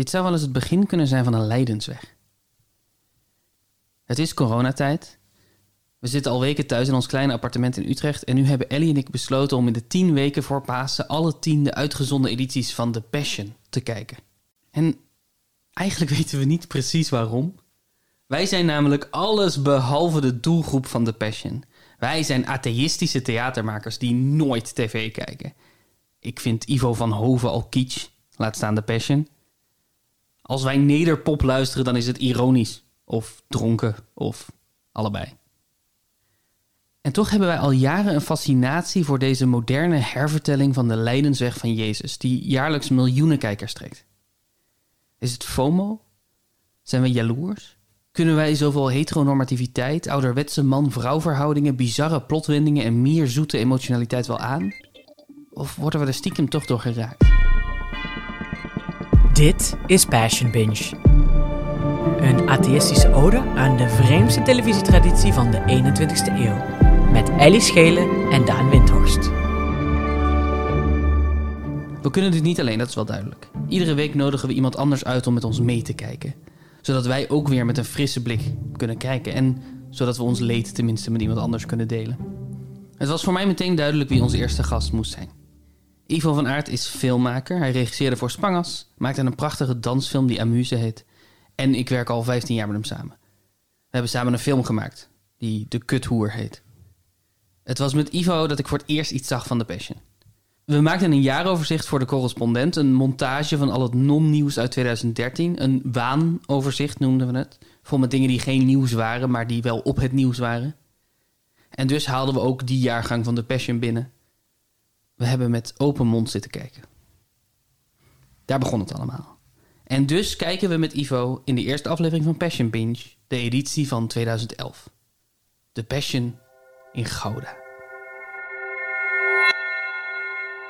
Dit zou wel eens het begin kunnen zijn van een lijdensweg. Het is coronatijd. We zitten al weken thuis in ons kleine appartement in Utrecht en nu hebben Ellie en ik besloten om in de tien weken voor Pasen alle tien de uitgezonden edities van The Passion te kijken. En eigenlijk weten we niet precies waarom. Wij zijn namelijk alles behalve de doelgroep van The Passion. Wij zijn atheïstische theatermakers die nooit tv kijken. Ik vind Ivo van Hoven al kitsch, laat staan The Passion. Als wij nederpop luisteren, dan is het ironisch. Of dronken, of allebei. En toch hebben wij al jaren een fascinatie voor deze moderne hervertelling van de lijdensweg van Jezus, die jaarlijks miljoenen kijkers trekt. Is het FOMO? Zijn we jaloers? Kunnen wij zoveel heteronormativiteit, ouderwetse man-vrouw verhoudingen, bizarre plotwendingen en meer zoete emotionaliteit wel aan? Of worden we er stiekem toch door geraakt? Dit is Passion Binge. Een atheïstische ode aan de vreemdste televisietraditie van de 21ste eeuw. Met Ellie Schelen en Daan Windhorst. We kunnen dit niet alleen, dat is wel duidelijk. Iedere week nodigen we iemand anders uit om met ons mee te kijken. Zodat wij ook weer met een frisse blik kunnen kijken. En zodat we ons leed tenminste met iemand anders kunnen delen. Het was voor mij meteen duidelijk wie onze eerste gast moest zijn. Ivo van Aert is filmmaker. Hij regisseerde voor Spangas, maakte een prachtige dansfilm die Amuse heet. En ik werk al 15 jaar met hem samen. We hebben samen een film gemaakt die De Kuthoer heet. Het was met Ivo dat ik voor het eerst iets zag van The Passion. We maakten een jaaroverzicht voor de correspondent, een montage van al het non-nieuws uit 2013, een waanoverzicht noemden we het, vol met dingen die geen nieuws waren, maar die wel op het nieuws waren. En dus haalden we ook die jaargang van The Passion binnen. We hebben met open mond zitten kijken. Daar begon het allemaal. En dus kijken we met Ivo in de eerste aflevering van Passion Binge, de editie van 2011. The Passion in Gouda.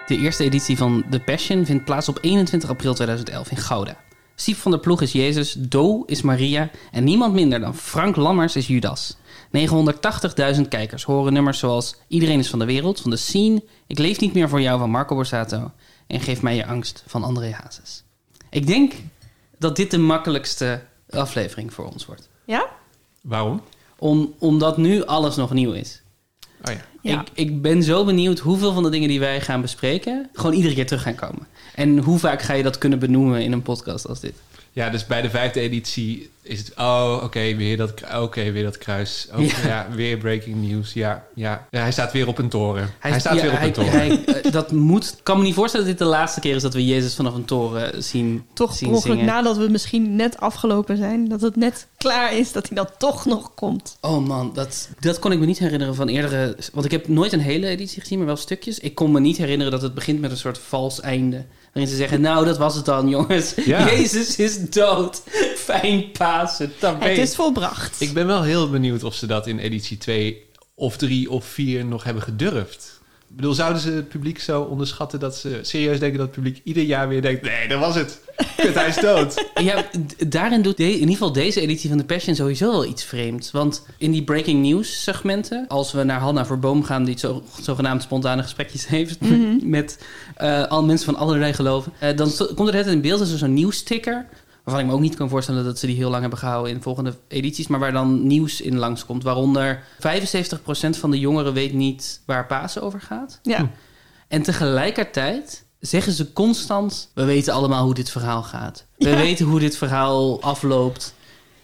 De eerste editie van The Passion vindt plaats op 21 april 2011 in Gouda. Siep van der Ploeg is Jezus, Do is Maria en niemand minder dan Frank Lammers is Judas. 980.000 kijkers horen nummers zoals Iedereen is van de wereld, van de Scene, Ik leef niet meer voor jou van Marco Borsato en Geef mij je angst van André Hazes. Ik denk dat dit de makkelijkste aflevering voor ons wordt. Ja? Waarom? Om, omdat nu alles nog nieuw is. Oh ja. Ja. Ik, ik ben zo benieuwd hoeveel van de dingen die wij gaan bespreken... gewoon iedere keer terug gaan komen. En hoe vaak ga je dat kunnen benoemen in een podcast als dit? Ja, dus bij de vijfde editie is het... Oh, oké, weer, dat, oké, weer dat kruis. Oh, Ja. ja. weer breaking news. Ja, ja. ja, hij staat weer op een toren. Hij, staat ja, weer op hij- een toren. hij- eh, dat moet... Ik kan me niet voorstellen dat dit de laatste keer is... dat we Jezus vanaf een toren zien, Toch zien ongeluk nadat we misschien net afgelopen zijn. Dat het net klaar is, dat hij dan toch nog komt. Oh man, dat, dat kon ik me niet herinneren van eerdere... Want ik heb nooit een hele editie gezien, maar wel stukjes. Ik kon me niet herinneren dat het begint met een soort vals einde. Waarin ze zeggen, nou dat was het dan jongens. Ja. Jezus is dood. Fijn Het is volbracht. Ik ben wel heel benieuwd of ze dat in editie 2 of 3 of 4 nog hebben gedurfd. Ik bedoel, zouden ze het publiek zo onderschatten dat ze serieus denken dat het publiek ieder jaar weer denkt: nee, dat was het. Kut, hij is dood. Ja, daarin doet de- in ieder geval deze editie van The Passion sowieso wel iets vreemds. Want in die breaking news segmenten, als we naar Hanna Verboom gaan, die zo, zogenaamd spontane gesprekjes heeft met eh, al mensen van allerlei geloven, eh, dan komt er net in beeld als er zo'n nieuwsticker. Waarvan ik me ook niet kan voorstellen dat ze die heel lang hebben gehouden in volgende edities, maar waar dan nieuws in langskomt. Waaronder 75% van de jongeren weet niet waar Pasen over gaat. Ja. En tegelijkertijd zeggen ze constant: We weten allemaal hoe dit verhaal gaat. We Ja. weten hoe dit verhaal afloopt.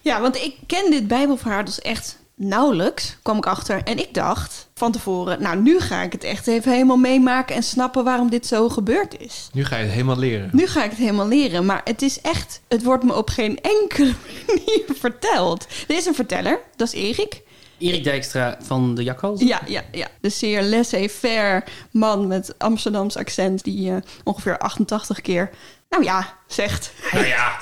ja, want ik ken dit Bijbelverhaal dus echt nauwelijks, kwam ik achter. En ik dacht van tevoren, nou nu ga ik het echt even helemaal meemaken en snappen waarom dit zo gebeurd is. Nu ga je het helemaal leren. Nu ga ik het helemaal leren, maar het is echt, het wordt me op geen enkele manier verteld. Er is een verteller, dat is Erik. Erik Dijkstra van de Jakhals. Ja, ja, ja. De zeer laissez-faire man met Amsterdams accent die eh, ongeveer 88 keer, nou ja, zegt. Nou ja,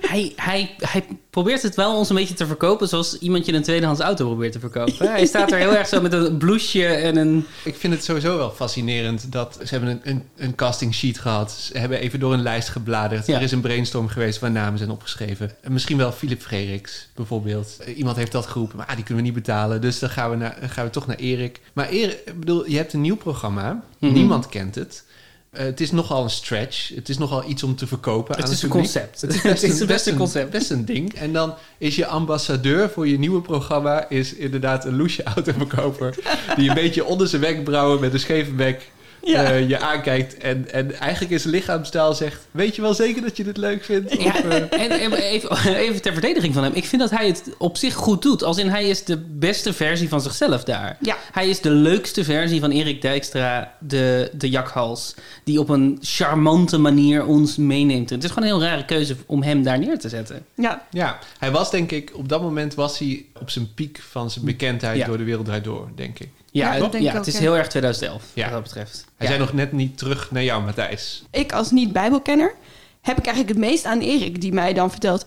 Hij, hij, hij probeert het wel ons een beetje te verkopen zoals iemand je een tweedehands auto probeert te verkopen. Hij staat er heel erg zo met een blouseje en een... ik vind het sowieso wel fascinerend dat ze hebben een, een, een casting sheet gehad. Ze hebben even door een lijst gebladerd. Ja. Er is een brainstorm geweest waar namen zijn opgeschreven. En misschien wel Philip Frederiks bijvoorbeeld. Eh, Iemand heeft dat geroepen, maar ah, die kunnen we niet betalen. Dus dan gaan we, naar, gaan we toch naar Erik. Maar Erik, ik bedoel, je hebt een nieuw programma. Mhm. Niemand kent het. Eh, het is nogal een stretch. Het is nogal iets om te verkopen Het aan is het een concept. Het is Het best, is een, best een een, concept. best een ding. En dan is je ambassadeur voor je nieuwe programma... is inderdaad een loesje autoverkoper... die een beetje onder zijn wenkbrauwen met een scheve bek... Ja. eh, je aankijkt en, en eigenlijk in zijn lichaamstaal zegt... weet je wel zeker dat je dit leuk vindt? Ja, Of, eh, en, en even, even ter verdediging van hem. Ik vind dat hij het op zich goed doet. Als in hij is de beste versie van zichzelf daar. Ja. Hij is de leukste versie van Erik Dijkstra, de, de jakhals. Die op een charmante manier ons meeneemt. Het is gewoon een heel rare keuze om hem daar neer te zetten. Ja, ja, hij was denk ik... op dat moment was hij op zijn piek van zijn bekendheid... Ja. door de wereld door, denk ik. Ja, Ja, het is heel erg 2011 Ja. wat dat betreft. Hij Ja. zei nog net niet terug naar jou, Matthijs. ik als niet-bijbelkenner heb ik eigenlijk het meest aan Erik... die mij dan vertelt...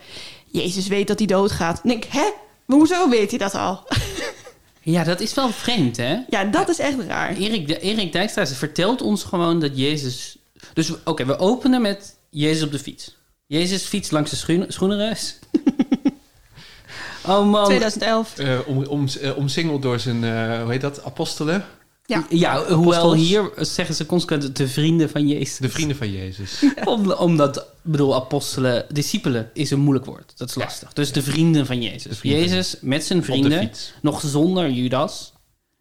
Jezus weet dat hij doodgaat. Dan denk ik, hè? Maar hoezo weet hij dat al? Ja, dat is wel vreemd, hè? ja, dat is echt raar. Erik, de, Erik Dijkstra vertelt ons gewoon dat Jezus... Dus oké, we openen met Jezus op de fiets. Jezus fietst langs de schoen, schoenenreis. Oh man. 2011. Eh, om, om, eh, omsingeld door zijn, eh, hoe heet dat, apostelen? Ja. Ja, hoewel Apostels. hier zeggen ze consequent de vrienden van Jezus. De vrienden van Jezus. Om, omdat, ik bedoel, apostelen, discipelen is een moeilijk woord. Dat is Ja. lastig. Dus de vrienden van Jezus. Vrienden Jezus met zijn vrienden, nog zonder Judas.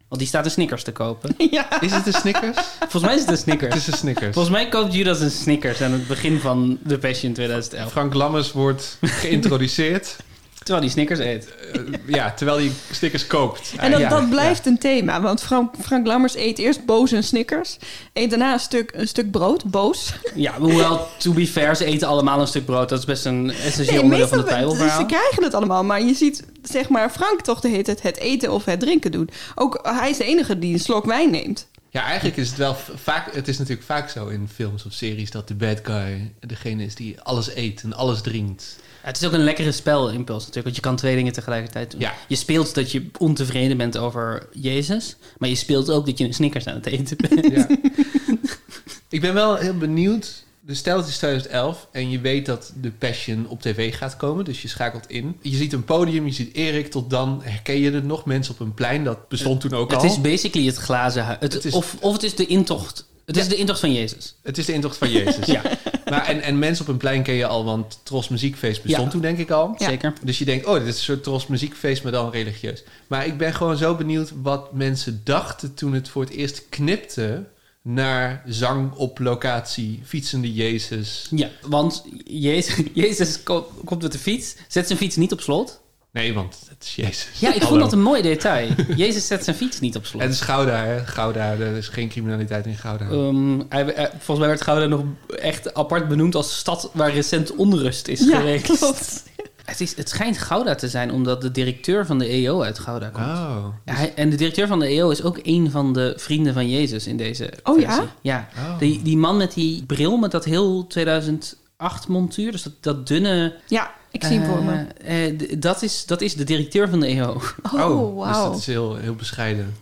Want die staat een Snickers te kopen. Ja. Is het een Snickers? Volgens mij is het een Snickers. het is een Snickers. Volgens mij koopt Judas een Snickers aan het begin van de Passion 2011. Frank Lammers wordt geïntroduceerd. Terwijl hij Snickers eet. eh, ja, terwijl hij Snickers koopt. En dat, Ja, dat blijft een thema. Want Frank, Frank Lammers eet eerst boos een Snickers. Eet daarna een stuk, een stuk brood, boos. Ja, hoewel, to be fair, ze eten allemaal een stuk brood. Dat is best een essentieel onderdeel van het dus Bijbelverhaal. ze krijgen het allemaal. Maar je ziet, zeg maar, Frank toch de hele tijd het eten of het drinken doen. Ook hij is de enige die een slok wijn neemt. Ja, eigenlijk is het wel vaak... Het is natuurlijk vaak zo in films of series... dat de bad guy degene is die alles eet en alles drinkt. Het is ook een lekkere spelimpuls natuurlijk, want je kan twee dingen tegelijkertijd doen. Ja. Je speelt dat je ontevreden bent over Jezus, maar je speelt ook dat je een Snickers aan het eten bent. Ja. Ik ben wel heel benieuwd. Dus stel het is 2011 en je weet dat de Passion op tv gaat komen. Dus je schakelt in. Je ziet een podium, je ziet Erik. Tot dan herken je er nog mensen op een plein. Dat bestond toen ook Het al. is basically het glazen huis. Het, Het is- of, of het is de intocht. Het is Ja. de intocht van Jezus. Het is de intocht van Jezus. Ja, maar, en, en mensen op een plein ken je al, want Tros Muziekfeest bestond Ja. toen denk ik al. Ja. zeker. Dus je denkt, oh, dit is een soort Tros Muziekfeest, maar dan religieus. Maar ik ben gewoon zo benieuwd wat mensen dachten toen het voor het eerst knipte naar zang op locatie, fietsende Jezus. Ja, want Jezus, Jezus ko- komt met de fiets, zet zijn fiets niet op slot. Nee, want het is Jezus. Ja, ik vond dat een mooi detail. Jezus zet zijn fiets niet op slot. Het is Gouda, hè? Gouda, er is geen criminaliteit in Gouda. Ehm, hij- hij- volgens mij werd Gouda nog echt apart benoemd als stad waar recent onrust is Ja, geweest. klopt. Het, is, het schijnt Gouda te zijn omdat de directeur van de EO uit Gouda komt. Oh. Ja, hij- en de directeur van de EO is ook een van de vrienden van Jezus in deze Oh, ja? Ja, Oh. die, die man met die bril met dat heel 2008 montuur, dus dat, dat dunne... Ja, ik zie hem voor me. eh, eh, dat, is, dat is de directeur van de EO. Oh, dus wauw. dat is heel, heel bescheiden.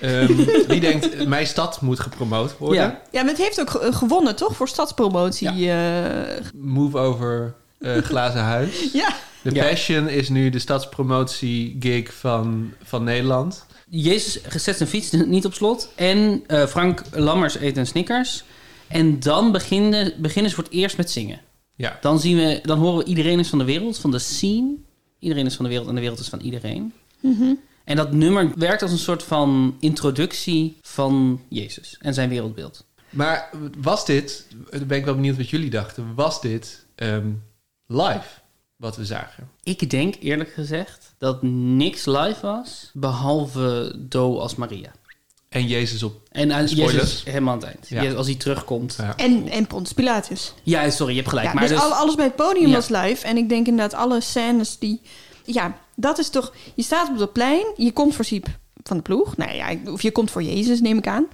Ehm, wie denkt, mijn stad moet gepromoot worden? Ja. Ja, maar het heeft ook ge- gewonnen, toch? Voor stadspromotie. Ja. Move over eh, Glazen Huis. ja. De Ja. Passion is nu de stadspromotie-gig van, van Nederland. Jezus zet zijn fiets niet op slot. En eh, Frank Lammers eet een Snickers. En dan beginnen, beginnen ze voor het eerst met zingen. Ja. Dan, zien we, dan horen we iedereen is van de wereld, van de scene. Iedereen is van de wereld en de wereld is van iedereen. Mhm. En dat nummer werkt als een soort van introductie van Jezus en zijn wereldbeeld. Maar was dit, dan ben ik wel benieuwd wat jullie dachten, was dit ehm, live wat we zagen? Ik denk eerlijk gezegd dat niks live was, behalve Do als Maria. En Jezus op. En aan Spoilers. Jezus helemaal aan het eind. Ja. Jezus, als hij terugkomt. Ja. En, en Pontius Pilatus. Ja, sorry, je hebt gelijk. Ja, maar dus, dus, al- alles bij het podium Ja. was live. En ik denk inderdaad alle scènes die... Ja, dat is toch... Je staat op dat plein, je komt voor Siep van de ploeg. Nou ja, of je komt voor Jezus, neem ik aan.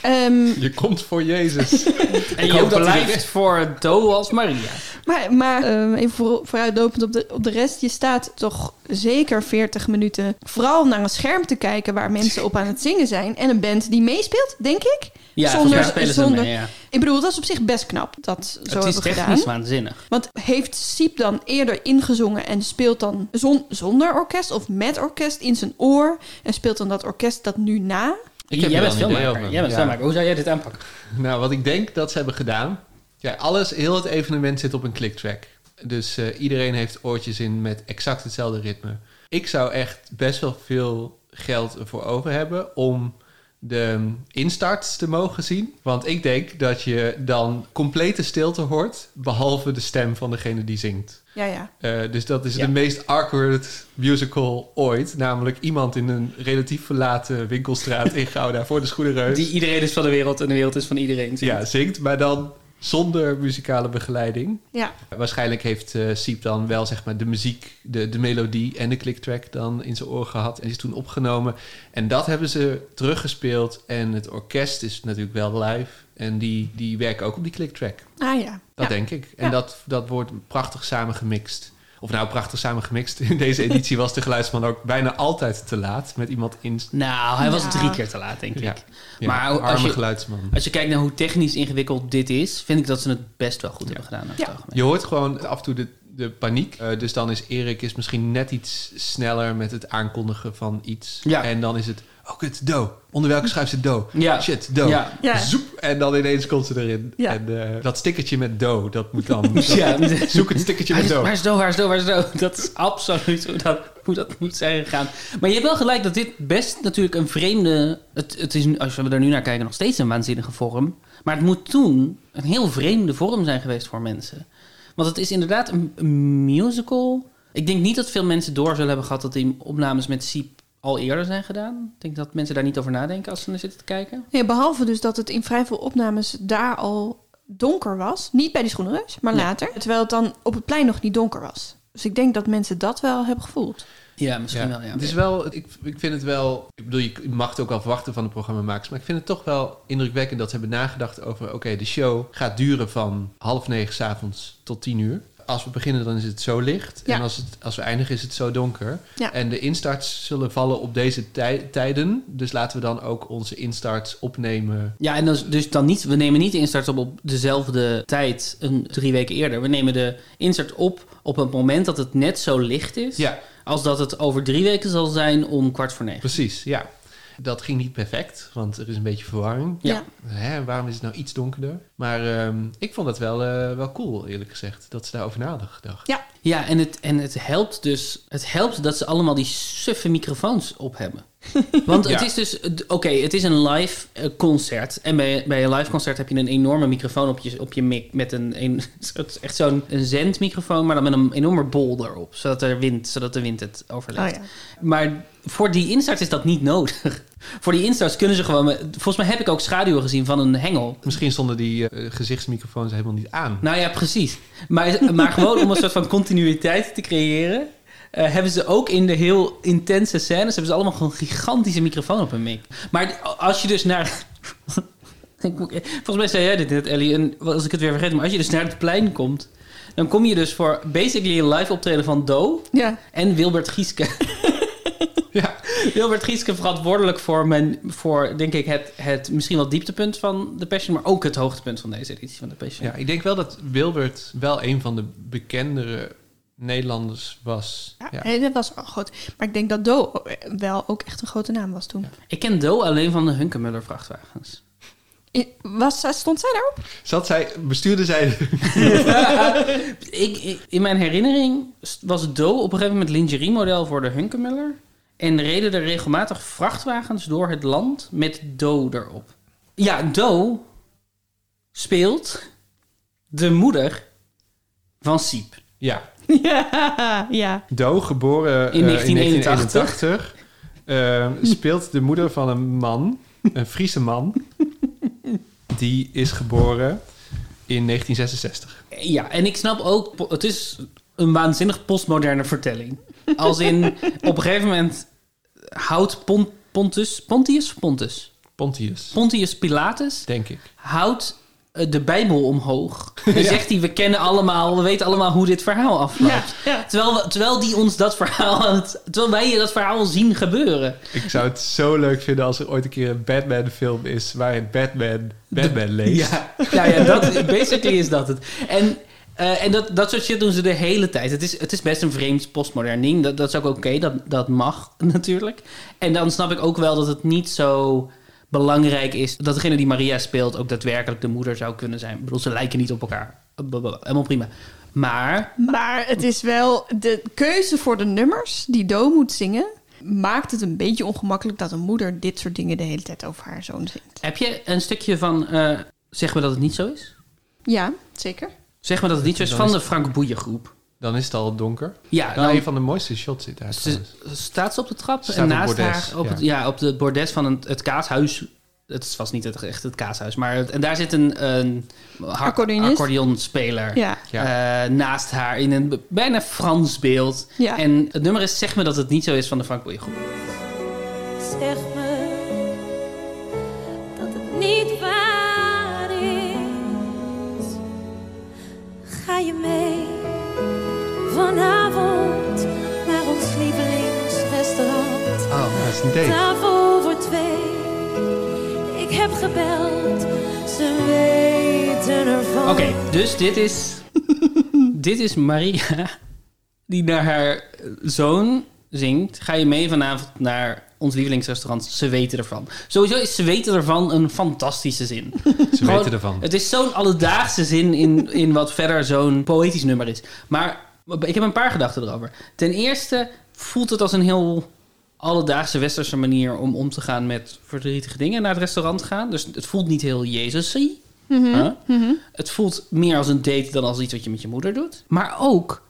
Ehm, Je komt voor Jezus. en je blijft voor Do als Maria. maar maar ehm, even voor, vooruitlopend op de, op de rest. Je staat toch zeker 40 minuten vooral naar een scherm te kijken... waar mensen op aan het zingen zijn. En een band die meespeelt, denk ik. Ja, Zonder- spelen ze zonder- mee, ja. Ik bedoel, dat is op zich best knap dat ze zo Het is technisch gedaan. waanzinnig. Want heeft Siep dan eerder ingezongen en speelt dan zon- zonder orkest of met orkest in zijn oor en speelt dan dat orkest dat nu na? Ik heb jij bent filmmaker. Jij bent Ja. filmmaker. Hoe zou jij dit aanpakken? Nou, wat ik denk dat ze hebben gedaan. Ja, alles, heel het evenement zit op een clicktrack. Dus eh, iedereen heeft oortjes in met exact hetzelfde ritme. Ik zou echt best wel veel geld ervoor over hebben om de instarts te mogen zien. Want ik denk dat je dan complete stilte hoort, behalve de stem van degene die zingt. Ja, ja. Eh, dus dat is Ja. de meest awkward musical ooit. Namelijk iemand in een relatief verlaten winkelstraat in Gouda voor de schoenenreus. Die iedereen is van de wereld en de wereld is van iedereen. Ja, zingt, maar dan zonder muzikale begeleiding. Ja, Waarschijnlijk heeft eh Siep dan wel zeg maar de muziek, de, de melodie en de clicktrack dan in zijn oor gehad. En die is toen opgenomen. En dat hebben ze teruggespeeld. En het orkest is natuurlijk wel live. En die, die werken ook op die clicktrack. ah ja. Dat ja. denk ik. En Ja. dat, dat wordt prachtig samengemixt. Of nou, prachtig samengemixt. In deze editie was de geluidsman ook bijna altijd te laat. Met iemand in... Nou, hij was drie keer te laat, denk ik. Ja, ja, Maar als arme je- geluidsman. Als je kijkt naar hoe technisch ingewikkeld dit is, vind ik dat ze het best wel goed Ja. hebben gedaan. Ja. Je hoort gewoon af en toe de, de paniek. Eh, dus dan is Erik is misschien net iets sneller met het aankondigen van iets. Ja. En dan is het, oh kut, do. Onder welke schuif zit do? Ja. Shit, do. Ja. Ja. Zoep. En dan ineens komt ze erin. Ja. En eh, dat stickertje met do, dat moet dan... Ja. Zoek het stickertje met do. waar is Do, waar is Do, waar is Do? Dat is absoluut hoe dat, hoe dat moet zijn gegaan. Maar je hebt wel gelijk dat dit best natuurlijk een vreemde... Het, het is, als we er nu naar kijken, nog steeds een waanzinnige vorm. Maar het moet toen een heel vreemde vorm zijn geweest voor mensen. Want het is inderdaad een, een musical. Ik denk niet dat veel mensen door zullen hebben gehad... dat die opnames met Siep al eerder zijn gedaan. Ik denk dat mensen daar niet over nadenken als ze naar zitten te kijken. Nee, behalve dus dat het in vrij veel opnames daar al donker was. Niet bij die schoenenreus, maar Nee. later. Terwijl het dan op het plein nog niet donker was. Dus ik denk dat mensen dat wel hebben gevoeld. Ja, misschien Ja, wel, ja. Het is wel, ik, ik vind het wel, ik bedoel, je mag het ook wel verwachten van de programmamakers, maar ik vind het toch wel indrukwekkend dat ze hebben nagedacht over, oké, de show gaat duren van half negen 's avonds tot tien uur. Als we beginnen, dan is het zo licht. Ja. En als, het, als we eindigen, is het zo donker. Ja. En de instarts zullen vallen op deze tij- tijden. Dus laten we dan ook onze instarts opnemen. Ja, en dus, dus dan niet, we nemen niet de instart op op dezelfde tijd, een, drie weken eerder. We nemen de instart op op het moment dat het net zo licht is, Ja, als dat het over drie weken zal zijn om kwart voor negen. precies. Ja. Dat ging niet perfect, want er is een beetje verwarring. Ja. Hè, waarom is het nou iets donkerder? Maar ehm, ik vond het wel, eh, wel cool, eerlijk gezegd, dat ze daarover na hadden gedacht. Ja, Ja, en het, en het helpt dus, het helpt dat ze allemaal die suffe microfoons op hebben. Want het is dus, oké, het is een live eh, concert. En bij, bij een live concert heb je een enorme microfoon op je, op je mic. Met een, een, het is echt zo'n een zendmicrofoon, maar dan met een enorme bol erop. Zodat, er wind, zodat de wind het overleeft. oh ja. Maar voor die instart is dat niet nodig. voor die instarts kunnen ze gewoon... Volgens mij heb ik ook schaduwen gezien van een hengel. Misschien stonden die eh, gezichtsmicrofoons helemaal niet aan. Nou ja, precies. Maar, maar gewoon om een soort van continuïteit te creëren... eh, hebben ze ook in de heel intense scènes... hebben ze allemaal gewoon een gigantische microfoon op hun mic. Maar als je dus naar... Volgens mij zei jij dit net, Ellie. En als ik het weer vergeet... maar als je dus naar het plein komt... dan kom je dus voor basically een live optreden van Do... Ja, en Wilbert Gieske. Ja, Wilbert Gieske verantwoordelijk voor, mijn, voor denk ik, het, het misschien wel dieptepunt van de Passion, maar ook het hoogtepunt van deze editie van de Passion. ja, ik denk wel dat Wilbert wel een van de bekendere Nederlanders was. ja. Ja. dat was goed. Maar ik denk dat Do wel ook echt een grote naam was toen. Ik ken Do alleen van de Hunkemuller vrachtwagens. Was, stond zij daarop? Zat zij, bestuurde zij... ik, ik- in mijn herinnering was Do op een gegeven moment lingerie-model voor de Hunkemuller. En reden er regelmatig vrachtwagens door het land met Do erop. Ja, Do speelt de moeder van Siep. Ja, Ja, ja. Do, geboren In eh, 1981. 1981, eh, speelt de moeder van een man, een Friese man. Die is geboren in 1966. Ja, en ik snap ook, het is een waanzinnig postmoderne vertelling. Als in, op een gegeven moment houdt Pon- Pontus, Pontius, Pontus, Pontius, Pontius Pilatus denk ik. houdt de Bijbel omhoog. En zegt hij, we kennen allemaal, we weten allemaal hoe dit verhaal afloopt. Ja, ja. Terwijl, we- terwijl die ons dat verhaal, aan het- terwijl wij dat verhaal zien gebeuren. Ik zou het zo leuk vinden als er ooit een keer een Batman-film is waarin Batman Batman leest. Ja, ja, ja dat, basically is dat het. En, eh, en dat, dat soort shit doen ze de hele tijd. Het is, het is best een vreemd postmodern ding. Dat, dat is ook oké, dat, dat mag natuurlijk. En dan snap ik ook wel dat het niet zo belangrijk is dat degene die Maria speelt ook daadwerkelijk de moeder zou kunnen zijn. Ik bedoel, ze lijken niet op elkaar. Helemaal prima. Maar Maar het is wel de keuze voor de nummers die Do moet zingen. Maakt het een beetje ongemakkelijk dat een moeder dit soort dingen de hele tijd over haar zoon zingt. heb je een stukje van eh, zeg me dat het niet zo is? Ja, zeker. Zeg me dat het niet zo is van de Frank Boeien groep. Dan is het al donker. Ja, Nou, dan- een van de mooiste shots zit daar Ze, trouwens. staat ze op de trap Ze en naast bordes, haar op, ja. Het, ja, op de bordes van het, het kaashuis. Het was niet het, echt het kaashuis, maar het- en daar zit een, een accordeonspeler Ja, eh, naast haar in een bijna Frans beeld. ja. En het nummer is Zeg me dat het niet zo is van de Frank groep. Zeg me dat het niet waar is. Ga je mee vanavond naar ons lievelingsrestaurant? Oh, dat is een date. Tafel voor twee. Ik heb gebeld, ze weten ervan. Oké, dus dit is, dit is Maria die naar haar zoon zingt. Ga je mee vanavond naar ons lievelingsrestaurant? Ze weten ervan. Sowieso is ze weten ervan een fantastische zin. Ze Gewoon- weten ervan. Het is zo'n alledaagse zin in, in wat verder zo'n poëtisch nummer is. Maar ik heb een paar gedachten erover. Ten eerste voelt het als een heel alledaagse westerse manier om om te gaan met verdrietige dingen. Naar het restaurant gaan. Dus het voelt niet heel Jezus-y. Huh? Het voelt meer als een date dan als iets wat je met je moeder doet. Maar ook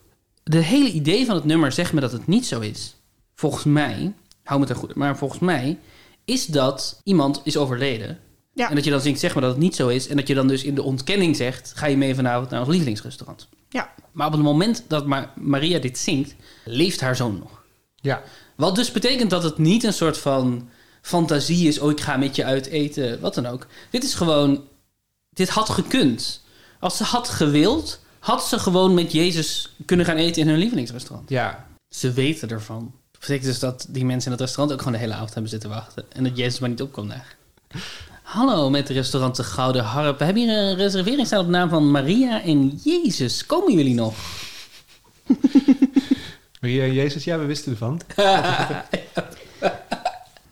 de hele idee van het nummer zegt me dat het niet zo is. Volgens mij, hou me ten goede, maar volgens mij is dat iemand is overleden. Ja. En dat je dan zingt, zeg maar dat het niet zo is. En dat je dan dus in de ontkenning zegt, ga je mee vanavond naar ons lievelingsrestaurant. Ja. Maar op het moment dat Ma- Maria dit zingt, leeft haar zoon nog. Ja. Wat dus betekent dat het niet een soort van fantasie is. Oh, ik ga met je uit eten, wat dan ook. Dit is gewoon. Dit had gekund. Als ze had gewild, had ze gewoon met Jezus kunnen gaan eten in hun lievelingsrestaurant. Ja. Ze weten ervan. Dat betekent dus dat die mensen in het restaurant ook gewoon de hele avond hebben zitten wachten. En dat Jezus maar niet opkwam daar. Hallo met het restaurant De Gouden Harp. We hebben hier een reservering staan op naam van Maria en Jezus. Komen jullie nog? Maria en Jezus, ja, we wisten ervan.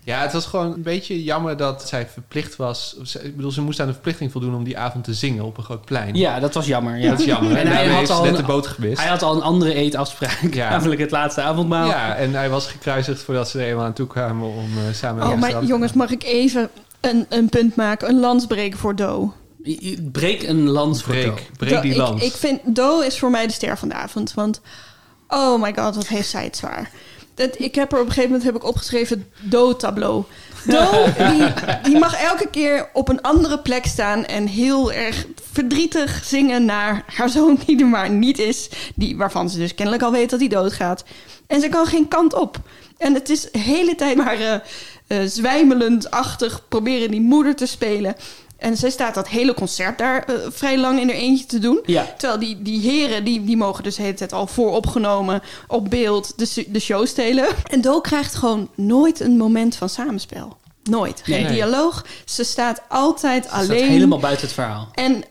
Ja, het was gewoon een beetje jammer dat zij verplicht was. Ik bedoel, ze moest aan de verplichting voldoen om die avond te zingen op een groot plein. Ja, dat was jammer. Ja. Dat is jammer. En En hij had heeft al net een- de boot gewist. Hij had al een andere eetafspraak, Ja. namelijk het laatste avondmaal. Ja, en hij was gekruisigd voordat ze er eenmaal aan toe kwamen om eh, samen Oh, maar jongens, mag ik even een, een punt maken? Een lans breken voor Do. Breek een lans voor Breek, Do. breek Do- die ik, lans. Ik vind Do is voor mij de ster van de avond. Want oh my god, wat heeft zij het zwaar. Dat, ik heb er op een gegeven moment heb ik opgeschreven Do-tableau. Do, die, die mag elke keer op een andere plek staan en heel erg verdrietig zingen naar haar zoon die er maar niet is. Die, waarvan ze dus kennelijk al weet dat hij doodgaat. En ze kan geen kant op. En het is de hele tijd maar eh, eh, zwijmelend-achtig proberen die moeder te spelen. En zij staat dat hele concert daar eh, vrij lang in haar eentje te doen. Ja. Terwijl die, die heren, die, die mogen dus de hele tijd al vooropgenomen op beeld de, de show stelen. En Do krijgt gewoon nooit een moment van samenspel. Nooit. Geen Nee. dialoog. Ze staat altijd Ze staat alleen. helemaal buiten het verhaal. En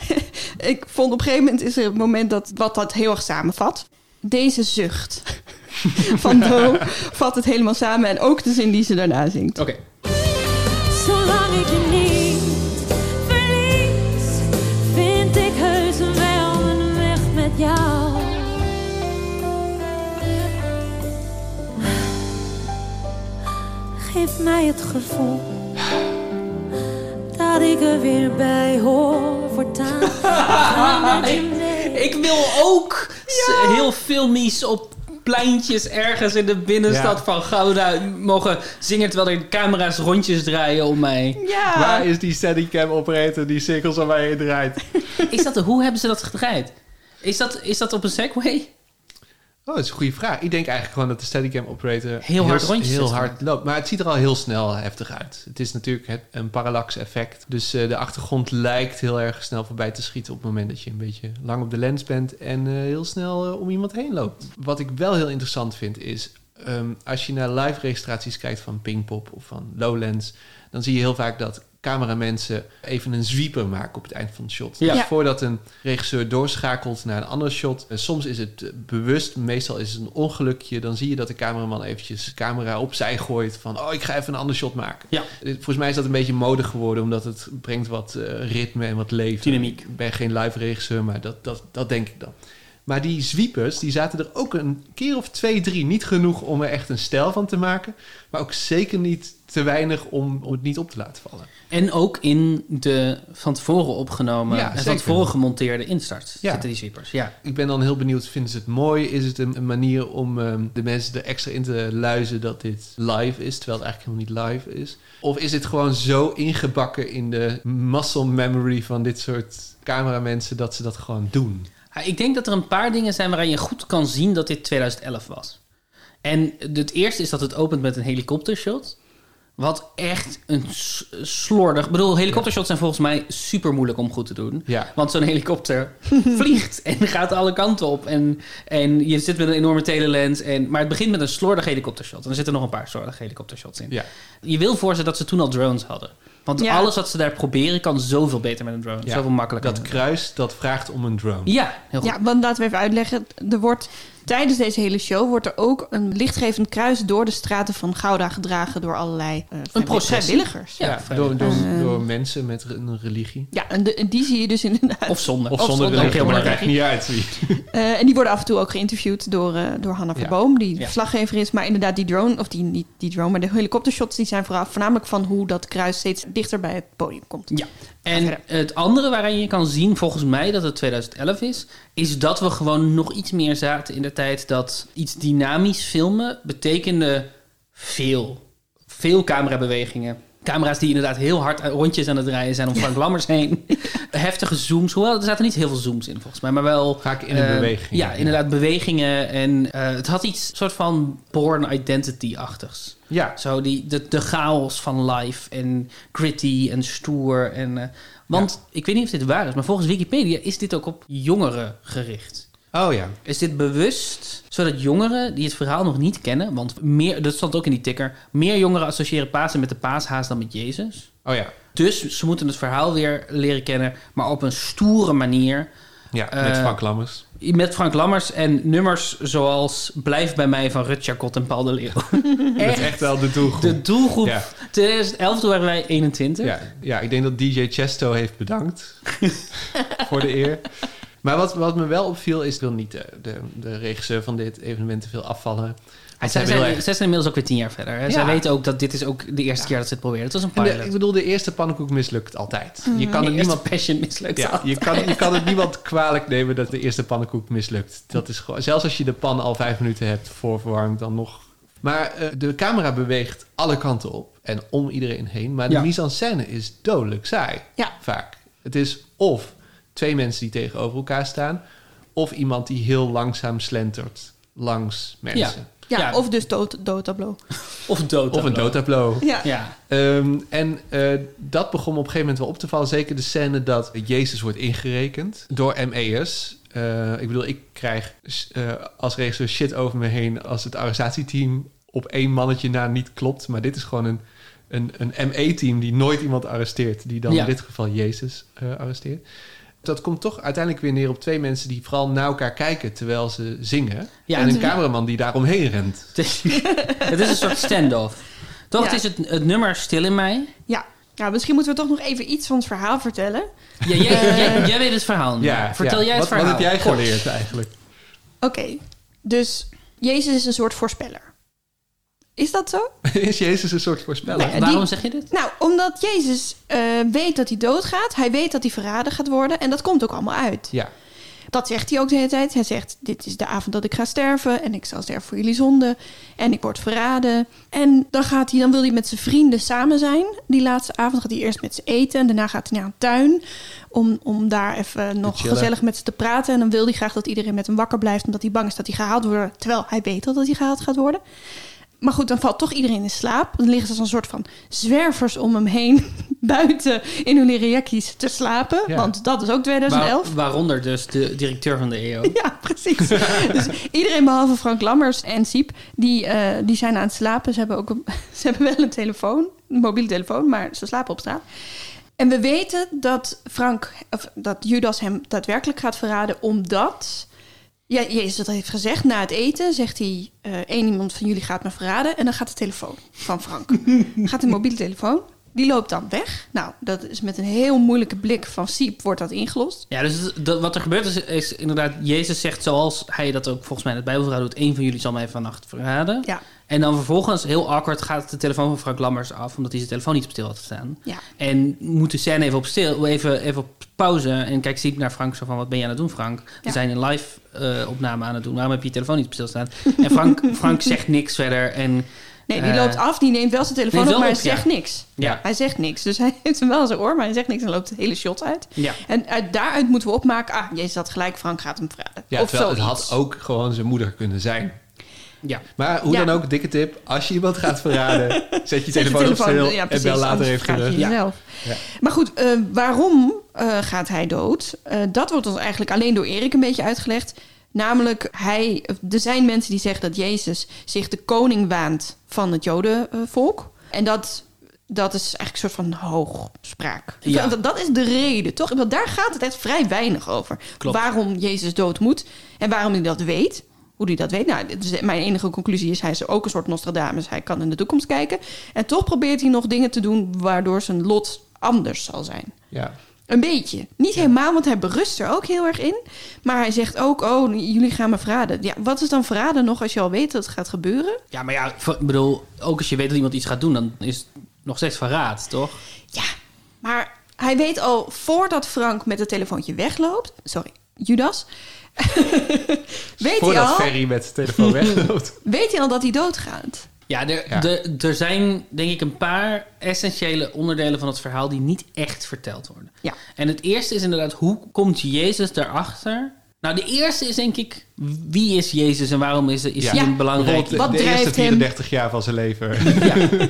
ik vond op een gegeven moment is er een moment dat wat dat heel erg samenvat. Deze zucht van Do vat het helemaal samen. En ook de zin die ze daarna zingt. Oké. Zolang ik je niet Geef mij het gevoel dat ik er weer bij hoor voortaan. Ik wil ook heel filmies op pleintjes ergens in de binnenstad Ja. van Gouda mogen zingen terwijl er camera's rondjes draaien om mij. Ja. Waar is die steadycam operator die cirkels aan mij heen draait? Is dat, hoe hebben ze dat gedraaid? Is dat, is dat op een Segway? Oh, dat is een goede vraag. Ik denk eigenlijk gewoon dat de Steadicam operator Heel hard rondjes heel hard loopt. Maar het ziet er al heel snel heftig uit. Het is natuurlijk het, een parallax effect. Dus eh, de achtergrond lijkt heel erg snel voorbij te schieten op het moment dat je een beetje lang op de lens bent en eh, heel snel eh, om iemand heen loopt. Wat ik wel heel interessant vind is, ehm, als je naar live registraties kijkt van Pinkpop of van Lowlands, dan zie je heel vaak dat cameramensen even een zwieper maken op het eind van het shot. Ja. Dus voordat een regisseur doorschakelt naar een ander shot. En soms is het eh, bewust, meestal is het een ongelukje. Dan zie je dat de cameraman eventjes de camera opzij gooit van... oh, ik ga even een ander shot maken. Ja. Eh, Volgens mij is dat een beetje mode geworden... omdat het brengt wat eh, ritme en wat leven. Dynamiek. Ik ben geen live regisseur, maar dat, dat, dat denk ik dan. Maar die zwiepers, die zaten er ook een keer of twee, drie. Niet genoeg om er echt een stijl van te maken. Maar ook zeker niet te weinig om, om het niet op te laten vallen. En ook in de van tevoren opgenomen Ja, en van tevoren gemonteerde instart Ja. zitten die sweepers. Ja. Ik ben dan heel benieuwd, vinden ze het mooi? Is het een, een manier om ehm, de mensen er extra in te luizen dat dit live is, terwijl het eigenlijk helemaal niet live is? Of is het gewoon zo ingebakken in de muscle memory van dit soort cameramensen dat ze dat gewoon doen? Ja, Ik denk dat er een paar dingen zijn waarin je goed kan zien dat dit 2011 was. En het eerste is dat het opent met een helikoptershot. Wat echt een slordig... Ik bedoel, helikoptershots zijn volgens mij super moeilijk om goed te doen. Ja. Want zo'n helikopter vliegt en gaat alle kanten op. En, en je zit met een enorme telelens. En, maar het begint met een slordig helikoptershot. En er zitten nog een paar slordige helikoptershots in. Ja. Je wil voor ze dat ze toen al drones hadden. Want Ja. alles wat ze daar proberen kan zoveel beter met een drone. Ja, Zoveel makkelijker. Dat kruis, dat vraagt om een drone. Ja, heel goed. Ja, want laten we even uitleggen. Er wordt tijdens deze hele show wordt er ook een lichtgevend kruis door de straten van Gouda gedragen door allerlei eh, vrij- processie. vrijwilligers. Ja, Ja, vrijwillig. door, door, Ehm. door mensen met een religie. Ja, en, de- en die zie je dus inderdaad. Of zonder. Of, Of zonder zonder, religie, maar dat maakt niet uit. Eh, en die worden af en toe ook geïnterviewd door, eh door Hanna Ja. Verboom, die Ja. verslaggever is. Maar inderdaad, die drone, of die, niet die drone, maar de helikoptershots, die zijn vooral, voornamelijk van hoe dat kruis steeds dichter bij het podium komt. Ja. En het andere waarin je kan zien, volgens mij, dat het 2011 is, is dat we gewoon nog iets meer zaten in de tijd dat iets dynamisch filmen betekende veel. Veel camerabewegingen. Camera's die inderdaad heel hard rondjes aan het draaien zijn om Frank Lammers heen. Heftige zooms. Hoewel, er zaten niet heel veel zooms in volgens mij. Maar wel... Vaak in een eh, beweging. Ja, inderdaad bewegingen. En eh, het had iets soort van born identity-achtigs. Ja, Zo die, de, de chaos van live en gritty en stoer. En, eh, want ik weet niet of dit waar is, maar volgens Wikipedia is dit ook op jongeren gericht. Oh ja. Is dit bewust zodat jongeren die het verhaal nog niet kennen, want meer, dat stond ook in die ticker, meer jongeren associëren Pasen met de paashaas dan met Jezus. Oh ja. Dus ze moeten het verhaal weer leren kennen, maar op een stoere manier. Ja, met Eh, Frank Lammers. Met Frank Lammers en nummers zoals Blijf bij mij van Rut Jacot en Paul de Leeuw. Dat is echt wel de doelgroep. De doelgroep. Ja. 2011 toen waren wij 21. Ja, ja, ik denk dat DJ Chesto heeft bedankt voor de eer. Maar wat, wat me wel opviel is, ik wil niet de, de, de regisseur van dit evenement te veel afvallen. Zij zijn, zij inmiddels ook weer tien jaar verder. Hè? Zij weten ook dat dit is ook de eerste keer dat ze het proberen. Het was een de- pilot. ik bedoel, de eerste pannenkoek mislukt altijd. Je kan het niemand... passion mislukt. Ja, je, kan, je kan het niemand kwalijk nemen dat de eerste pannenkoek mislukt. Dat is gewoon, zelfs als je de pan al vijf minuten hebt voorverwarmd, dan nog. Maar eh, de camera beweegt alle kanten op en om iedereen heen. Maar de mise en scène is dodelijk saai. Ja. Vaak. Het is of twee mensen die tegenover elkaar staan, of iemand die heel langzaam slentert langs mensen. Ja, Ja. of dus dood, doodtableau. Of dood. Of een doodtableau. Ja. Ja. Ehm, en eh, dat begon me op een gegeven moment wel op te vallen. Zeker de scène dat Jezus wordt ingerekend door ME'ers. Eh, ik bedoel, ik krijg eh, als regisseur shit over me heen als het arrestatieteam op één mannetje na niet klopt. Maar dit is gewoon een, een, een ME-team die nooit iemand arresteert. Die dan Ja. in dit geval Jezus eh, arresteert. Dat komt toch uiteindelijk weer neer op twee mensen die vooral naar elkaar kijken terwijl ze zingen. Ja, en een en- cameraman die daaromheen rent. Het is, het is een soort standoff. Toch Ja. is het, het nummer Stil in mij. Ja. ja, misschien moeten we toch nog even iets van het verhaal vertellen. Ja, jij, jij, jij weet het verhaal. Ja, Vertel ja. jij het wat, verhaal. Wat heb jij geleerd eigenlijk? Oké, dus Jezus is een soort voorspeller. Is dat zo? Is Jezus een soort voorspeller? Nee. Waarom die- zeg je dit? Nou, omdat Jezus eh, weet dat hij doodgaat. Hij weet dat hij verraden gaat worden. En dat komt ook allemaal uit. Ja. Dat zegt hij ook de hele tijd. Hij zegt, dit is de avond dat ik ga sterven. En ik zal sterven voor jullie zonde. En ik word verraden. En dan, gaat hij, dan wil hij met zijn vrienden samen zijn. Die laatste avond gaat hij eerst met ze eten. En daarna gaat hij naar een tuin. Om, om daar even nog gezellig met ze te praten. En dan wil hij graag dat iedereen met hem wakker blijft. Omdat hij bang is dat hij gehaald wordt. Terwijl hij weet al dat hij gehaald gaat worden. Maar goed, dan valt toch iedereen in slaap. Dan liggen ze als een soort van zwervers om hem heen buiten in hun leren te slapen. Ja. Want dat is ook 2011. Waar- waaronder dus de directeur van de EO. Ja, precies. dus iedereen behalve Frank Lammers en Siep, die, eh, die zijn aan het slapen. Ze hebben, ook een, ze hebben wel een telefoon, een mobiele telefoon, maar ze slapen op straat. En we weten dat Frank, of dat Judas hem daadwerkelijk gaat verraden, omdat. Ja, Jezus dat heeft gezegd. Na het eten zegt hij: eh één iemand van jullie gaat me verraden. En dan gaat de telefoon van Frank. gaat de mobiele telefoon. Die loopt dan weg. Nou, dat is met een heel moeilijke blik van Siep wordt dat ingelost. Ja, dus dat, wat er gebeurt is, is inderdaad, Jezus zegt zoals hij dat ook volgens mij in het Bijbelverhaal doet, één van jullie zal mij vannacht verraden. Ja. En dan vervolgens, heel awkward, gaat de telefoon van Frank Lammers af, omdat hij zijn telefoon niet op stil had staan. Ja. En moet de scène even op stil, even, even op pauze. En kijkt Siep naar Frank zo van, wat ben je aan het doen Frank? We Ja. zijn een live eh, opname aan het doen, waarom heb je je telefoon niet op stil staan? En Frank, Frank zegt niks verder en... Nee, die Eh, loopt af, die neemt wel zijn telefoon op, maar op, hij ja. zegt niks. Ja. Hij zegt niks. Dus hij heeft hem wel in zijn oor, maar hij zegt niks en loopt het hele shot uit. Ja. En uit daaruit moeten we opmaken, ah, Jezus had gelijk, Frank gaat hem verraden. Ja, of terwijl het had ook gewoon zijn moeder kunnen zijn. Ja. Maar hoe Ja. dan ook, dikke tip. Als je iemand gaat verraden, zet je Zet je telefoon, op stil ja, en bel later even terug. jezelf. Ja. Maar goed, eh, waarom eh, gaat hij dood? Eh, dat wordt ons eigenlijk alleen door Erik een beetje uitgelegd. Namelijk, hij, er zijn mensen die zeggen dat Jezus zich de koning waant van het Jodenvolk. En dat, dat is eigenlijk een soort van hoogspraak. Ja. Dat, dat is de reden, toch? Want daar gaat het echt vrij weinig over. Klopt. Waarom Jezus dood moet en waarom hij dat weet. Hoe hij dat weet. Nou, dit is mijn enige conclusie is... hij is ook een soort Nostradamus. Hij kan in de toekomst kijken. En toch probeert hij nog dingen te doen... waardoor zijn lot anders zal zijn. Ja. Een beetje. Niet helemaal, want hij berust er ook heel erg in. Maar hij zegt ook, oh, jullie gaan me verraden. Ja, wat is dan verraden nog als je al weet dat het gaat gebeuren? ja, maar ja, ik bedoel, ook als je weet dat iemand iets gaat doen, dan is het nog steeds verraad, toch? Ja, maar hij weet al voordat Frank met het telefoontje wegloopt... Sorry, Judas... weet, hij Voordat al, Ferry met zijn telefoon wegloopt. weet hij al dat hij doodgaat? Ja, er, Ja. de- er zijn denk ik een paar essentiële onderdelen van het verhaal die niet echt verteld worden. Ja. En het eerste is inderdaad, hoe komt Jezus daarachter? Nou, de eerste is denk ik, wie is Jezus en waarom is, is Ja. hij belangrijk... De, Wat de drijft eerste hem? 34 jaar van zijn leven. Ja,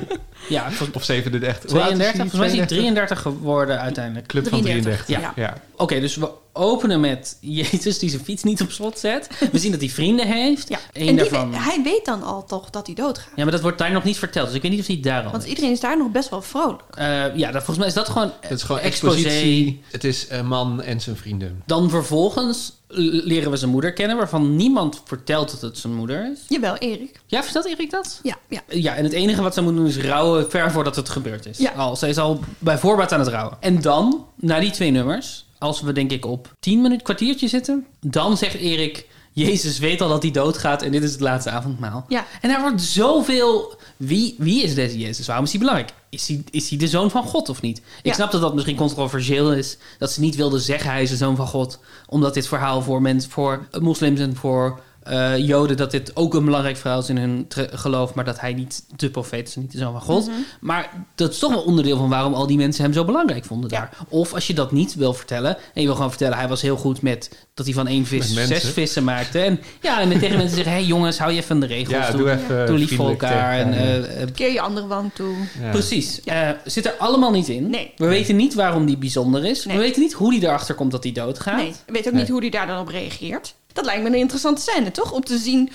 ja Of 37. Hoe oud is 32, hij? volgens mij is hij 32? 33 geworden uiteindelijk. Club van 33, 33. ja. Ja. Oké, dus we openen met Jezus die zijn fiets niet op slot zet. We zien dat hij vrienden heeft. Ja. Eén en daarvan... weet- hij weet dan al toch dat hij doodgaat. Ja, maar dat wordt daar nog niet verteld. Dus ik weet niet of hij daar al Want iedereen is daar nog best wel vrolijk. Eh, ja, dat, volgens mij is dat gewoon Het is gewoon exposé. expositie. Het is een man en zijn vrienden. Dan vervolgens leren we zijn moeder kennen, waarvan niemand vertelt dat het zijn moeder is. Jawel, Erik. Ja, vertelt Erik dat? Ja, ja. Ja, en het enige wat ze moet doen is rouwen ver voordat het gebeurd is. Ja. Al, zij is al bij voorbaat aan het rouwen. En dan, na die twee nummers, als we denk ik op tien minuten, kwartiertje zitten, dan zegt Erik, Jezus weet al dat hij doodgaat en dit is het laatste avondmaal. Ja. En daar wordt zoveel... Wie, wie is deze Jezus? Waarom is hij belangrijk? Is hij, is hij de zoon van God of niet? Ik Ja. snap dat dat misschien controversieel is. Dat ze niet wilden zeggen hij is de zoon van God. Omdat dit verhaal voor, mensen, voor moslims en voor eh, joden... dat dit ook een belangrijk verhaal is in hun geloof... maar dat hij niet de profeet is en niet de zoon van God. Mhm. Maar dat is toch wel onderdeel van waarom al die mensen hem zo belangrijk vonden Ja. daar. Of als je dat niet wil vertellen... en je wil gewoon vertellen... hij was heel goed met dat hij van één vis zes vissen maakte. En ja, en tegen mensen zeggen... hé hey jongens, hou je even aan de regels. Ja, doe, doe even doe lief voor elkaar. En, tegen eh, Keer je andere wand toe. Ja. Precies. Eh, zit er allemaal niet in. Nee. We weten niet waarom die bijzonder is. Nee. We weten niet hoe die erachter komt dat hij doodgaat. Nee, ik weet ook Nee. niet hoe hij daar dan op reageert. Dat lijkt me een interessante scène, toch? Om te zien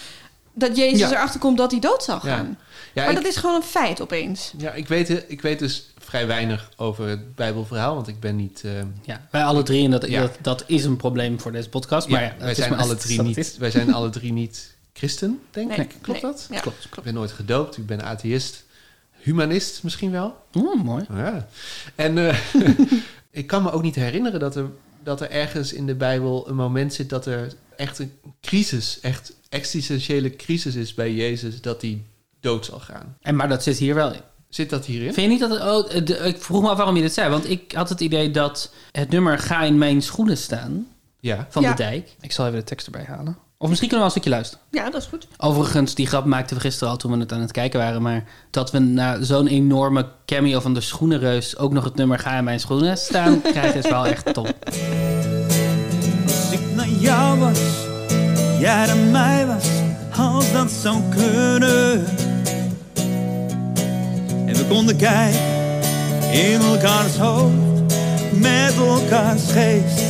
dat Jezus Ja. erachter komt dat hij dood zal gaan. Ja, maar ik, dat is gewoon een feit opeens. ja ik, weet, ik weet dus vrij weinig over het Bijbelverhaal, want ik ben niet... eh, Ja, wij alle drie. En dat, Ja. dat, dat is een probleem voor deze podcast. Maar ja, wij, zijn alle drie niet, wij zijn alle drie niet christen, denk Nee, ik. Klopt nee. dat? Ja, Klopt. Ik ben nooit gedoopt, ik ben atheïst. Humanist misschien wel. Mooi. Ja. En eh, ik kan me ook niet herinneren dat er, dat er ergens in de Bijbel een moment zit dat er echt een crisis, echt existentiële crisis is bij Jezus, dat hij dood zal gaan. En, maar dat zit hier wel in. Zit dat hierin? Vind je niet dat... Het, oh, de- ik vroeg me af waarom je dit zei. Want ik had het idee dat het nummer Ga in mijn schoenen staan... Ja. van Ja. de dijk. Ik zal even de tekst erbij halen. Of misschien kunnen we wel een stukje luisteren. Ja, dat is goed. Overigens, die grap maakten we gisteren al toen we het aan het kijken waren. Maar dat we na zo'n enorme cameo van de schoenenreus... ook nog het nummer Ga in mijn schoenen staan krijgen... is wel echt top. Als ik naar jou was, jij naar mij was, als dat zou kunnen. konden kijken in elkaars hoofd met elkaars geest.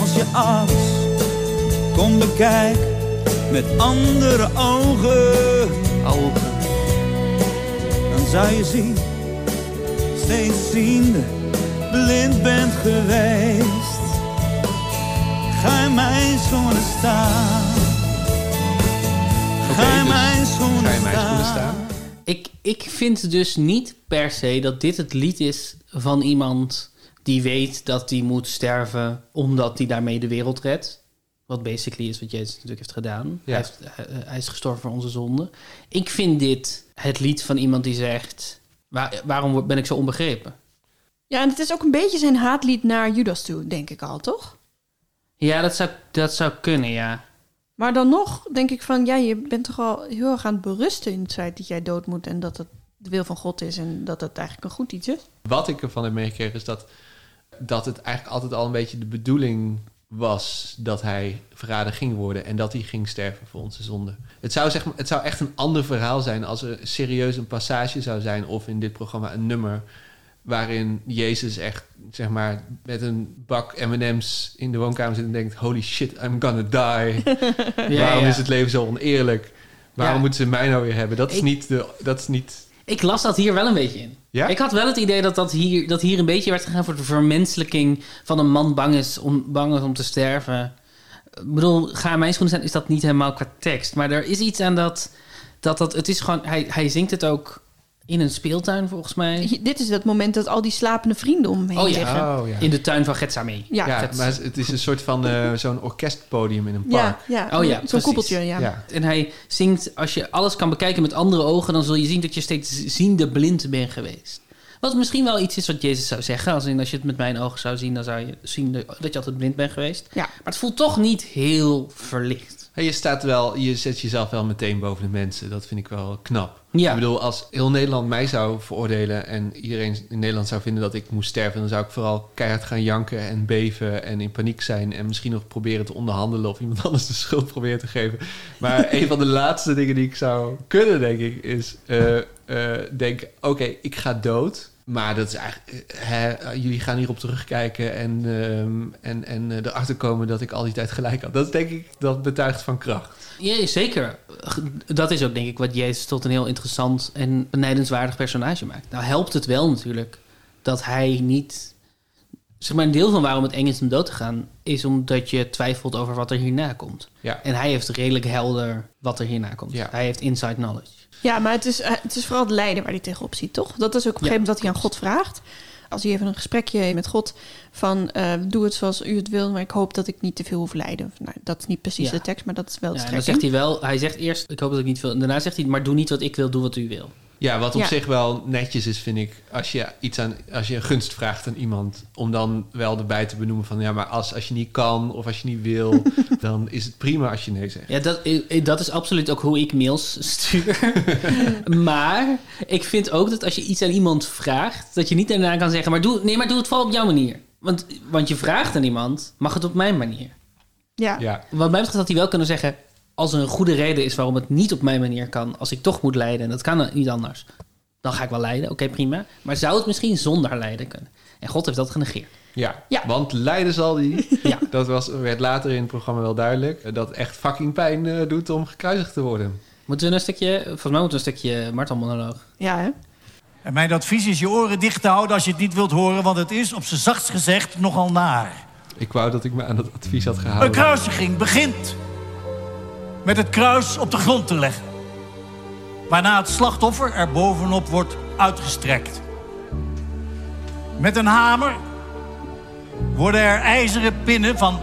Als je alles kon bekijken met andere ogen, Ogen. dan zou je zien, steeds ziende, blind bent geweest. Ga in mijn schoenen staan. Ga in dus mijn schoenen staan. staan. Ik, ik vind dus niet per se dat dit het lied is van iemand die weet dat hij moet sterven omdat hij daarmee de wereld redt. Wat basically is wat Jezus natuurlijk heeft gedaan. Ja. Hij, heeft, hij, hij is gestorven voor onze zonde. Ik vind dit het lied van iemand die zegt... Waar, waarom ben ik zo onbegrepen? Ja, en het is ook een beetje zijn haatlied naar Judas toe, denk ik al, toch? Ja, dat zou, dat zou kunnen, ja. Maar dan nog denk ik van, ja, je bent toch al heel erg aan het berusten in het feit dat jij dood moet en dat het de wil van God is en dat het eigenlijk een goed iets is. Wat ik ervan heb meegekregen is dat, dat het eigenlijk altijd al een beetje de bedoeling was dat hij verraden ging worden en dat hij ging sterven voor onze zonde. Het zou, zeg maar, het zou echt een ander verhaal zijn als er serieus een passage zou zijn of in dit programma een nummer waarin Jezus echt zeg maar met een bak M&M's in de woonkamer zit en denkt holy shit I'm gonna die. Ja, Waarom ja. is het leven zo oneerlijk? Waarom Ja. moeten ze mij nou weer hebben? Dat is Ik- niet de dat is niet Ik las dat hier wel een beetje in. Ja? Ik had wel het idee dat, dat, hier, dat hier een beetje werd gegaan voor de vermenselijking van een man bang is om, bang is om te sterven. Ik bedoel, ga in mijn schoenen zijn, is dat niet helemaal qua tekst. Maar er is iets aan dat, dat, dat het is gewoon, hij, hij zingt het ook in een speeltuin volgens mij. Dit is het moment dat al die slapende vrienden om hem heen Oh ja. liggen. Oh ja. In de tuin van Gethsemane. Ja, maar het is een soort van eh, zo'n orkestpodium in een park. ja, ja. Oh ja, zo'n precies. koepeltje, ja. Ja. En hij zingt, als je alles kan bekijken met andere ogen, dan zul je zien dat je steeds ziende blind bent geweest. Wat misschien wel iets is wat Jezus zou zeggen. Als, in, als je het met mijn ogen zou zien, dan zou je zien dat dat je altijd blind bent geweest. Ja. Maar het voelt toch niet heel verlicht. Je staat wel, je zet jezelf wel meteen boven de mensen. Dat vind ik wel knap. Ja. Ik bedoel, als heel Nederland mij zou veroordelen en iedereen in Nederland zou vinden dat ik moest sterven, dan zou ik vooral keihard gaan janken en beven en in paniek zijn en misschien nog proberen te onderhandelen of iemand anders de schuld proberen te geven. Maar een van de laatste dingen die ik zou kunnen, denk ik, is eh eh, denken: oké, ik ga dood. Maar dat is eigenlijk, eh, hè, eh, jullie gaan hierop terugkijken en, ehm, en, en eh, erachter komen dat ik al die tijd gelijk had. Dat denk ik, dat betuigt van kracht. Ja, zeker. Dat is ook denk ik wat Jezus tot een heel interessant en benijdenswaardig personage maakt. Nou helpt het wel natuurlijk dat hij niet... Zeg maar, een deel van waarom het eng is om dood te gaan... is omdat je twijfelt over wat er hierna komt. Ja. En hij heeft redelijk helder wat er hierna komt. Ja. Hij heeft inside knowledge. Ja, maar het is, eh, het is vooral het lijden waar hij tegenop ziet, toch? Dat is ook op een Ja. gegeven moment dat hij aan God vraagt. Als hij even een gesprekje heeft met God van... eh, doe het zoals u het wil, maar ik hoop dat ik niet te veel hoef lijden. Nou, dat is niet precies Ja. de tekst, maar dat is wel de Ja, dan zegt hij wel... Hij zegt eerst, ik hoop dat ik niet veel... En daarna zegt hij, maar doe niet wat ik wil, doe wat u wil. Ja, wat op Ja. zich wel netjes is, vind ik, als je iets aan, als je een gunst vraagt aan iemand, om dan wel erbij te benoemen van ja, maar als, als je niet kan of als je niet wil, dan is het prima als je nee zegt. Ja, dat, dat is absoluut ook hoe ik mails stuur. maar ik vind ook dat als je iets aan iemand vraagt, dat je niet daarna kan zeggen, maar doe, nee, maar doe het vooral op jouw manier. Want, want je vraagt aan iemand, mag het op mijn manier? Ja. Ja, Wat mij betreft had hij wel kunnen zeggen, als er een goede reden is waarom het niet op mijn manier kan, als ik toch moet lijden en dat kan niet anders, dan ga ik wel lijden, oké prima. Maar zou het misschien zonder lijden kunnen? En God heeft dat genegeerd. ja. Ja. want lijden zal die, Ja. dat was, werd later in het programma wel duidelijk, eh, dat echt fucking pijn eh, doet om gekruisigd te worden. Moeten we een stukje, volgens mij moeten we een stukje martelmonoloog. Ja, hè? En mijn advies is je oren dicht te houden als je het niet wilt horen, want het is op z'n zachtst gezegd nogal naar. Ik wou dat ik me aan dat advies had Een gehouden. kruisiging begint met het kruis op de grond te leggen. Waarna het slachtoffer er bovenop wordt uitgestrekt. Met een hamer worden er ijzeren pinnen van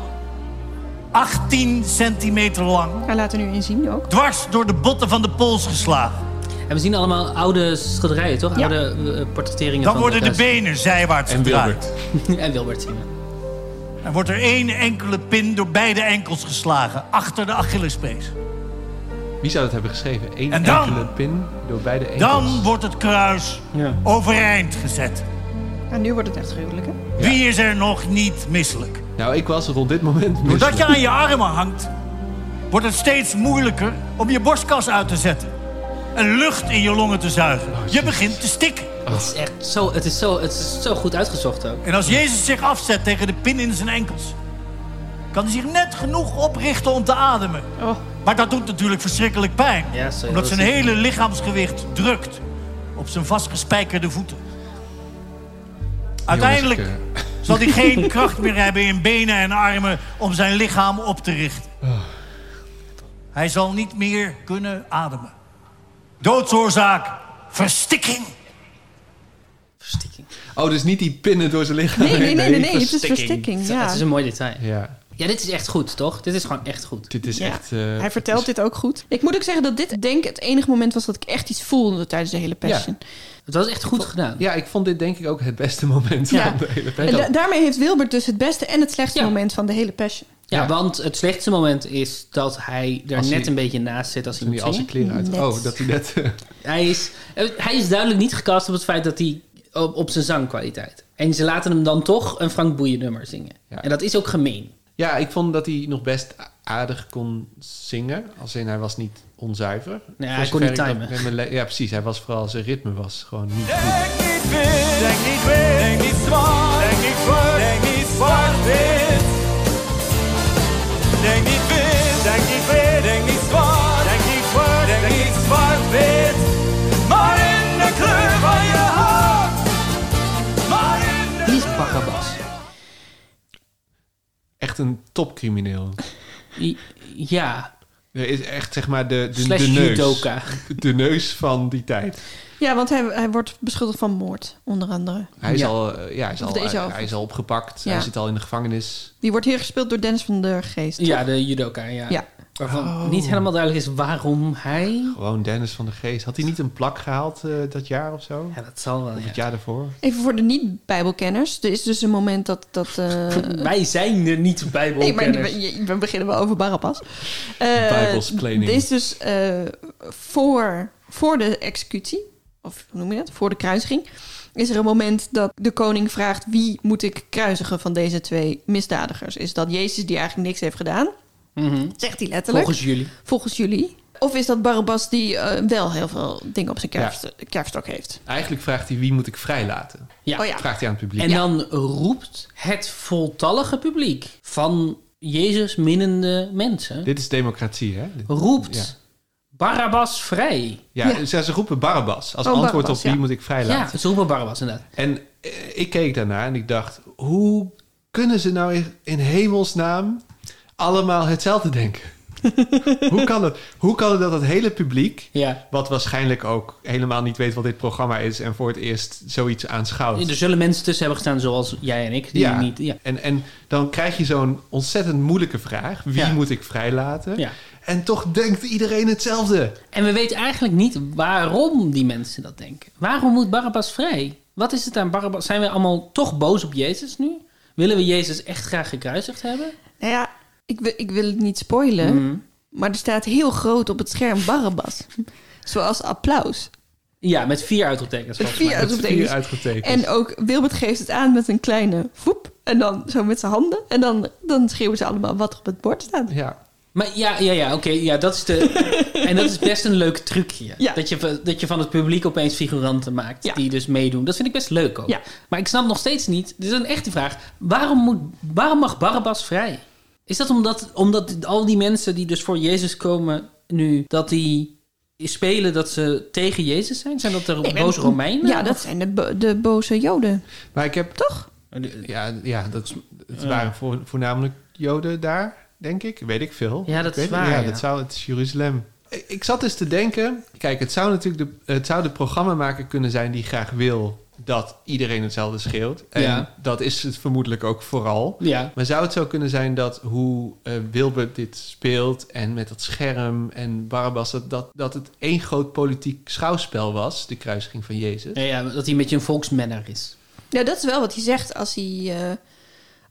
18 centimeter lang Hij laat er nu in zien ook. dwars door de botten van de pols geslagen. En we zien allemaal oude schilderijen, toch? Ja. Oude eh, portretteringen Dan van worden de benen zijwaarts En gedraaid. Wilbert. en Wilbert zien we. Er wordt er één enkele pin door beide enkels geslagen, achter de Achillespees. Wie zou dat hebben geschreven? Eén En dan- enkele pin door beide enkels. Dan wordt het kruis Ja. overeind gezet. En nu wordt het echt gruwelijk, hè? Wie is er nog niet misselijk? Nou, ik was rond dit moment Doordat misselijk. je aan je armen hangt, wordt het steeds moeilijker om je borstkas uit te zetten. en lucht in je longen te zuigen. Je begint te stikken. Het is echt zo, het is zo, het is zo goed uitgezocht ook. En als Jezus zich afzet tegen de pin in zijn enkels... kan hij zich net genoeg oprichten om te ademen. Oh. Maar dat doet natuurlijk verschrikkelijk pijn. Ja, omdat dat zijn hele lichaamsgewicht drukt op zijn vastgespijkerde voeten. Uiteindelijk Jongens, ik, zal hij geen kracht meer hebben in benen en armen om zijn lichaam op te richten. Hij zal niet meer kunnen ademen. Doodsoorzaak, verstikking. Verstikking. Oh, dus niet die pinnen door zijn lichaam. Nee, nee, nee, nee, nee, het is verstikking. Ja. Dat is een mooi detail. Ja, Ja, dit is echt goed, toch? Dit is gewoon echt goed. dit is Ja. echt... eh, Hij vertelt dit ook goed. Ik moet ook zeggen dat dit denk ik het enige moment was dat ik echt iets voelde tijdens de hele Passion. Het was echt goed gedaan. Ja, ik vond dit denk ik ook het beste moment Ja. van de hele En Passion. da- daarmee heeft Wilbert dus het beste en het slechtste Ja. moment van de hele Passion. Ja, Ja. want het slechtste moment is dat hij er Als net hij- een beetje naast zit als hij moet hij al zijn zingen. kleren uit... Net. Oh, dat hij net... Hij is, eh, hij is duidelijk niet gecast op het feit dat hij op, op zijn zangkwaliteit. En ze laten hem dan toch een Frank Boeien nummer zingen. Ja. En dat is ook gemeen. Ja, ik vond dat hij nog best aardig kon zingen. Als in, hij was niet onzuiver. hij kon niet timen. Ja, precies. Hij was vooral, zijn ritme was gewoon niet goed. Denk niet wit, denk niet wit, denk niet zwart, denk niet zwart, denk niet zwart-wit. Echt een topcrimineel. Ja, Er is echt, zeg maar, de, de, slash de neus. judoka. De neus van die tijd. Ja, want hij, hij wordt beschuldigd van moord, onder andere. Hij is, Ja. al, eh, ja, hij is, al, hij, is al opgepakt. Ja. Hij zit al in de gevangenis. Die wordt hier gespeeld door Dennis van der Geest. Ja, de judoka, ja. Ja. Waarvan Oh. niet helemaal duidelijk is waarom hij... Gewoon Dennis van de Geest. Had hij niet een plak gehaald eh, dat jaar of zo? Ja, dat zal wel, Of ja. het jaar daarvoor? Even voor de niet-Bijbelkenners. Er is dus een moment dat... dat eh, Wij zijn er niet Nee, bijbelkenners. maar we, we beginnen wel over Barabbas. Uh, Bijbelsplaining. Dit is dus eh, voor, voor de executie, of hoe noem je dat? Voor de kruisiging, is er een moment dat de koning vraagt... wie moet ik kruisigen van deze twee misdadigers? Is dat Jezus die eigenlijk niks heeft gedaan? Mhm. Zegt hij letterlijk. Volgens jullie. Volgens jullie. Of is dat Barabbas die eh, wel heel veel dingen op zijn kerfst- kerfstok heeft? Eigenlijk vraagt hij wie moet ik vrijlaten? Ja. Oh ja. Vraagt hij aan het publiek. En dan roept het voltallige publiek van Jezus minnende mensen... Dit is democratie, hè? Roept Ja. Barabbas vrij. Ja, Ja. Ze, ze roepen Barabbas als Oh, antwoord Barabbas, op wie ja. moet ik vrijlaten. Ja, ze roepen Barabbas inderdaad. En eh, ik keek daarna en ik dacht, hoe kunnen ze nou in, in hemelsnaam allemaal hetzelfde denken? hoe, kan het, hoe kan het dat het hele publiek, Ja. wat waarschijnlijk ook helemaal niet weet wat dit programma is en voor het eerst zoiets aanschouwt. Er zullen mensen tussen hebben gestaan zoals jij en ik. Die Ja. niet... Ja. En, en dan krijg je zo'n ontzettend moeilijke vraag. Wie Ja. moet ik vrijlaten? ja. En toch denkt iedereen hetzelfde. En we weten eigenlijk niet waarom die mensen dat denken. Waarom moet Barabbas vrij? Wat is het aan Barabbas? Zijn we allemaal toch boos op Jezus nu? Willen we Jezus echt graag gekruisigd hebben? Nou ja, ik wil, ik wil het niet spoilen, Mhm. maar er staat heel groot op het scherm Barabbas. Zoals applaus. Ja, met vier uitroeptekens. Met vier. Met uitroeptekens. vier. En ook Wilbert geeft het aan met een kleine voep. En dan zo met zijn handen. En dan, dan schreeuwen ze allemaal wat er op het bord staat. Ja, Maar ja, ja, ja oké. ja, dat is de. en dat is best een leuk trucje. Ja. Dat, je, dat je van het publiek opeens figuranten maakt Ja. die dus meedoen. Dat vind ik best leuk ook. Ja. Maar ik snap nog steeds niet. Dit is een echte vraag. Waarom, moet, waarom mag Barabbas vrij? Is dat omdat, omdat al die mensen die dus voor Jezus komen nu, dat die spelen dat ze tegen Jezus zijn? Zijn dat de Nee, boze Romeinen? Ja, dat zijn de, bo- de boze Joden. maar ik heb... Toch? Ja, ja dat, het waren voor, voornamelijk Joden daar, denk ik. Weet ik veel. Ja, dat is waar, Ja, ja. dat zou, het is Jeruzalem. Ik, ik zat eens te denken... Kijk, het zou natuurlijk de, het zou de programmamaker kunnen zijn... die graag wil dat iedereen hetzelfde schreeuwt. En Ja. dat is het vermoedelijk ook vooral. Ja. Maar zou het zo kunnen zijn dat hoe eh, Wilbert dit speelt... en met dat scherm en Barabbas... Dat, dat, dat het één groot politiek schouwspel was... de kruisiging van Jezus? Ja, ja, dat hij een beetje een volksmanner is. Ja, dat is wel wat hij zegt als hij...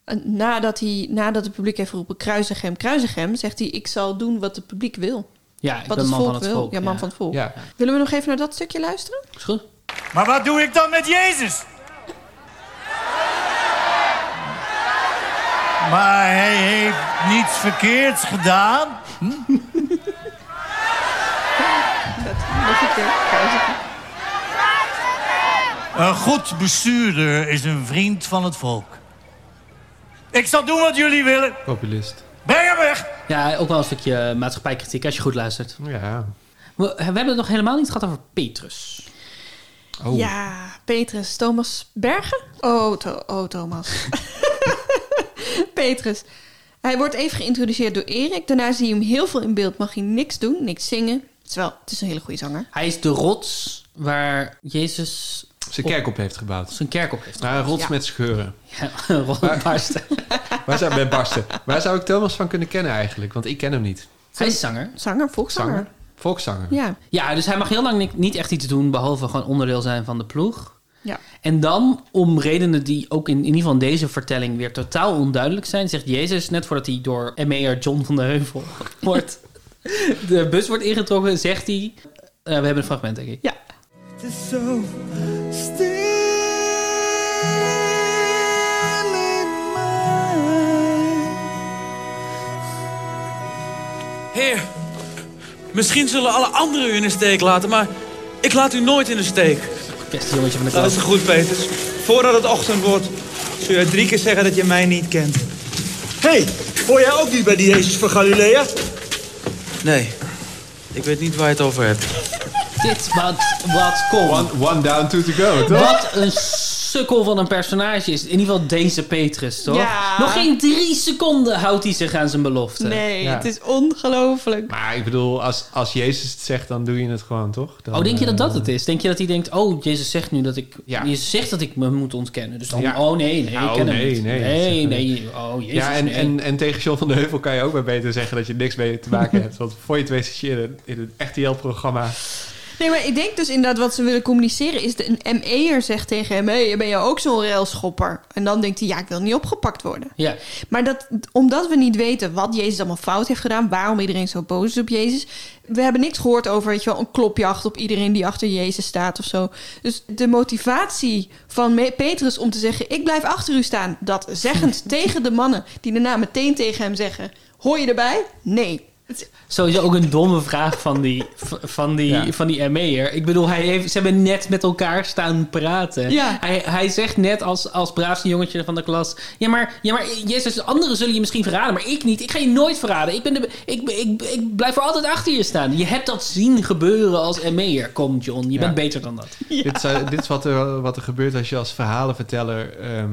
eh, nadat, hij nadat het publiek heeft geroepen kruisig hem, kruisig hem... zegt hij ik zal doen wat het publiek wil. Ja, ik Wat ben het man volk van het wil. volk. ja, man van het volk. Ja. Willen we nog even naar dat stukje luisteren? Is goed. Maar wat doe ik dan met Jezus? Maar hij heeft niets verkeerds gedaan. Nog een goed bestuurder is een vriend van het volk. Ik zal doen wat jullie willen. Populist. Breng hem weg! Ja, ook wel een stukje maatschappijkritiek als je goed luistert. Ja. We, we hebben het nog helemaal niet gehad over Petrus. Oh. Ja, Petrus. Thomas Bergen? Oh, oh Thomas. Petrus. Hij wordt even geïntroduceerd door Erik. Daarna zie je hem heel veel in beeld. Mag hij niks doen, niks zingen. Terwijl, het is een hele goede zanger. Hij is de rots waar Jezus Zijn kerk op heeft gebouwd. zijn kerk op heeft. Een rots Ja. met scheuren. Ja, rot barsten. Waar zou, met barsten. Waar zou ik Thomas van kunnen kennen eigenlijk? Want ik ken hem niet. Hij is zanger. Zanger, volkszanger. Zanger? Volkszanger. Ja. Ja, dus hij mag heel lang ni- niet echt iets doen... behalve gewoon onderdeel zijn van de ploeg. Ja. En dan, om redenen die ook in, in ieder geval in deze vertelling... weer totaal onduidelijk zijn... zegt Jezus, net voordat hij door ME'er John van der Heuvel wordt... de bus wordt ingetrokken, zegt hij... eh, we hebben een fragment, denk ik. Ja. Het is zo stil in mij. Heer, misschien zullen alle anderen u in de steek laten, maar ik laat u nooit in de steek. Beste jongetje van de Dat klas. is goed, Peters. Voordat het ochtend wordt, zul je drie keer zeggen dat je mij niet kent. Hé, hey, hoor jij ook niet bij die Jezus van Galilea? Nee, ik weet niet waar je het over hebt. Dit, wat, wat, kom. One, one down, two to go, toch? Wat een sukkel van een personage is. In ieder geval deze Petrus, toch? Ja. Nog geen drie seconden houdt hij zich aan zijn belofte. Nee, Ja. het is ongelooflijk. Maar ik bedoel, als, als Jezus het zegt, dan doe je het gewoon, toch? Dan, Oh, denk je dat eh, dat het is? Denk je dat hij denkt, oh, Jezus zegt nu dat ik... Ja. Jezus zegt dat ik me moet ontkennen. Dus dan, Ja. oh nee, nee, Nou, ik ken hem nee, niet. nee, nee, nee, oh, Jezus, Ja, en, nee. en, en tegen John van de Heuvel kan je ook maar beter zeggen dat je niks mee te maken hebt. Want voor je het weet zit je in een, in een RTL-programma. Nee, maar ik denk dus inderdaad wat ze willen communiceren is... de, een ME'er zegt tegen hem... Hé, ben je ook zo'n railschopper? En dan denkt hij, ja, ik wil niet opgepakt worden. Ja, Maar dat, omdat we niet weten wat Jezus allemaal fout heeft gedaan... waarom iedereen zo boos is op Jezus... we hebben niks gehoord over, weet je wel... een klopjacht op iedereen die achter Jezus staat of zo. Dus de motivatie van Petrus om te zeggen... ik blijf achter u staan... dat zeggend tegen de mannen die daarna meteen tegen hem zeggen... hoor je erbij? Nee. Het- sowieso ook een domme vraag van die, van die, Ja. van die ME'er. Ik bedoel, hij heeft, ze hebben net met elkaar staan praten. Ja. Hij, hij zegt net als, als braafste jongetje van de klas... Ja maar, ja, maar Jezus, anderen zullen je misschien verraden, maar ik niet. Ik ga je nooit verraden. Ik, ben de, ik, ik, ik blijf voor altijd achter je staan. Je hebt dat zien gebeuren als ME'er. Kom John, je Ja. bent beter dan dat. Dit, zou- dit is wat er, wat er gebeurt als je als verhalenverteller ehm,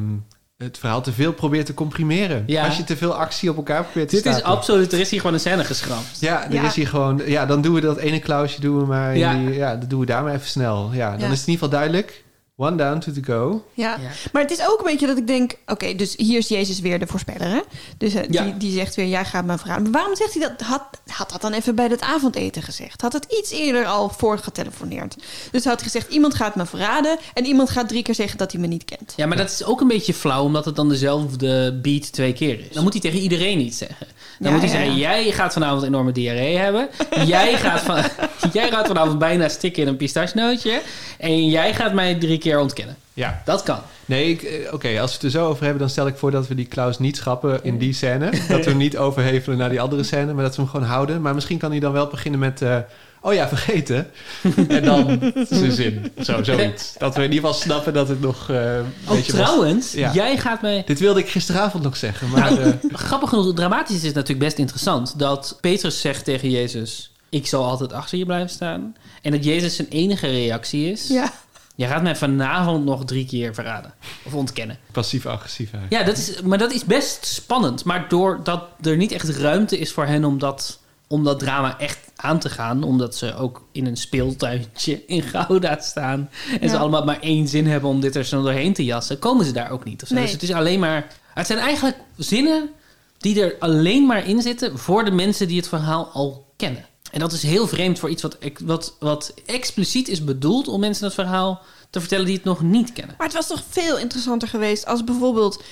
het verhaal te veel probeert te comprimeren. Ja. Als je te veel actie op elkaar probeert te Dit is absoluut, er is hier gewoon een scène geschrapt. Ja, er Ja. is hier gewoon... Ja, dan doen we dat ene klausje doen we maar... Ja. die- ja, dat doen we daar maar even snel. Ja, dan Ja. is het in ieder geval duidelijk. One down, two to go. Ja. Ja. maar het is ook een beetje dat ik denk... oké, dus hier is Jezus weer de voorspeller, hè? Dus eh, Ja. die, die zegt weer, jij gaat me verraden. Maar waarom zegt hij dat? Had, had dat dan even bij het avondeten gezegd? Had het iets eerder al voorgetelefoneerd? Dus had hij gezegd, iemand gaat me verraden... en iemand gaat drie keer zeggen dat hij me niet kent. Ja, maar dat is ook een beetje flauw, omdat het dan dezelfde beat twee keer is. Dan moet hij tegen iedereen iets zeggen. Dan Ja, moet hij zeggen, jij gaat vanavond enorme diarree hebben. jij, gaat van, jij gaat vanavond bijna stikken in een pistachenootje. En jij gaat mij drie keer ontkennen. Ja. Dat kan. Nee, eh, oké, als we het er zo over hebben... dan stel ik voor dat we die Klaus niet schrappen in die scène. dat we hem niet overhevelen naar die andere scène... maar dat we hem gewoon houden. Maar misschien kan hij dan wel beginnen met... eh, oh ja, vergeten. en dan zijn zin. Zo, zoiets. Dat we in ieder geval snappen dat het nog... eh een Oh, beetje trouwens, Ja. jij gaat mij... Dit wilde ik gisteravond nog zeggen, maar... Nou, eh, Grappig genoeg, dramatisch is het natuurlijk best interessant... dat Petrus zegt tegen Jezus... ik zal altijd achter je blijven staan. En dat Jezus zijn enige reactie is... Ja. jij gaat mij vanavond nog drie keer verraden. Of ontkennen. passief-agressief eigenlijk. Ja, dat is, maar dat is best spannend. Maar doordat er niet echt ruimte is voor hen om dat, om dat drama echt aan te gaan... omdat ze ook in een speeltuintje in Gouda staan... en ze allemaal maar één zin hebben om dit er zo doorheen te jassen... komen ze daar ook niet. Nee. Dus het is alleen maar... Het zijn eigenlijk zinnen die er alleen maar in zitten... voor de mensen die het verhaal al kennen. En dat is heel vreemd voor iets wat, wat, wat expliciet is bedoeld... om mensen het verhaal te vertellen die het nog niet kennen. Maar het was toch veel interessanter geweest als bijvoorbeeld...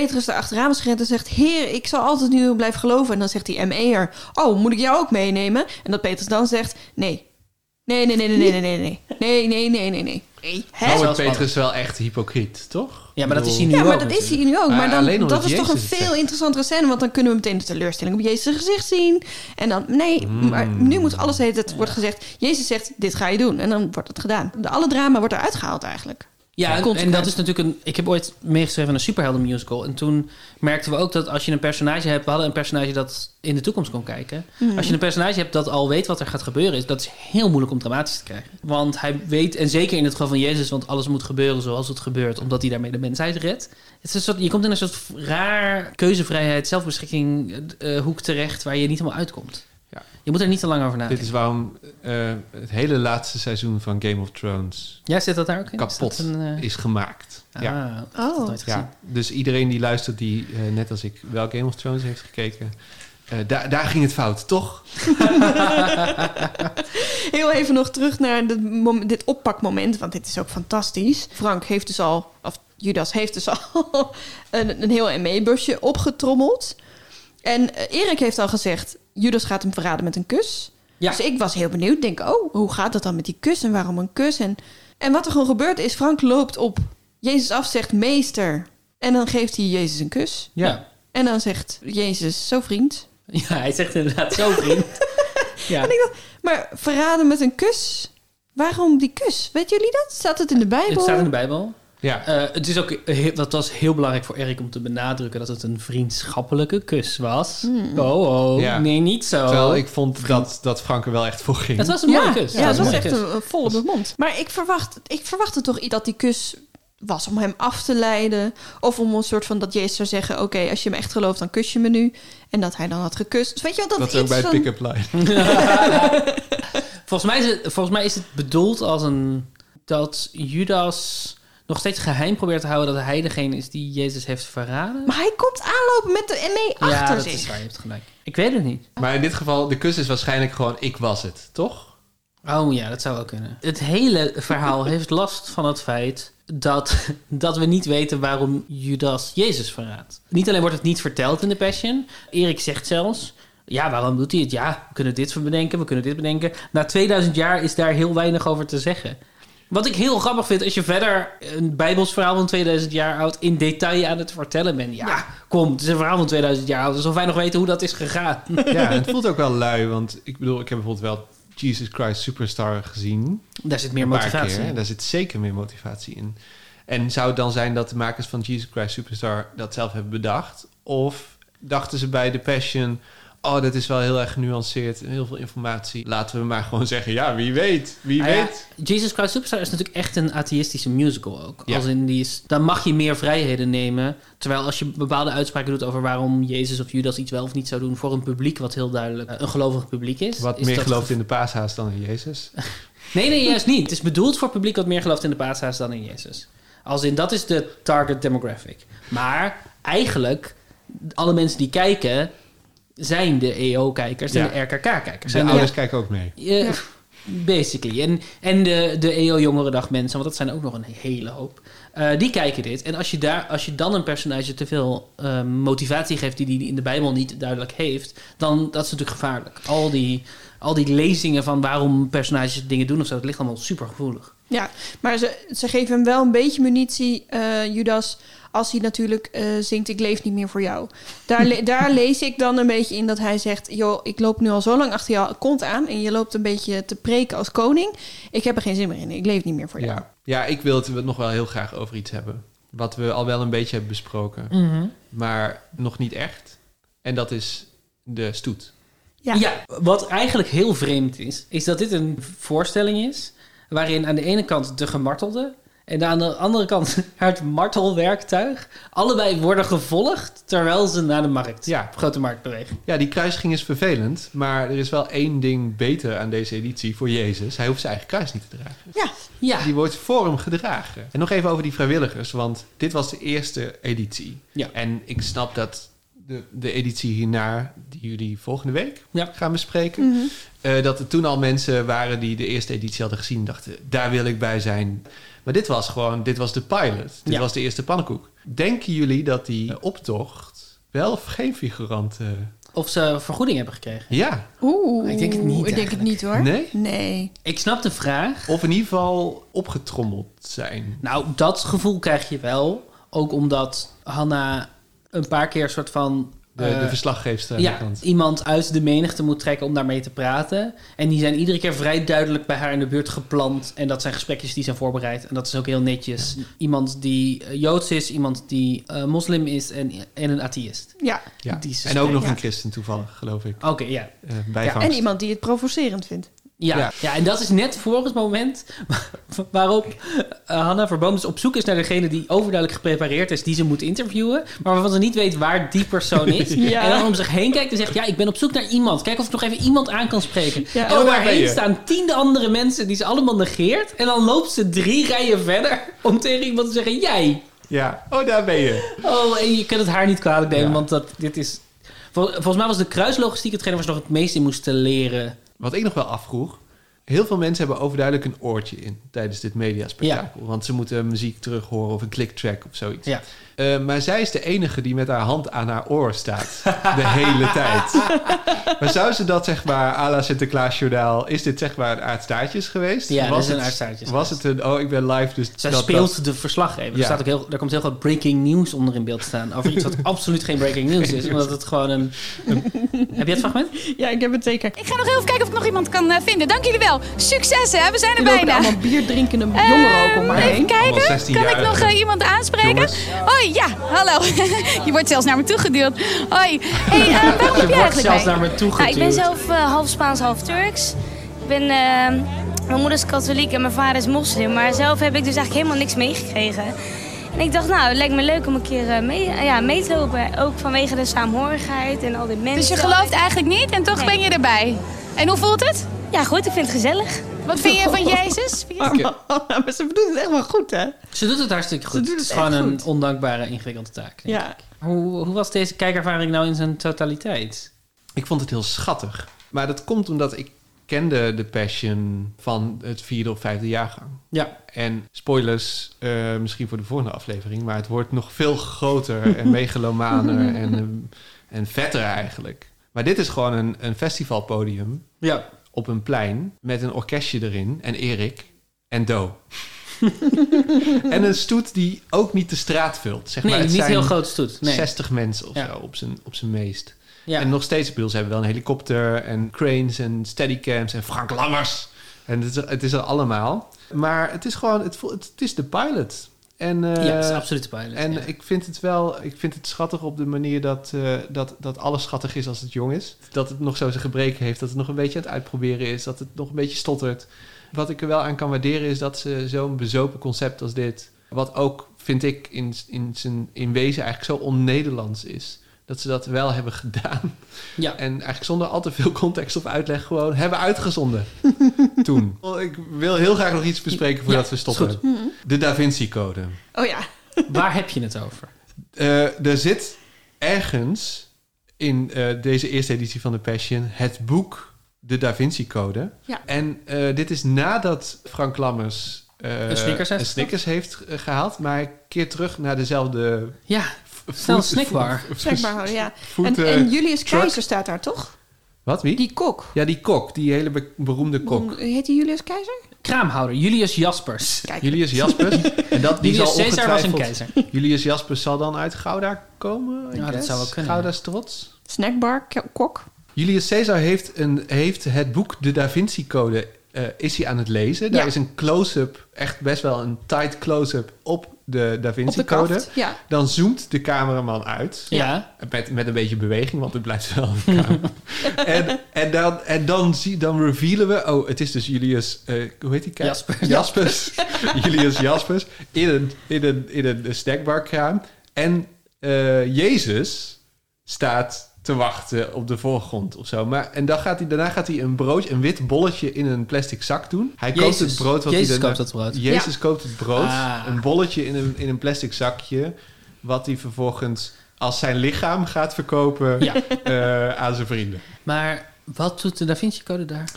Petrus er achteraan is gerend en zegt... Heer, ik zal altijd nu blijven geloven. En dan zegt die ME'er... Oh, moet ik jou ook meenemen? En dat Petrus dan zegt... Nee, Nee, nee, nee, nee, nee, nee, nee, nee. Nee, nee, nee, nee, nee. Nou, Zelfs Petrus is wel echt hypocriet, toch? Ja, maar dat is hij nu Ja, maar ook dat is hij nu ook. Maar dan, alleen omdat dat is toch een veel zegt. interessantere scène. Want dan kunnen we meteen de teleurstelling op Jezus' gezicht zien. En dan, nee, maar nu moet alles heet het wordt gezegd. Jezus zegt, dit ga je doen. En dan wordt het gedaan. De, alle drama wordt eruit gehaald eigenlijk. Ja, en- dat is natuurlijk een... Ik heb ooit meegeschreven aan een superhelden musical. En toen merkten we ook dat als je een personage hebt... We hadden een personage dat in de toekomst kon kijken. Mhm. Als je een personage hebt dat al weet wat er gaat gebeuren... Is, dat is heel moeilijk om dramatisch te krijgen. Want hij weet, en zeker in het geval van Jezus... Want alles moet gebeuren zoals het gebeurt... Omdat hij daarmee de mensheid redt. Het is een soort, je komt in een soort raar keuzevrijheid... zelfbeschikking eh, hoek terecht... waar je niet helemaal uitkomt. Je moet er niet te lang over Dit nadenken. is waarom eh, het hele laatste seizoen van Game of Thrones Ja, zit dat daar ook in? Is kapot dat een, eh, is gemaakt. ah, ja. Oh. nooit gezien. ja, dus iedereen die luistert, die eh, net als ik wel Game of Thrones heeft gekeken, eh, daar, daar ging het fout, toch? Heel even nog terug naar dit, mom- dit oppakmoment. Want dit is ook fantastisch. Frank heeft dus al, of Judas heeft dus al een, een heel ME-busje opgetrommeld. En Erik heeft al gezegd, Judas gaat hem verraden met een kus. Ja. Dus ik was heel benieuwd. Denk, oh, hoe gaat dat dan met die kus en waarom een kus? En, en wat er gewoon gebeurt is, Frank loopt op Jezus af, zegt meester. En dan geeft hij Jezus een kus. Ja. En dan zegt Jezus, zo vriend. Ja, hij zegt inderdaad zo, vriend. ja. En ik dacht, maar verraden met een kus? Waarom die kus? Weet jullie dat? Staat het in de Bijbel? Het staat in de Bijbel. Ja, Eh, het is ook heel, dat was heel belangrijk voor Erik om te benadrukken dat het een vriendschappelijke kus was. Oh, oh, Ja. nee, niet zo. terwijl ik vond dat, dat Frank er wel echt voor ging. Het was een mooie ja, kus. Ja, was echt een, een vol op de mond. Maar ik, verwacht, ik verwachtte toch dat die kus was om hem af te leiden. Of om een soort van dat Jezus zou zeggen... oké, als je me echt gelooft, dan kus je me nu. En dat hij dan had gekust. Dus weet je wel, dat, dat is ook bij van... pick-up line. Volgens mij, is het, volgens mij is het bedoeld als een... dat Judas nog steeds geheim probeert te houden... dat hij degene is die Jezus heeft verraden. Maar hij komt aanlopen met de ME ja, achter dat zich. is waar, je hebt gelijk. Ik weet het niet. Maar in dit geval, de kus is waarschijnlijk gewoon ik was het, toch? Oh ja, dat zou wel kunnen. Het hele verhaal heeft last van het feit dat, dat we niet weten waarom Judas Jezus verraadt. Niet alleen wordt het niet verteld in de Passion. Erik zegt zelfs, ja, waarom doet hij het? Ja, we kunnen dit bedenken, we kunnen dit bedenken. Na 2000 jaar is daar heel weinig over te zeggen. Wat ik heel grappig vind, als je verder een Bijbels verhaal van 2000 jaar oud in detail aan het vertellen bent. Ja, kom, het is een verhaal van 2000 jaar oud. Alsof wij nog weten hoe dat is gegaan. Ja, het voelt ook wel lui, want ik bedoel, ik heb bijvoorbeeld wel Jesus Christ Superstar gezien. Daar zit meer motivatie keer, in. Daar zit zeker meer motivatie in. En zou het dan zijn dat de makers van Jesus Christ Superstar dat zelf hebben bedacht? Of dachten ze bij The Passion... oh, dat is wel heel erg genuanceerd en heel veel informatie. Laten we maar gewoon zeggen, ja, wie weet, wie Ah ja, weet. Jesus Christ Superstar is natuurlijk echt een atheïstische musical ook. Ja. Als in die is, dan mag je meer vrijheden nemen. Terwijl als je bepaalde uitspraken doet over waarom Jezus of Judas iets wel of niet zou doen voor een publiek wat heel duidelijk eh, een gelovig publiek is. Wat is meer gelooft in de paashaas dan in Jezus. Nee, nee, juist niet. Het is bedoeld voor publiek wat meer gelooft in de paashaas dan in Jezus. Als in, dat is de target demographic. Maar eigenlijk, alle mensen die kijken, zijn de EO-kijkers Ja. en de RKK-kijkers. De Zijn ouders kijken ook mee. Ja, Basically. En, en de, de EO Jongerendag mensen, want dat zijn ook nog een hele hoop. eh, die kijken dit. En als je, daar, als je dan een personage te veel eh, motivatie geeft die die in de Bijbel niet duidelijk heeft, dan dat is natuurlijk gevaarlijk. Al die, al die lezingen van waarom personages dingen doen of zo, dat ligt allemaal super gevoelig. Ja, maar ze, ze geven hem wel een beetje munitie, eh, Judas, als hij natuurlijk eh, zingt ik leef niet meer voor jou. Daar, le- daar lees ik dan een beetje in dat hij zegt, joh, ik loop nu al zo lang achter jou kont aan en je loopt een beetje te preken als koning. Ik heb er geen zin meer in, ik leef niet meer voor jou. Ja. ja, ik wil het nog wel heel graag over iets hebben. Wat we al wel een beetje hebben besproken. Maar nog niet echt. En dat is de stoet. Ja. Ja. wat eigenlijk heel vreemd is, is dat dit een voorstelling is waarin aan de ene kant de gemartelde en aan de andere kant het martelwerktuig allebei worden gevolgd terwijl ze naar de markt, Ja. grote markt bewegen. Ja, die kruisiging is vervelend. Maar er is wel één ding beter aan deze editie voor Jezus. Hij hoeft zijn eigen kruis niet te dragen. Ja, Ja, Die wordt voor hem gedragen. En nog even over die vrijwilligers. Want dit was de eerste editie. Ja. En ik snap dat de, de editie hierna, die jullie volgende week Ja. gaan bespreken... eh, dat er toen al mensen waren die de eerste editie hadden gezien... dachten, daar wil ik bij zijn. Maar dit was gewoon, dit was de pilot. Dit Ja. was de eerste pannenkoek. Denken jullie dat die eh, optocht wel of geen figurant... eh, of ze vergoeding hebben gekregen. Ja. Oeh, Ik denk het niet Ik denk het niet hoor. Nee? Nee. Ik snap de vraag. Of in ieder geval opgetrommeld zijn. Nou, dat gevoel krijg je wel. Ook omdat Hanna een paar keer soort van... De, de eh, verslaggeefster aan de ja, kant. iemand uit de menigte moet trekken om daarmee te praten. En die zijn iedere keer vrij duidelijk bij haar in de buurt geplant. En dat zijn gesprekjes die zijn voorbereid. En dat is ook heel netjes. Iemand die eh, Joods is, iemand die eh, moslim is en, en een atheïst. Ja. Ja. En ook nog Ja. een christen toevallig, geloof ik. Oké, ja. Bijvangst. En iemand die het provocerend vindt. Ja. Ja. Ja. en dat is net voor het moment waarop eh, Hanna Verboom dus op zoek is naar degene die overduidelijk geprepareerd is, die ze moet interviewen, maar waarvan ze niet weet waar die persoon is. Ja. En dan om zich heen kijkt en zegt, ja, ik ben op zoek naar iemand. Kijk of ik nog even iemand aan kan spreken. Ja. En Oh, om daar haar ben heen je. staan tien andere mensen die ze allemaal negeert. En dan loopt ze drie rijen verder om tegen iemand te zeggen, jij. Ja, oh, daar ben je. Oh, en je kunt het haar niet kwalijk nemen, Ja. want dat, dit is... Vol- Volgens mij was de kruislogistiek hetgene waar ze nog het meest in moesten leren. Wat ik nog wel afvroeg. Heel veel mensen hebben overduidelijk een oortje in tijdens dit mediaspectakel. Want ze moeten muziek terug horen of een clicktrack of zoiets. Ja. Eh, maar zij is de enige die met haar hand aan haar oor staat. De hele tijd. Maar zou ze dat zeg maar à la Sinterklaasjournaal... Is dit zeg maar een aardstaartjes geweest? Ja, was dat is een het, aardstaartjes Was het een... Oh, ik ben live, dus... Zij dat- speelt dat- de verslaggever. Er, staat ook heel, er komt heel groot breaking news onder in beeld staan. Over iets wat absoluut geen breaking news is. Omdat het gewoon een... een- Heb je het fragment? Ja, ik heb het zeker. Ik ga nog even kijken of ik nog iemand kan eh, vinden. Dank jullie wel. Succes hè, we zijn er Er bijna. allemaal bierdrinkende Eh, jongeren ook om mij even heen. kijken. Allemaal Kan ik 16-jarigen. nog eh, iemand aanspreken? Jongens. Hoi, ja, hallo. je wordt zelfs naar me toegeduwd. Hoi. Hey, eh, waarom heb Je eigenlijk zelfs mee? naar me toe Nou, ik ben geduwd. zelf eh, half Spaans, half Turks. Ik ben, eh, mijn moeder is katholiek en mijn vader is moslim. Maar zelf heb ik dus eigenlijk helemaal niks meegekregen. En ik dacht, nou, het lijkt me leuk om een keer eh, mee, ja, mee te lopen. Ook vanwege de saamhorigheid en al die mensen. Dus je gelooft eigenlijk niet en toch Nee. ben je erbij. En hoe voelt het? Ja, goed, ik vind het gezellig. Wat vind je van Jezus? Arme Anna, maar ze doet het echt wel goed, hè? Ze doet het hartstikke goed. Ze doet het het is gewoon een goed. ondankbare, ingewikkelde taak. denk Ja. ik. Hoe, hoe was deze kijkervaring nou in zijn totaliteit? Ik vond het heel schattig. Maar dat komt omdat ik kende de Passion van het vierde of vijfde jaargang. Ja. En spoilers, eh, misschien voor de volgende aflevering, maar het wordt nog veel groter en megalomaner en, eh, en vetter eigenlijk. Maar dit is gewoon een, een festivalpodium Ja. Op een plein met een orkestje erin en Erik en Do. en een stoet die ook niet de straat vult. Zeg maar, Nee, het niet zijn heel groot stoet. Nee. 60 mensen of Ja. zo op zijn, op zijn meest. Ja. En nog steeds, bedoel, ze hebben wel een helikopter en cranes en steadycams en Frank Lammers. En het is, het is er allemaal. Maar het is gewoon, het, het is de pilot. En, eh, ja, het is absoluut pilot. en ja. ik vind het wel, ik vind het schattig op de manier dat, eh, dat, dat alles schattig is als het jong is. Dat het nog zo zijn gebreken heeft, dat het nog een beetje aan het uitproberen is, dat het nog een beetje stottert. Wat ik er wel aan kan waarderen is dat ze zo'n bezopen concept als dit, wat ook, vind ik, in, in, zijn, in wezen eigenlijk zo on-Nederlands is. Dat ze dat wel hebben gedaan. Ja. En eigenlijk zonder al te veel context of uitleg gewoon hebben uitgezonden. Toen. Ik wil heel graag nog iets bespreken voordat Ja, we stoppen. goed. De Da Vinci Code. Oh ja. Waar heb je het over? Eh, er zit ergens in eh, deze eerste editie van The Passion het boek De Da Vinci Code. Ja. En eh, dit is nadat Frank Lammers eh, Een Snickers heeft een Snickers heeft eh, gehaald, maar hij keert terug naar dezelfde. Ja, snel snackbar. ja. En, en Julius. Keizer staat daar, toch? Wat, wie? Die kok. Ja, die kok, die hele be- beroemde kok. Heet die Julius Keizer? Kraamhouder, Julius Jaspers. Kijk. Julius Jaspers. en dat, die Julius zal Caesar was een keizer. Julius Jaspers zal dan uit Gouda komen? Ja, dat zou wel kunnen, Gouda's trots. Snackbar, kok. Julius Caesar heeft, een, heeft het boek De Da Vinci Code eh, is hij aan het lezen. Daar Ja. is een close-up, echt best wel een tight close-up op de Da Vinci de Code. kaft. Ja. Dan zoomt de cameraman uit. Ja. Met, met een beetje beweging, want het blijft wel een camera. en, en dan, en dan, zie, dan revealen we... Oh, het is dus Julius... eh, hoe heet die? Jaspers. Jaspers. Julius Jaspers. In een, in een, in een snackbarkraam. En eh, Jezus staat te wachten op de voorgrond of zo. Maar, en dan gaat hij, daarna gaat hij een broodje, een wit bolletje in een plastic zak doen. Hij koopt Jezus. het brood wat Jezus hij daarna- koopt dat brood. Jezus koopt het brood. Ah. Een bolletje in een, in een plastic zakje. Wat hij vervolgens als zijn lichaam gaat verkopen Ja. eh, aan zijn vrienden. Maar wat doet de Da Vinci Code daar?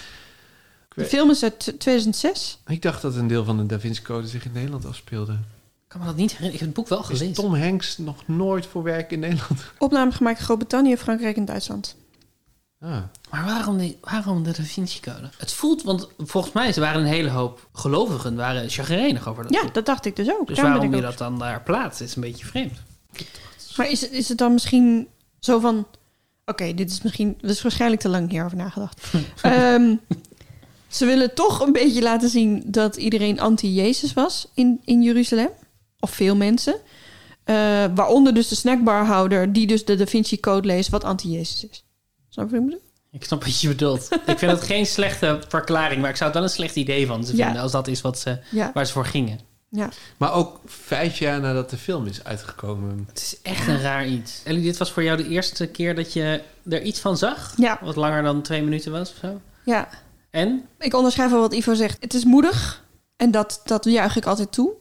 De film is uit 2006. Ik dacht dat een deel van de Da Vinci Code zich in Nederland afspeelde. Ik kan me dat niet herinneren. Ik heb het boek wel Is gelezen. Tom Hanks nog nooit voor werk in Nederland? Opname gemaakt in Groot-Brittannië, Frankrijk en Duitsland. Ah. Maar waarom, die, waarom de Da Vinci Code? Het voelt, want volgens mij ze waren een hele hoop gelovigen, waren chagrijnig over dat. Ja, dat dacht ik dus ook. Dus Daarom waarom je ook- dat dan daar plaatst, is een beetje vreemd. Maar is, het- is het dan misschien zo van... Oké, dit is misschien... Er is waarschijnlijk te lang hierover nagedacht. Ehm, ze willen toch een beetje laten zien dat iedereen anti-Jezus was in, in Jeruzalem. Of veel mensen. Eh, waaronder dus de snackbarhouder die dus de Da Vinci Code leest wat anti-Jezus is. Snap je wat ik bedoel? Ik snap wat je bedoelt. ik vind het geen slechte verklaring, maar ik zou het wel een slecht idee van ze Ja. vinden als dat is wat ze, Ja. waar ze voor gingen. Ja. Maar ook vijf jaar nadat de film is uitgekomen. Het is echt een raar iets. Ellie, dit was voor jou de eerste keer dat je er iets van zag? Ja. Wat langer dan twee minuten was of zo? Ja. En? Ik onderschrijf wel wat Ivo zegt. Het is moedig en dat, dat juich ik altijd toe.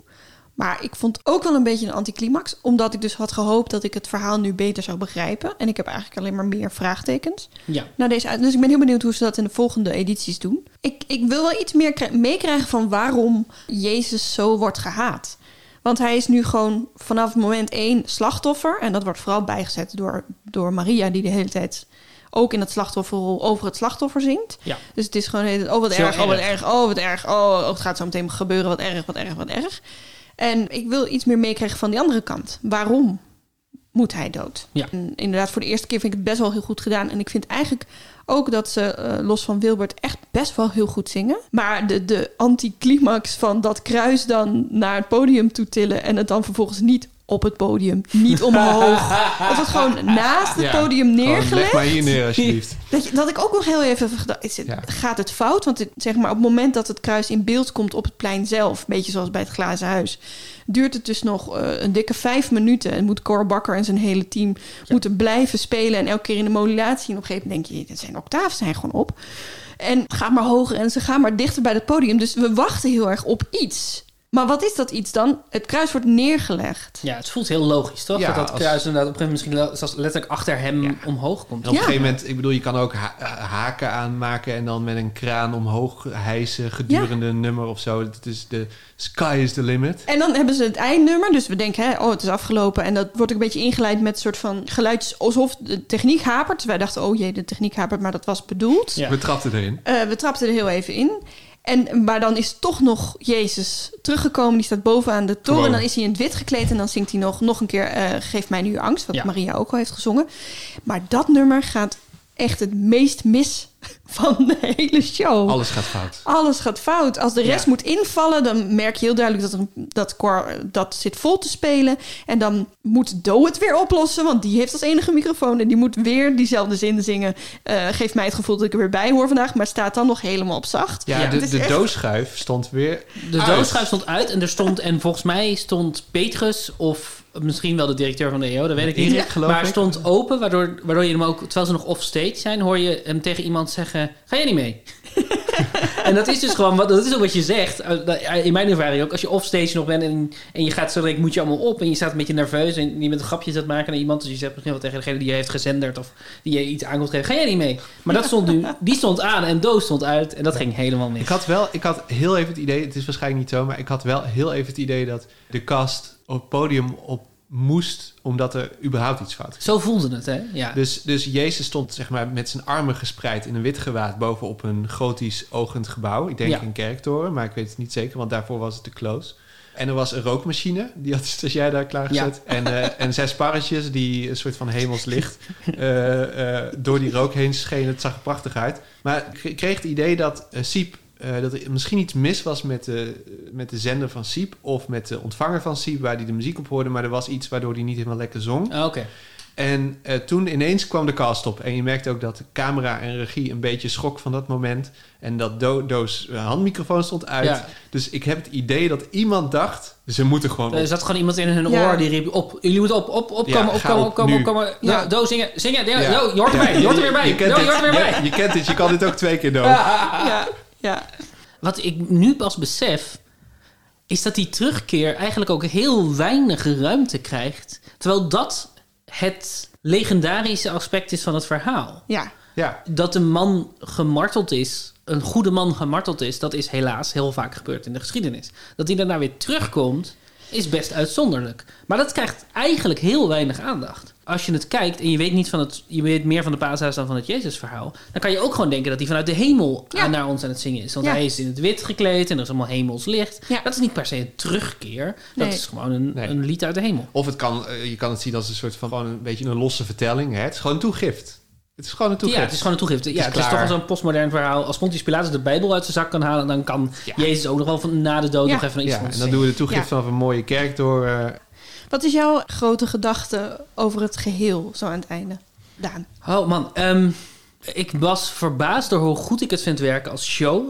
Maar ik vond ook wel een beetje een anticlimax. Omdat ik dus had gehoopt dat ik het verhaal nu beter zou begrijpen. En ik heb eigenlijk alleen maar meer vraagtekens. Ja. naar deze. Dus ik ben heel benieuwd hoe ze dat in de volgende edities doen. Ik, ik wil wel iets meer kri- meekrijgen van waarom Jezus zo wordt gehaat. Want hij is nu gewoon vanaf moment één slachtoffer. En dat wordt vooral bijgezet door, door Maria, die de hele tijd ook in het slachtofferrol over het slachtoffer zingt. Ja. Dus het is gewoon, tijd, oh wat erg, oh wat erg. oh wat erg, oh, oh, het gaat zo meteen gebeuren, wat erg, wat erg, wat erg. En ik wil iets meer meekrijgen van die andere kant. Waarom moet hij dood? Ja. En inderdaad, voor de eerste keer vind ik het best wel heel goed gedaan. En ik vind eigenlijk ook dat ze, eh, los van Wilbert, echt best wel heel goed zingen. Maar de, de anticlimax van dat kruis dan naar het podium toe tillen... en het dan vervolgens niet op het podium, niet omhoog. dat het gewoon naast het Ja, podium neergelegd. leg maar hier neer, alsjeblieft. Dat, je, dat ik ook nog heel even gedacht, is het, gaat het fout? Want het, zeg maar, op het moment dat het kruis in beeld komt op het plein zelf... een beetje zoals bij het Glazen Huis... duurt het dus nog eh, een dikke vijf minuten. En moet Cor Bakker en zijn hele team moeten blijven spelen... en elke keer in de modulatie. En op een gegeven moment denk je, dit zijn octaven zijn gewoon op. En het gaat maar hoger en ze gaan maar dichter bij het podium. Dus we wachten heel erg op iets. Maar wat is dat iets dan? Het kruis wordt neergelegd. Ja, het voelt heel logisch, toch? Ja, dat dat als- kruis inderdaad op een gegeven moment misschien zelfs letterlijk achter hem omhoog komt. En op een gegeven moment, ik bedoel, je kan ook ha- haken aanmaken en dan met een kraan omhoog hijsen gedurende een nummer of zo. Het is de sky is the limit. En dan hebben ze het eindnummer. Dus we denken, hè, oh, het is afgelopen. En dat wordt ook een beetje ingeleid met een soort van geluidjes... alsof de techniek hapert. Dus wij dachten, oh jee, de techniek hapert, maar dat was bedoeld. We trapten erin. Eh, we trapten er heel even in. En, maar dan is toch nog Jezus teruggekomen. Die staat bovenaan de toren. Gewoon. Dan is hij in het wit gekleed. En dan zingt hij nog, nog een keer... eh, Geef mij nu angst. Wat Ja. Maria ook al heeft gezongen. Maar dat nummer gaat echt het meest mis van de hele show. Alles gaat fout. Alles gaat fout. Als de rest Ja. moet invallen, dan merk je heel duidelijk dat, er, dat Cor dat zit vol te spelen. En dan moet Do het weer oplossen, want die heeft als enige microfoon. En die moet weer diezelfde zin zingen. Eh geeft mij het gevoel dat ik er weer bij hoor vandaag, maar staat dan nog helemaal op zacht. Ja, Ja, de, de echt- doosschuif stond weer De uit. doodschuif stond uit en er stond, en volgens mij stond Petrus of misschien wel de directeur van de EO, dat weet ik niet. Geloof maar ik. stond open, waardoor, waardoor je hem ook, terwijl ze nog offstage zijn, hoor je hem tegen iemand zeggen: Ga jij niet mee? en dat is dus gewoon, wat, dat is ook wat je zegt. Eh, In mijn ervaring ook, als je offstage nog bent en, en je gaat zo direct, moet je allemaal op en je staat een beetje nerveus en je bent een grapje aan het maken naar iemand, dus je zegt misschien wel tegen degene die je heeft gezenderd of die je iets aan komt geven: Ga jij niet mee? Maar dat stond nu, die stond aan en Doos stond uit en dat ging helemaal mis. Ik had wel, ik had heel even het idee, het is waarschijnlijk niet zo, maar ik had wel heel even het idee dat de cast op het podium op moest, omdat er überhaupt iets fout ging. Zo voelde het, hè? Ja. Dus, dus Jezus stond zeg maar, met zijn armen gespreid in een wit gewaad bovenop een gotisch ogend gebouw. Ik denk Ja. een kerktoren, maar ik weet het niet zeker, want daarvoor was het te close. En er was een rookmachine, die had dus jij daar klaargezet. En, eh, en zes parretjes die een soort van hemelslicht eh, eh, door die rook heen schenen. Het zag er prachtig uit. Maar ik kreeg het idee dat Siep, eh, dat er misschien iets mis was met de, met de zender van Siep... of met de ontvanger van Siep, waar hij de muziek op hoorde. Maar er was iets waardoor hij niet helemaal lekker zong. Ah, Oké. En eh, toen ineens kwam de cast op. En je merkte ook dat de camera en regie een beetje schrok van dat moment. En dat Do- Doos eh, handmicrofoon stond uit. Ja. Dus ik heb het idee dat iemand dacht... ze moeten gewoon Er op. zat gewoon iemand in hun Ja. oor die riep op. Jullie moeten op, op, opkomen, Ja, opkomen, op, opkomen, nu. opkomen. Ja, Ja. Do, zingen, zingen. Ja, je hoort erbij, je hoort er weer bij. Je kent, Jo, je dit, hoort er weer bij. je, je kent dit, je kan dit ook twee keer doen. Ja, ja. Wat ik nu pas besef, is dat die terugkeer eigenlijk ook heel weinig ruimte krijgt. Terwijl dat het legendarische aspect is van het verhaal. ja. Ja, Dat een man gemarteld is, een goede man gemarteld is, dat is helaas heel vaak gebeurd in de geschiedenis. Dat hij daarna weer terugkomt, is best uitzonderlijk. Maar dat krijgt eigenlijk heel weinig aandacht. Als je het kijkt en je weet, niet van het, je weet meer van de paashuis dan van het Jezusverhaal... dan kan je ook gewoon denken dat hij vanuit de hemel aan naar ons aan het zingen is. Want Ja. hij is in het wit gekleed en er is allemaal hemelslicht. Dat is niet per se een terugkeer. Dat Nee. is gewoon een, een lied uit de hemel. Of het kan, eh, je kan het zien als een soort van gewoon een beetje een losse vertelling. Hè? Het is gewoon een toegift. Het is gewoon een toegift. Ja, het is gewoon een toegifte. Ja, het is, klaar. toch zo'n postmodern verhaal. Als Pontius Pilatus de Bijbel uit zijn zak kan halen... dan kan Jezus ook nog wel van na de dood Ja. nog even iets Ja, en dan doen we de toegift Ja. van een mooie kerk door... eh, Wat is jouw grote gedachte over het geheel zo aan het einde? Daan. Oh man, ehm, ik was verbaasd door hoe goed ik het vind werken als show.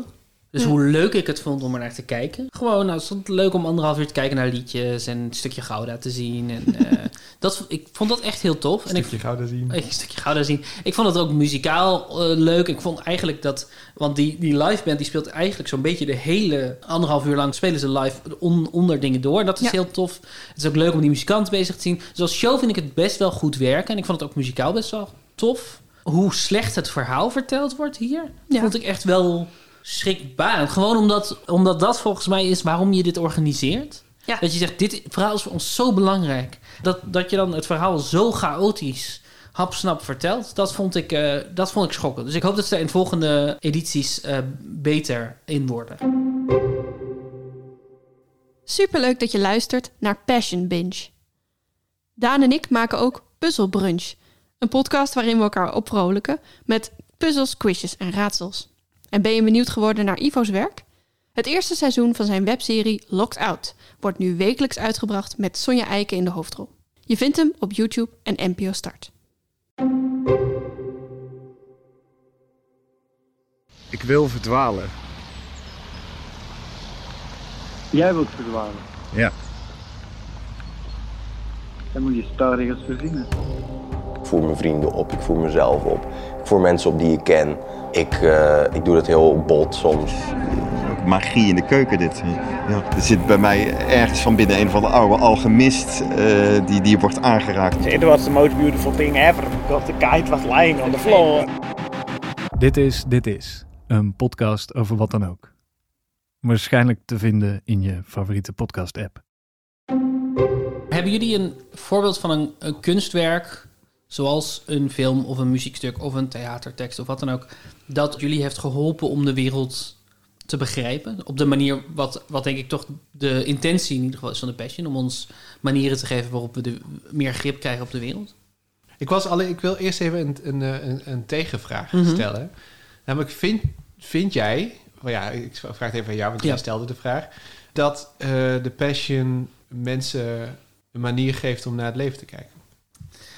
Dus Ja. hoe leuk ik het vond om er naar te kijken. Gewoon, nou, het het leuk om anderhalf uur te kijken naar liedjes en een stukje Gouda te zien. En, eh, dat, ik vond dat echt heel tof. en ik, stukje Gouda zien. Een stukje Gouda zien. Ik vond het ook muzikaal eh, leuk. Ik vond eigenlijk dat... Want die, die live band die speelt eigenlijk zo'n beetje de hele anderhalf uur lang... spelen ze live on- onder dingen door. Dat is Ja. heel tof. Het is ook leuk om die muzikant bezig te zien. Dus als show vind ik het best wel goed werken. En ik vond het ook muzikaal best wel tof. Hoe slecht het verhaal verteld wordt hier... vond ik echt wel schrikbarend. Gewoon omdat, omdat dat volgens mij is waarom je dit organiseert. Dat je zegt, dit verhaal is voor ons zo belangrijk. Dat, dat je dan het verhaal zo chaotisch hapsnap vertelt. Dat vond ik, eh, dat vond ik schokkend. Dus ik hoop dat ze er in volgende edities eh, beter in worden. Superleuk dat je luistert naar Passion Binge. Daan en ik maken ook Puzzle Brunch. Een podcast waarin we elkaar opvrolijken met puzzels, quizjes en raadsels. En ben je benieuwd geworden naar Ivo's werk? Het eerste seizoen van zijn webserie Locked Out wordt nu wekelijks uitgebracht met Sonja Eiken in de hoofdrol. Je vindt hem op YouTube en NPO Start. Ik wil verdwalen. Jij wilt verdwalen. Ja. Dan moet je spelregels verzinnen. Ik voer mijn vrienden op, ik voer mezelf op. Ik voer mensen op die ik ken. Ik, eh, ik doe dat heel bot soms. magie in de keuken dit. Ja. Er zit bij mij ergens van binnen een van de oude alchemist eh, die, die wordt aangeraakt. It was the most beautiful thing ever because the kite was lying on the floor. Dit is Dit Is, een podcast over wat dan ook. Waarschijnlijk te vinden in je favoriete podcast-app. Hebben jullie een voorbeeld van een, een kunstwerk, zoals een film of een muziekstuk of een theatertekst of wat dan ook, dat jullie heeft geholpen om de wereld te begrijpen? Op de manier wat, wat denk ik toch de intentie in ieder geval is van de Passion, om ons manieren te geven waarop we de, meer grip krijgen op de wereld? Ik, was alle, ik wil eerst even een, een, een, een tegenvraag Mhm. stellen. Namelijk, vind, vind jij... Oh ja, ik vraag het even aan jou, want Ja. jij stelde de vraag. Dat eh, de Passion mensen een manier geeft om naar het leven te kijken.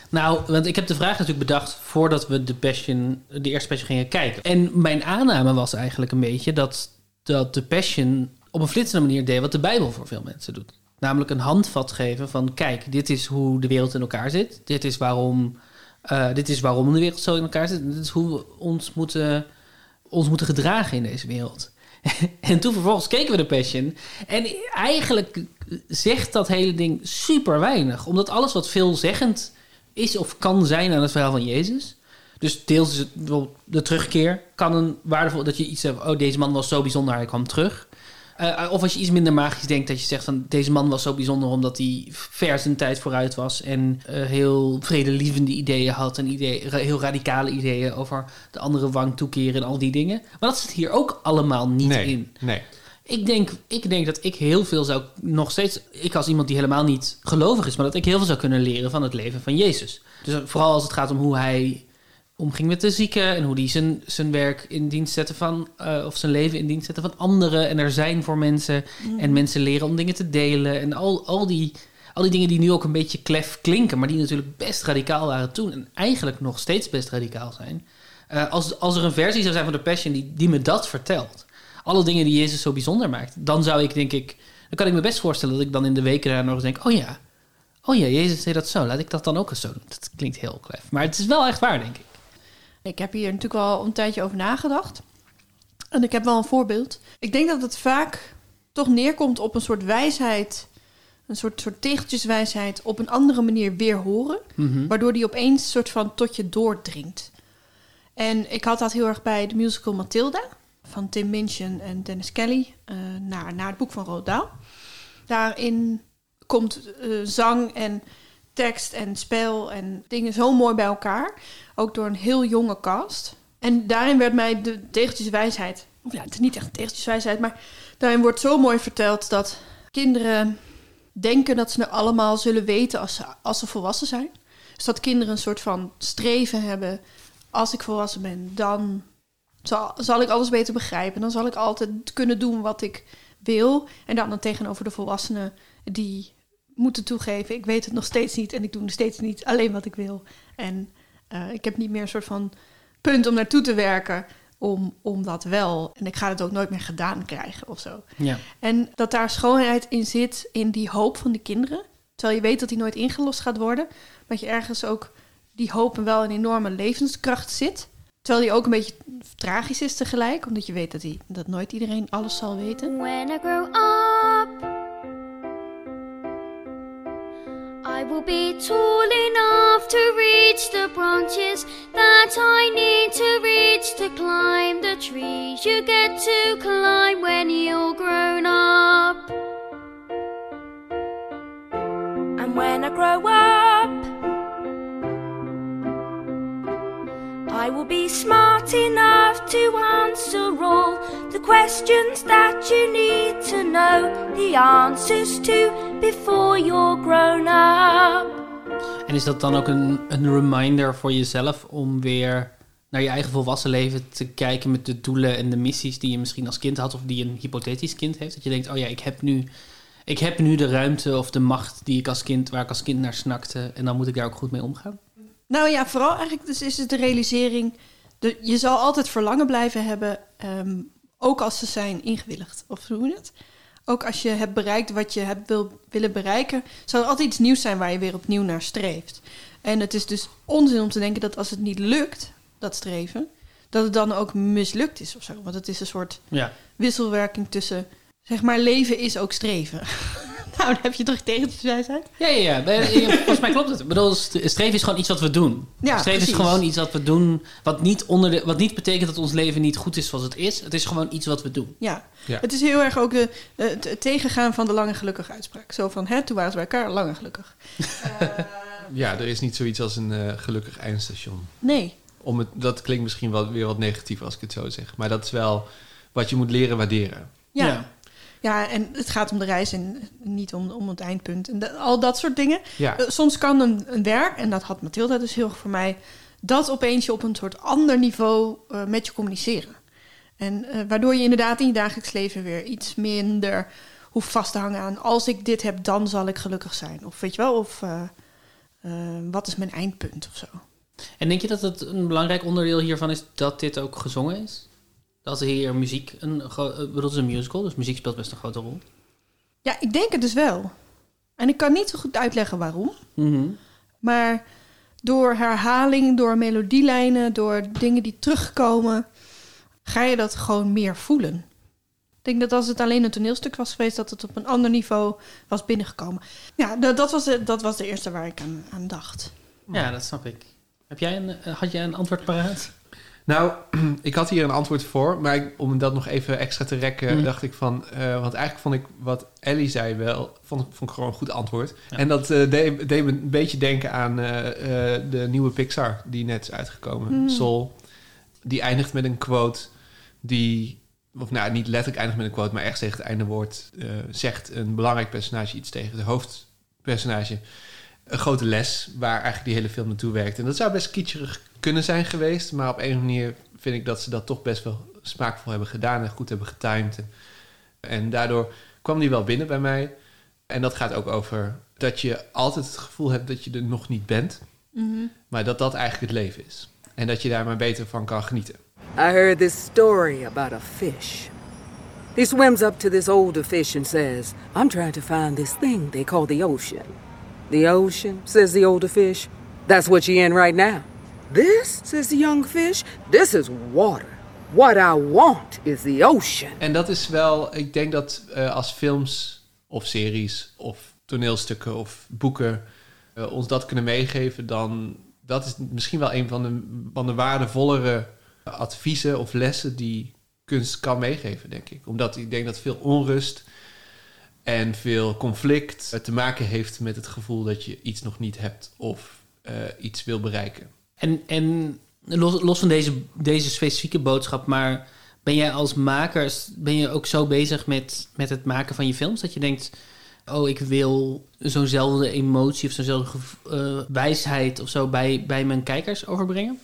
Nou, want ik heb de vraag natuurlijk bedacht voordat we de, passion, de eerste Passion gingen kijken. En mijn aanname was eigenlijk een beetje dat, dat de Passion op een flitsende manier deed wat de Bijbel voor veel mensen doet. Namelijk een handvat geven van kijk, dit is hoe de wereld in elkaar zit. Dit is waarom, eh, dit is waarom de wereld zo in elkaar zit. Dit is hoe we ons moeten, ons moeten gedragen in deze wereld. en toen vervolgens keken we de Passion. En eigenlijk zegt dat hele ding super weinig. Omdat alles wat veelzeggend is of kan zijn aan het verhaal van Jezus. Dus deels is het bijvoorbeeld de terugkeer. Kan een waardevol dat je iets zegt. Oh, deze man was zo bijzonder, hij kwam terug. Eh, of als je iets minder magisch denkt, dat je zegt van deze man was zo bijzonder omdat hij ver zijn tijd vooruit was en eh, heel vredelievende ideeën had en idee, ra- heel radicale ideeën over de andere wang toekeren en al die dingen. Maar dat zit hier ook allemaal niet Nee, in. nee. Ik denk, ik denk dat ik heel veel zou, nog steeds, ik als iemand die helemaal niet gelovig is, maar dat ik heel veel zou kunnen leren van het leven van Jezus. Dus vooral als het gaat om hoe hij omging met de zieken en hoe hij zijn, zijn werk in dienst zette van, eh, of zijn leven in dienst zette van anderen en er zijn voor mensen Mhm. en mensen leren om dingen te delen en al, al, die, al die dingen die nu ook een beetje klef klinken, maar die natuurlijk best radicaal waren toen en eigenlijk nog steeds best radicaal zijn. Eh, als, als er een versie zou zijn van de Passion die, die me dat vertelt, alle dingen die Jezus zo bijzonder maakt, dan zou ik denk ik, dan kan ik me best voorstellen dat ik dan in de weken daarna nog eens denk, oh ja, oh ja, Jezus deed dat zo, laat ik dat dan ook eens zo doen. Dat klinkt heel klef, maar het is wel echt waar, denk ik. Ik heb hier natuurlijk al een tijdje over nagedacht. En ik heb wel een voorbeeld. Ik denk dat het vaak toch neerkomt op een soort wijsheid. Een soort, soort tegeltjeswijsheid op een andere manier weer horen. Mhm. Waardoor die opeens soort van tot je doordringt. En ik had dat heel erg bij de musical Matilda. Van Tim Minchin en Dennis Kelly. eh naar, naar het boek van Roald Dahl. Daarin komt eh, zang en tekst en spel en dingen zo mooi bij elkaar. Ook door een heel jonge cast. En daarin werd mij de tegeltjeswijsheid... of Ja, het is niet echt een tegeltjeswijsheid, maar daarin wordt zo mooi verteld dat kinderen denken dat ze het allemaal zullen weten als ze, als ze volwassen zijn. Dus dat kinderen een soort van streven hebben. Als ik volwassen ben, dan zal, zal ik alles beter begrijpen. Dan zal ik altijd kunnen doen wat ik wil. En dan, dan tegenover de volwassenen die moeten toegeven... ik weet het nog steeds niet en ik doe nog steeds niet alleen wat ik wil. En eh, ik heb niet meer een soort van punt om naartoe te werken... Om, om dat wel. En ik ga het ook nooit meer gedaan krijgen of zo. Ja. En dat daar schoonheid in zit, in die hoop van de kinderen. Terwijl je weet dat die nooit ingelost gaat worden. Maar dat je ergens ook die hoop en wel een enorme levenskracht zit. Terwijl die ook een beetje tragisch is tegelijk. Omdat je weet dat, die, dat nooit iedereen alles zal weten. When I grow up, I will be tall enough to reach the branches that I need to reach to climb the trees you get to climb when you're grown up. And when I grow up, I will be smart enough to answer all the questions that you need to know the answers to before you're grown up. En is dat dan ook een, een reminder voor jezelf om weer naar je eigen volwassen leven te kijken met de doelen en de missies die je misschien als kind had of die een hypothetisch kind heeft? Dat je denkt, oh ja, ik heb nu, ik heb nu de ruimte of de macht die ik als kind, waar ik als kind naar snakte en dan moet ik daar ook goed mee omgaan. Nou ja, vooral eigenlijk dus is het de realisering... De, je zal altijd verlangen blijven hebben, ehm, ook als ze zijn ingewilligd. Of hoe je het? Ook als je hebt bereikt wat je hebt wil, willen bereiken... zal er altijd iets nieuws zijn waar je weer opnieuw naar streeft. En het is dus onzin om te denken dat als het niet lukt, dat streven... dat het dan ook mislukt is of zo. Want het is een soort Ja. wisselwerking tussen... zeg maar, leven is ook streven. nou, dan heb je toch tegenwijsheid? Ja, ja, ja. Nee, ja, Volgens mij klopt het. Ik bedoel, st- streven is gewoon iets wat we doen. Ja, streven is gewoon iets wat we doen, wat niet, onder de, wat niet betekent dat ons leven niet goed is zoals het is. Het is gewoon iets wat we doen. Ja. Ja. het is heel erg ook de, eh, het, tegengaan van de lange gelukkige uitspraak. Zo van, hè, toen waren bij elkaar, lang en gelukkig. Ja, er is niet zoiets als een eh, gelukkig eindstation. Nee. Om het, dat klinkt misschien wel, weer wat negatief als ik het zo zeg. Maar dat is wel wat je moet leren waarderen. Ja. ja. En het gaat om de reis en niet om, om het eindpunt. En al dat soort dingen. Ja. Eh, soms kan een, een werk, en dat had Mathilda dus heel erg voor mij... dat opeens je op een soort ander niveau eh, met je communiceren. En eh, waardoor je inderdaad in je dagelijks leven weer iets minder hoeft vast te hangen aan... als ik dit heb, dan zal ik gelukkig zijn. Of weet je wel, of wat is mijn eindpunt of zo. En denk je dat het een belangrijk onderdeel hiervan is dat dit ook gezongen is? Dat hier muziek, een, eh, het is een musical, dus muziek speelt best een grote rol. Ja, ik denk het dus wel. En ik kan niet zo goed uitleggen waarom. Maar door herhaling, door melodielijnen, door dingen die terugkomen, ga je dat gewoon meer voelen. Ik denk dat als het alleen een toneelstuk was geweest, dat het op een ander niveau was binnengekomen. Ja, dat, dat, was, de, dat was de eerste waar ik aan, aan dacht. Ja, dat snap ik. Heb jij een, eh, had jij een antwoord paraat? Nou, ik had hier een antwoord voor, maar ik- om dat nog even extra te rekken, Mm. dacht ik van, eh, want eigenlijk vond ik wat Ellie zei wel, vond, vond ik gewoon een goed antwoord. Ja. En dat eh, deed, deed me een beetje denken aan eh, de nieuwe Pixar die net is uitgekomen, Mm. Soul. Die eindigt met een quote die, of nou niet letterlijk eindigt met een quote, maar echt tegen het einde woord zegt een belangrijk personage iets tegen de hoofdpersonage. Een grote les waar eigenlijk die hele film naartoe werkt. En dat zou best kitscherig kunnen zijn geweest, maar op een of andere manier vind ik dat ze dat toch best wel smaakvol hebben gedaan en goed hebben getimed. En, en daardoor kwam die wel binnen bij mij. En dat gaat ook over dat je altijd het gevoel hebt dat je er nog niet bent, Mhm. maar dat dat eigenlijk het leven is. En dat je daar maar beter van kan genieten. I heard this story about a fish. He swims up to this older fish and says, I'm trying to find this thing they call the ocean. The ocean, says the older fish. That's what you're in right now. This, says the young fish, this is water. What I want is the ocean. En dat is wel, ik denk dat eh, als films of series of toneelstukken of boeken eh, ons dat kunnen meegeven, dan dat is misschien wel een van de, van de waardevollere adviezen of lessen die kunst kan meegeven, denk ik. Omdat ik denk dat veel onrust en veel conflict eh, te maken heeft met het gevoel dat je iets nog niet hebt of eh, iets wil bereiken. En, en los, los van deze, deze specifieke boodschap, maar ben jij als maker ben je ook zo bezig met, met het maken van je films dat je denkt: oh, ik wil zo'nzelfde emotie of zo'nzelfde eh, wijsheid of zo bij, bij mijn kijkers overbrengen?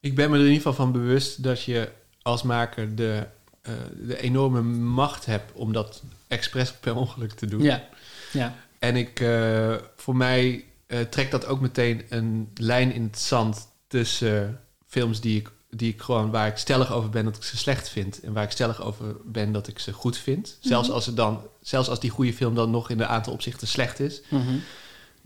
Ik ben me er in ieder geval van bewust dat je als maker de, eh, de enorme macht hebt om dat expres per ongeluk te doen. Ja, ja. En ik, eh, voor mij eh, trekt dat ook meteen een lijn in het zand tussen films die ik, die ik gewoon waar ik stellig over ben dat ik ze slecht vind en waar ik stellig over ben dat ik ze goed vind. Zelfs Mhm. als er dan, zelfs als die goede film dan nog in een aantal opzichten slecht is, Mhm.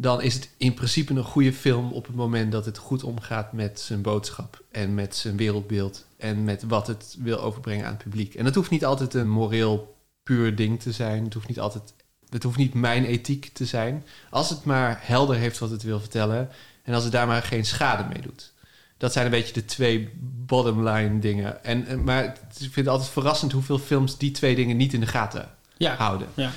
Dan is het in principe een goede film op het moment dat het goed omgaat met zijn boodschap en met zijn wereldbeeld en met wat het wil overbrengen aan het publiek. En dat hoeft niet altijd een moreel puur ding te zijn. Het hoeft niet altijd, het hoeft niet mijn ethiek te zijn. Als het maar helder heeft wat het wil vertellen en als het daar maar geen schade mee doet. Dat zijn een beetje de twee bottom line dingen. En, en- maar ik vind het altijd verrassend hoeveel films die twee dingen niet in de gaten Ja. houden. Ja.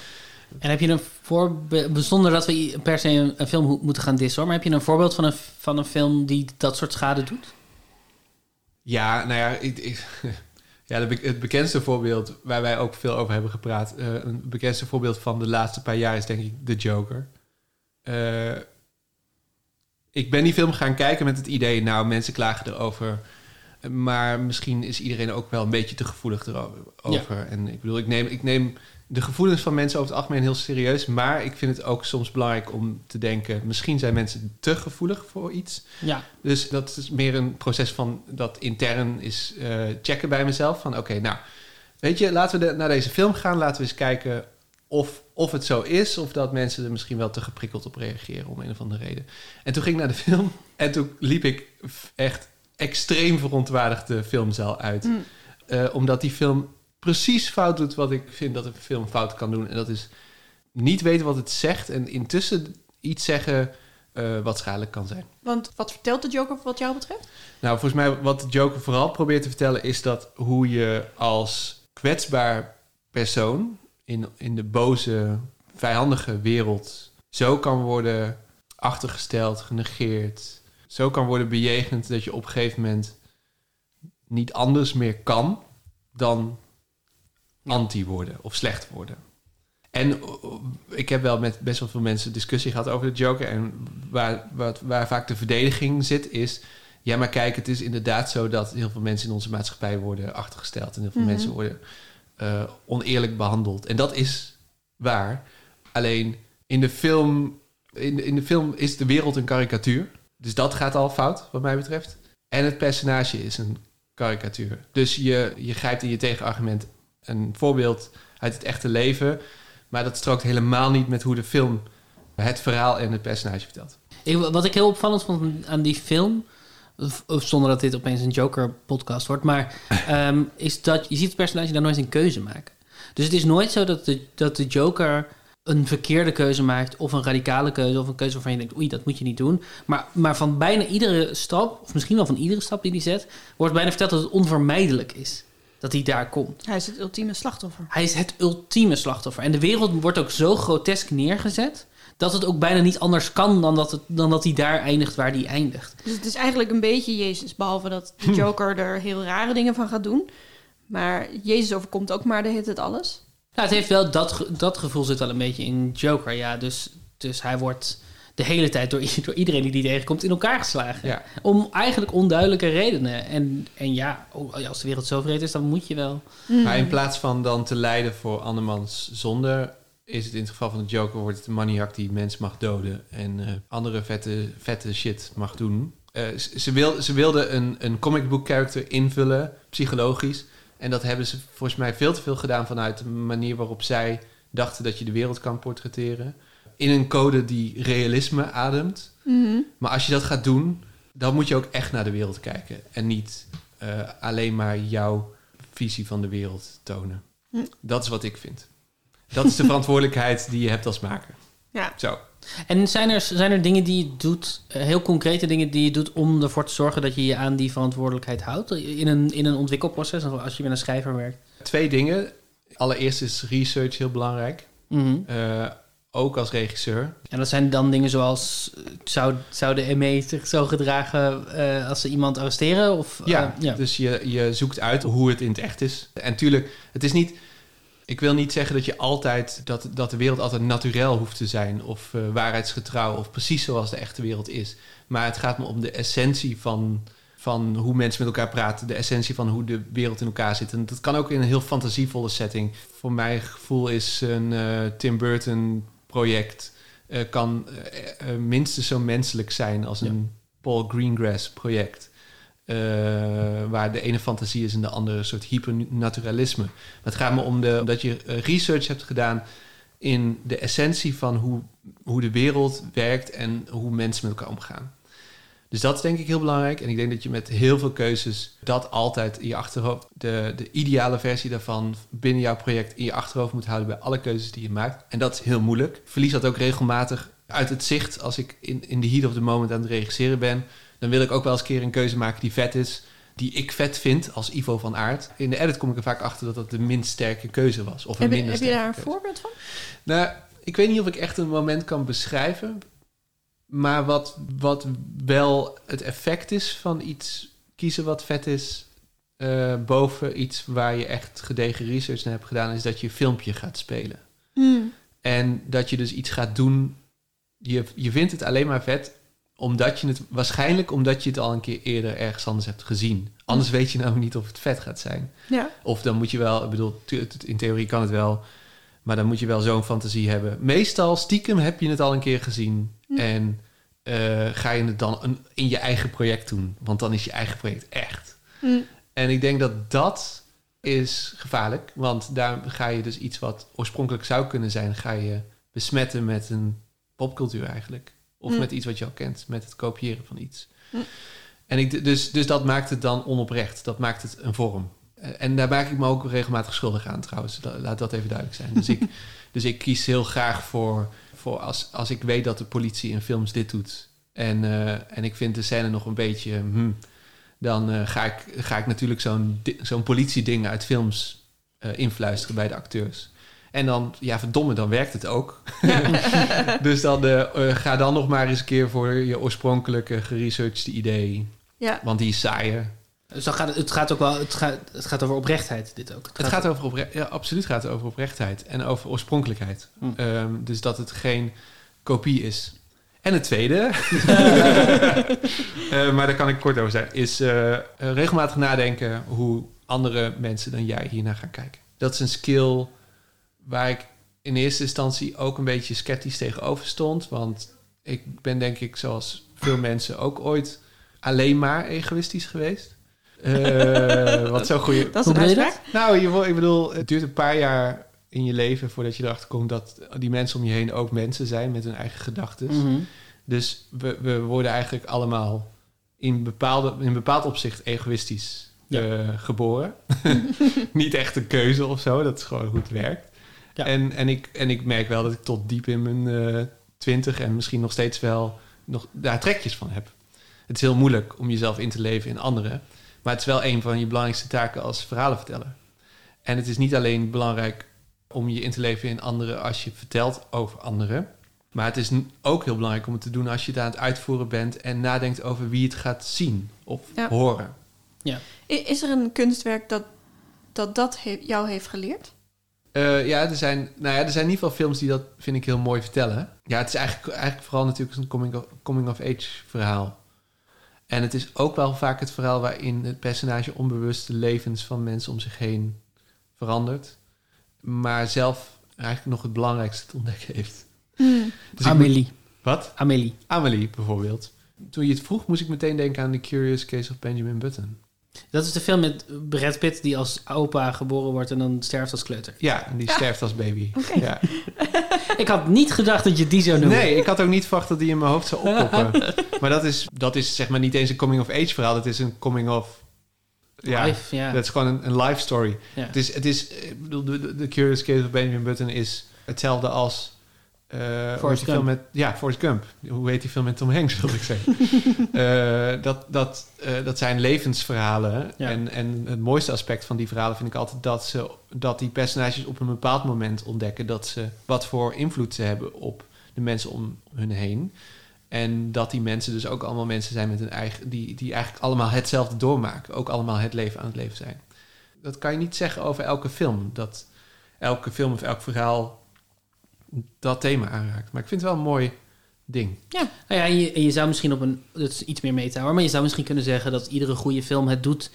En heb je een voorbeeld, zonder dat we per se een, een film moeten gaan dissen, hoor, maar heb je een voorbeeld van een, van een film die dat soort schade doet? Ja, nou ja, ik, ik- ja be- het bekendste voorbeeld waar wij ook veel over hebben gepraat, eh, een bekendste voorbeeld van de laatste paar jaar is denk ik The Joker. Eh, ik ben die film gaan kijken met het idee, nou, mensen klagen erover, maar misschien is iedereen ook wel een beetje te gevoelig erover. over. En ik bedoel, ik neem, ik neem de gevoelens van mensen over het algemeen heel serieus, maar ik vind het ook soms belangrijk om te denken, misschien zijn mensen te gevoelig voor iets. Ja. Dus dat is meer een proces van dat intern is eh, checken bij mezelf. Van oké, nou, weet je, laten we de- naar deze film gaan. Laten we eens kijken of, of het zo is. Of dat mensen er misschien wel te geprikkeld op reageren om een of andere reden. En toen ging ik naar de film en toen liep ik echt extreem verontwaardigd de filmzaal uit. Mm. Eh, omdat die film precies fout doet wat ik vind dat een film fout kan doen. En dat is niet weten wat het zegt en intussen iets zeggen eh, wat schadelijk kan zijn. Want wat vertelt de Joker wat jou betreft? Nou, volgens mij wat de Joker vooral probeert te vertellen is dat hoe je als kwetsbaar persoon in, in de boze, vijandige wereld zo kan worden achtergesteld, genegeerd, zo kan worden bejegend dat je op een gegeven moment niet anders meer kan dan anti worden of slecht worden. En uh, ik heb wel met best wel veel mensen discussie gehad over de Joker. En waar, waar, waar vaak de verdediging zit, is... Ja, maar kijk, het is inderdaad zo dat heel veel mensen in onze maatschappij worden achtergesteld. En heel veel Mhm. mensen worden eh, oneerlijk behandeld. En dat is waar. Alleen in de film, in, de- in de film is de wereld een karikatuur. Dus dat gaat al fout, wat mij betreft. En het personage is een karikatuur. Dus je, je grijpt in je tegenargument een voorbeeld uit het echte leven. Maar dat strookt helemaal niet met hoe de film het verhaal en het personage vertelt. Ik, wat ik heel opvallend vond aan die film, zonder dat dit opeens een Joker-podcast wordt, maar ehm, is dat je ziet het personage daar nooit een keuze maken. Dus het is nooit zo dat de, dat de Joker een verkeerde keuze maakt, of een radicale keuze, of een keuze waarvan je denkt, oei, dat moet je niet doen. Maar, maar van bijna iedere stap, of misschien wel van iedere stap die hij zet, wordt bijna verteld dat het onvermijdelijk is dat hij daar komt. Hij is het ultieme slachtoffer. Hij is het ultieme slachtoffer. En de wereld wordt ook zo grotesk neergezet... dat het ook bijna niet anders kan dan dat, het, dan dat hij daar eindigt waar hij eindigt. Dus het is eigenlijk een beetje Jezus, behalve dat de Joker er heel rare dingen van gaat doen. Maar Jezus overkomt ook maar de hit het alles. Nou, het heeft wel dat, dat gevoel zit wel een beetje in Joker, ja. Dus, dus hij wordt de hele tijd door, iedereen die die tegenkomt in elkaar geslagen. Om eigenlijk onduidelijke redenen. En, en ja, als de wereld zo vreed is, dan moet je wel... Maar in plaats van dan te lijden voor andermans zonde... is het in het geval van de Joker... wordt het een maniak die mens mag doden... en eh, andere vette, vette shit mag doen. Eh, ze, ze, wil, ze wilden een, een comic book character invullen, psychologisch... En dat hebben ze volgens mij veel te veel gedaan vanuit de manier waarop zij dachten dat je de wereld kan portretteren. In een code die realisme ademt. Mhm. Maar als je dat gaat doen, dan moet je ook echt naar de wereld kijken. En niet eh, alleen maar jouw visie van de wereld tonen. Hm. Dat is wat ik vind. Dat is de verantwoordelijkheid die je hebt als maker. Ja. Zo. En zijn er, zijn er dingen die je doet, eh, heel concrete dingen die je doet om ervoor te zorgen dat je je aan die verantwoordelijkheid houdt? In een, in een ontwikkelproces, of als je met een schrijver werkt? Twee dingen. Allereerst is research heel belangrijk. Mhm. Eh, ook als regisseur. En dat zijn dan dingen zoals... Zou, zou de ME zich zo gedragen eh, als ze iemand arresteren? Of, Ja, eh, ja. dus je, je zoekt uit hoe het in het echt is. En tuurlijk, het is niet... Ik wil niet zeggen dat je altijd... dat, dat de wereld altijd naturel hoeft te zijn... of eh, waarheidsgetrouw... of precies zoals de echte wereld is. Maar het gaat me om de essentie van, van hoe mensen met elkaar praten... de essentie van hoe de wereld in elkaar zit. En dat kan ook in een heel fantasievolle setting. Voor mijn gevoel is een Tim Burton project... eh, kan eh, eh, minstens zo menselijk zijn als een Paul Greengrass project. Waar de ene fantasie is en de andere een soort hypernaturalisme. Maar het gaat me om de, dat je research hebt gedaan in de essentie van hoe, hoe de wereld werkt en hoe mensen met elkaar omgaan. Dus dat is denk ik heel belangrijk. En ik denk dat je met heel veel keuzes dat altijd in je achterhoofd, de, de ideale versie daarvan binnen jouw project in je achterhoofd moet houden bij alle keuzes die je maakt. En dat is heel moeilijk. Ik verlies dat ook regelmatig uit het zicht als ik in, in de heat of the moment aan het regisseren ben. Dan wil ik ook wel eens een keer een keuze maken die vet is. Die ik vet vind als Ivo van Aert. In de edit kom ik er vaak achter dat dat de minst sterke keuze was. Of een Heb, je- minder heb je daar een keuze. voorbeeld van? Nou, ik weet niet of ik echt een moment kan beschrijven. Maar wat, wat wel het effect is van iets kiezen wat vet is... eh, boven iets waar je echt gedegen research naar hebt gedaan... is dat je een filmpje gaat spelen. Hmm. En dat je dus iets gaat doen... Je, je vindt het alleen maar vet omdat je het... Waarschijnlijk omdat je het al een keer eerder ergens anders hebt gezien. Anders weet je namelijk niet of het vet gaat zijn. Ja. Of dan moet je wel... Ik bedoel, in theorie kan het wel... Maar dan moet je wel zo'n fantasie hebben. Meestal, stiekem, heb je het al een keer gezien. Hm. En eh, ga je het dan een, in je eigen project doen. Want dan is je eigen project echt. Hm. En ik denk dat dat is gevaarlijk. Want daar ga je dus iets wat oorspronkelijk zou kunnen zijn... ga je besmetten met een popcultuur eigenlijk. Of Hm. met iets wat je al kent. Met het kopiëren van iets. En ik, dus, dus dat maakt het dan onoprecht. Dat maakt het een vorm. Eh, En daar maak ik me ook regelmatig schuldig aan trouwens. La- Laat dat even duidelijk zijn. Dus ik, dus ik kies heel graag voor, voor als, als ik weet dat de politie in films dit doet. En, eh, en ik vind de scène nog een beetje... hmm, dan eh, ga, ik, ga ik natuurlijk zo'n zo'n politieding uit films eh, influisteren bij de acteurs. En dan, ja verdomme, dan werkt het ook. dus dan ga dan nog maar eens een keer voor je oorspronkelijke geresearchede idee. Ja. Want die is saaier. Dus dan gaat het, het gaat ook wel... Het gaat, het gaat over oprechtheid, dit ook. Het gaat over opre- ja, absoluut gaat het over oprechtheid en over oorspronkelijkheid. Hm. Ehm, dus dat het geen kopie is. En het tweede, eh, maar daar kan ik kort over zeggen, is eh, eh, regelmatig nadenken hoe andere mensen dan jij hiernaar gaan kijken. Dat is een skill waar ik in eerste instantie ook een beetje sceptisch tegenover stond. Want ik ben denk ik, zoals veel mensen, ook ooit alleen maar egoïstisch geweest. Eh, wat zo'n goede... Dat is een uitspraak? Nou, ik bedoel, het duurt een paar jaar in je leven voordat je erachter komt dat die mensen om je heen ook mensen zijn met hun eigen gedachten. Mhm. Dus we, we worden eigenlijk allemaal in, bepaalde, in bepaald opzicht egoïstisch eh, geboren. Niet echt een keuze of zo, dat is gewoon hoe het werkt. En, en, ik, en ik merk wel dat ik tot diep in mijn eh, twintig en misschien nog steeds wel nog daar trekjes van heb. Het is heel moeilijk om jezelf in te leven in anderen. Maar het is wel een van je belangrijkste taken als verhalenverteller. En het is niet alleen belangrijk om je in te leven in anderen als je vertelt over anderen. Maar het is ook heel belangrijk om het te doen als je het aan het uitvoeren bent en nadenkt over wie het gaat zien of Ja. horen. Ja. Is er een kunstwerk dat dat, dat he- jou heeft geleerd? Eh, ja, er zijn, nou ja, er zijn in ieder geval films die dat, vind ik, heel mooi vertellen. Ja, het is eigenlijk, eigenlijk vooral natuurlijk een coming of, coming of age verhaal. En het is ook wel vaak het verhaal waarin het personage onbewust de levens van mensen om zich heen verandert. Maar zelf eigenlijk nog het belangrijkste te ontdekken heeft. Hmm. Dus moet- wat? Amélie. Amélie bijvoorbeeld. Toen je het vroeg, moest ik meteen denken aan The Curious Case of Benjamin Button. Dat is de film met Brad Pitt die als opa geboren wordt en dan sterft als kleuter. Ja, en die sterft als baby. Ja. Ik had niet gedacht dat je die zou noemen. Nee, ik had ook niet verwacht dat die in mijn hoofd zou oppoppen. maar dat is, dat is zeg maar niet eens een coming-of-age verhaal. Dat is een coming-of... Ja, Life, ja. dat is gewoon een, een life story. Ja. Het is, het is, ik bedoel, de, de- de Curious Case of Benjamin Button is hetzelfde als heet Forrest Gump. met, ja, Forrest Gump. Hoe heet die film met Tom Hanks, wilde ik zeggen. Eh, dat, dat, eh, dat zijn levensverhalen. Ja. En, en het mooiste aspect van die verhalen vind ik altijd dat, ze, dat die personages op een bepaald moment ontdekken dat ze wat voor invloed ze hebben op de mensen om hun heen. En dat die mensen dus ook allemaal mensen zijn met een eigen, die, die eigenlijk allemaal hetzelfde doormaken. Ook allemaal het leven aan het leven zijn. Dat kan je niet zeggen over elke film. Dat elke film of elk verhaal dat thema aanraakt. Maar ik vind het wel een mooi ding. Ja. Nou ja, en je, en je zou misschien op een... Dat is iets meer meta hoor. Maar je zou misschien kunnen zeggen dat iedere goede film het doet...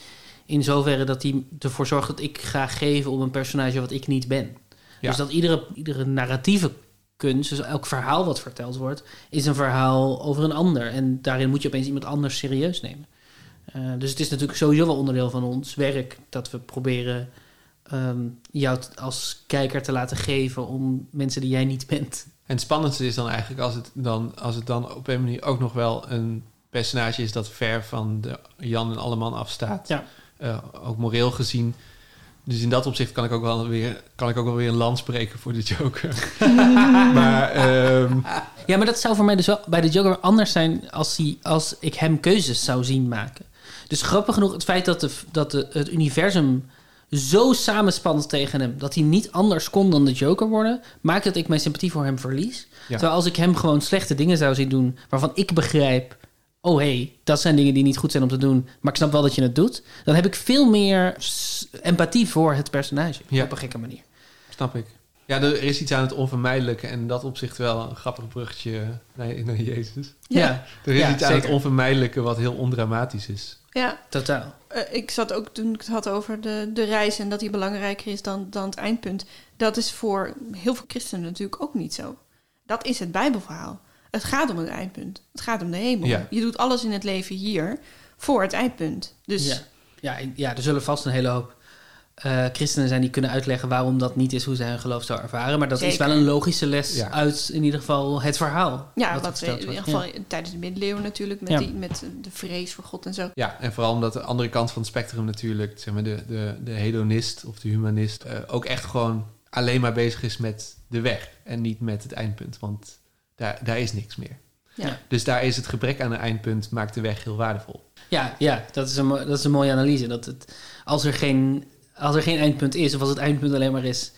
in zoverre dat hij ervoor zorgt dat ik ga geven om een personage wat ik niet ben. Ja. Dus dat iedere, iedere narratieve kunst, dus elk verhaal wat verteld wordt... is een verhaal over een ander. En daarin moet je opeens iemand anders serieus nemen. Eh, dus het is natuurlijk sowieso wel onderdeel van ons werk... dat we proberen ehm, jou als kijker te laten geven... om mensen die jij niet bent... En het spannendste is dan eigenlijk als het dan, als het dan op een manier ook nog wel een personage is dat ver van de Jan en Alleman afstaat. Ja. Eh, ook moreel gezien. Dus in dat opzicht kan ik ook wel weer, kan ik ook wel weer een land spreken voor de Joker. maar ehm, Ja, maar dat zou voor mij dus wel bij de Joker anders zijn als, hij, als ik hem keuzes zou zien maken. Dus grappig genoeg, het feit dat, de, dat de, het universum zo samenspant tegen hem... dat hij niet anders kon dan de Joker worden... maakt dat ik mijn sympathie voor hem verlies. Terwijl als ik hem gewoon slechte dingen zou zien doen... waarvan ik begrijp... oh hé, hey, dat zijn dingen die niet goed zijn om te doen... maar ik snap wel dat je het doet... dan heb ik veel meer empathie voor het personage. Ja. Op een gekke manier. snap ik. Ja, er is iets aan het onvermijdelijke en in dat opzicht wel een grappig bruggetje naar, naar Jezus. Ja. Er is Ja, iets aan het onvermijdelijke wat heel ondramatisch is. Ja. Totaal. Eh, ik zat ook toen ik het had over de, de reis en dat die belangrijker is dan, dan het eindpunt. Dat is voor heel veel christenen natuurlijk ook niet zo. Dat is het Bijbelverhaal. Het gaat om het eindpunt. Het gaat om de hemel. Ja. Je doet alles in het leven hier voor het eindpunt. Dus Ja. Ja, er zullen vast een hele hoop eh, christenen zijn die kunnen uitleggen waarom dat niet is hoe zij hun geloof zou ervaren. Maar dat is wel een logische les Ja. uit in ieder geval het verhaal. ja, wat wat we verteld in ieder geval Ja. tijdens de middeleeuwen natuurlijk met, Ja. die, met de vrees voor God en zo. Ja, en vooral omdat de andere kant van het spectrum natuurlijk, zeg maar, de, de, de hedonist of de humanist, eh, ook echt gewoon alleen maar bezig is met de weg en niet met het eindpunt. Want daar, daar is niks meer. Ja. Dus daar is het gebrek aan een eindpunt maakt de weg heel waardevol. Ja, ja dat, is een, dat is een mooie analyse. Dat het, als, er geen, als er geen eindpunt is, of als het eindpunt alleen maar is...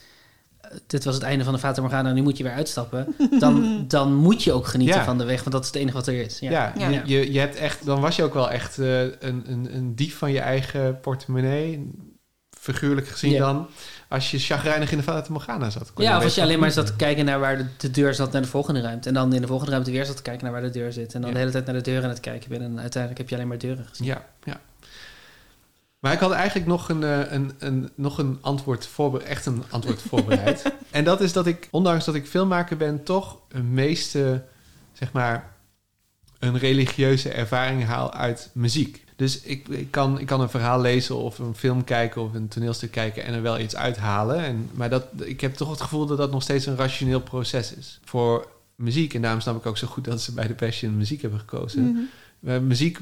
eh, dit was het einde van de Fata Morgana, nu moet je weer uitstappen... dan, dan moet je ook genieten Ja. van de weg, want dat is het enige wat er is. Ja, Ja, Je, je, je hebt echt, dan was je ook wel echt eh, een, een, een dief van je eigen portemonnee, figuurlijk gezien Ja. dan, als je chagrijnig in de Fata Morgana zat. Kon Ja, of als je alleen maar zat te kijken naar waar de, de deur zat naar de volgende ruimte. En dan in de volgende ruimte weer zat te kijken naar waar de deur zit. En dan Ja. de hele tijd naar de deur aan het kijken bent. En uiteindelijk heb je alleen maar deuren gezien. Ja, ja. Maar ik had eigenlijk nog een, eh, een, een, nog een antwoord voorbereid, echt een antwoord voorbereid. en dat is dat ik, ondanks dat ik filmmaker ben, toch een meeste, zeg maar, een religieuze ervaring haal uit muziek. Dus ik, ik, kan, ik kan een verhaal lezen of een film kijken of een toneelstuk kijken en er wel iets uithalen. En, maar dat, ik heb toch het gevoel dat dat nog steeds een rationeel proces is. Voor muziek, en daarom snap ik ook zo goed dat ze bij de Passion muziek hebben gekozen. Eh, muziek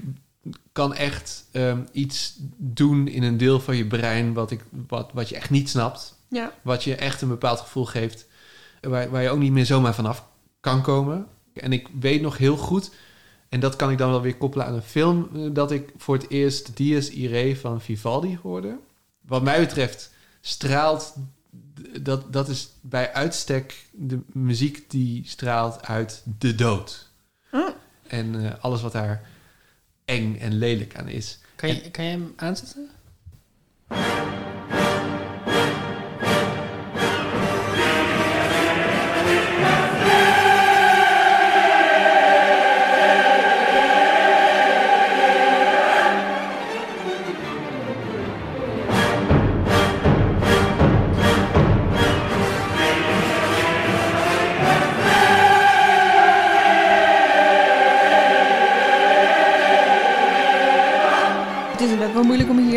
kan echt ehm, iets doen in een deel van je brein wat, ik, wat, wat je echt niet snapt. Ja. Wat je echt een bepaald gevoel geeft waar, waar je ook niet meer zomaar vanaf kan komen. En ik weet nog heel goed, en dat kan ik dan wel weer koppelen aan een film, eh, dat ik voor het eerst Dies Irae van Vivaldi hoorde. Wat mij betreft straalt, dat, dat is bij uitstek de muziek die straalt uit de dood. En eh, alles wat daar eng en lelijk aan is. Kan je, kan je hem aanzetten?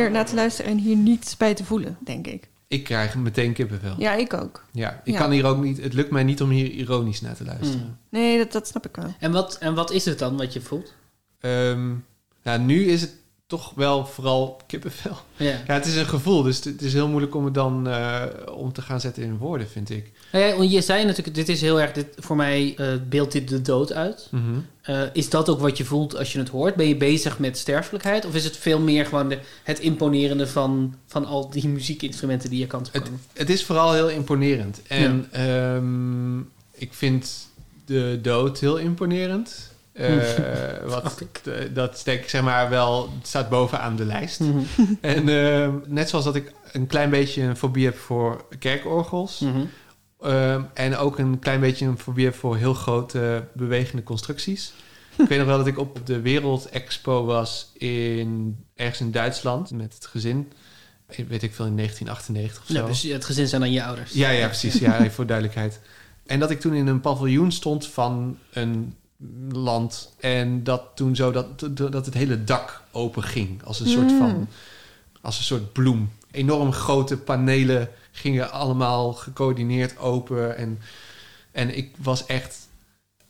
Hier naar te luisteren en hier niets bij te voelen, denk ik. Ik krijg meteen kippenvel. Ja, ik ook. Ja, ik Ja. kan hier ook niet. Het lukt mij niet om hier ironisch naar te luisteren. Nee, dat, dat snap ik wel. En wat, en wat is het dan wat je voelt? Ehm, nou, nu is het toch wel vooral kippenvel. Ja. Ja, het is een gevoel, dus het is heel moeilijk om het dan eh, om te gaan zetten in woorden, vind ik. Nou ja, je zei natuurlijk, dit is heel erg, dit, voor mij eh, beeldt dit de dood uit. Mhm. Eh, is dat ook wat je voelt als je het hoort? Ben je bezig met sterfelijkheid? Of is het veel meer gewoon de, het imponerende van, van al die muziekinstrumenten die je kan komen? Het is vooral heel imponerend. En ehm, ik vind de dood heel imponerend. Eh, wat, eh, dat ik zeg maar wel, staat bovenaan de lijst. Mhm. En ehm, net zoals dat ik een klein beetje een fobie heb voor kerkorgels. Mhm. ehm, en ook een klein beetje een fobie heb voor heel grote bewegende constructies. ik weet nog wel dat ik op de Wereldexpo was in, ergens in Duitsland met het gezin. Weet ik veel, in 1998 of zo. Ja, dus het gezin zijn dan je ouders. Ja, ja, precies. Ja, voor duidelijkheid. En dat ik toen in een paviljoen stond van een land. En dat toen zo dat, dat het hele dak open ging. Als een soort van. Als een soort bloem. Enorm grote panelen gingen allemaal gecoördineerd open. En, en ik was echt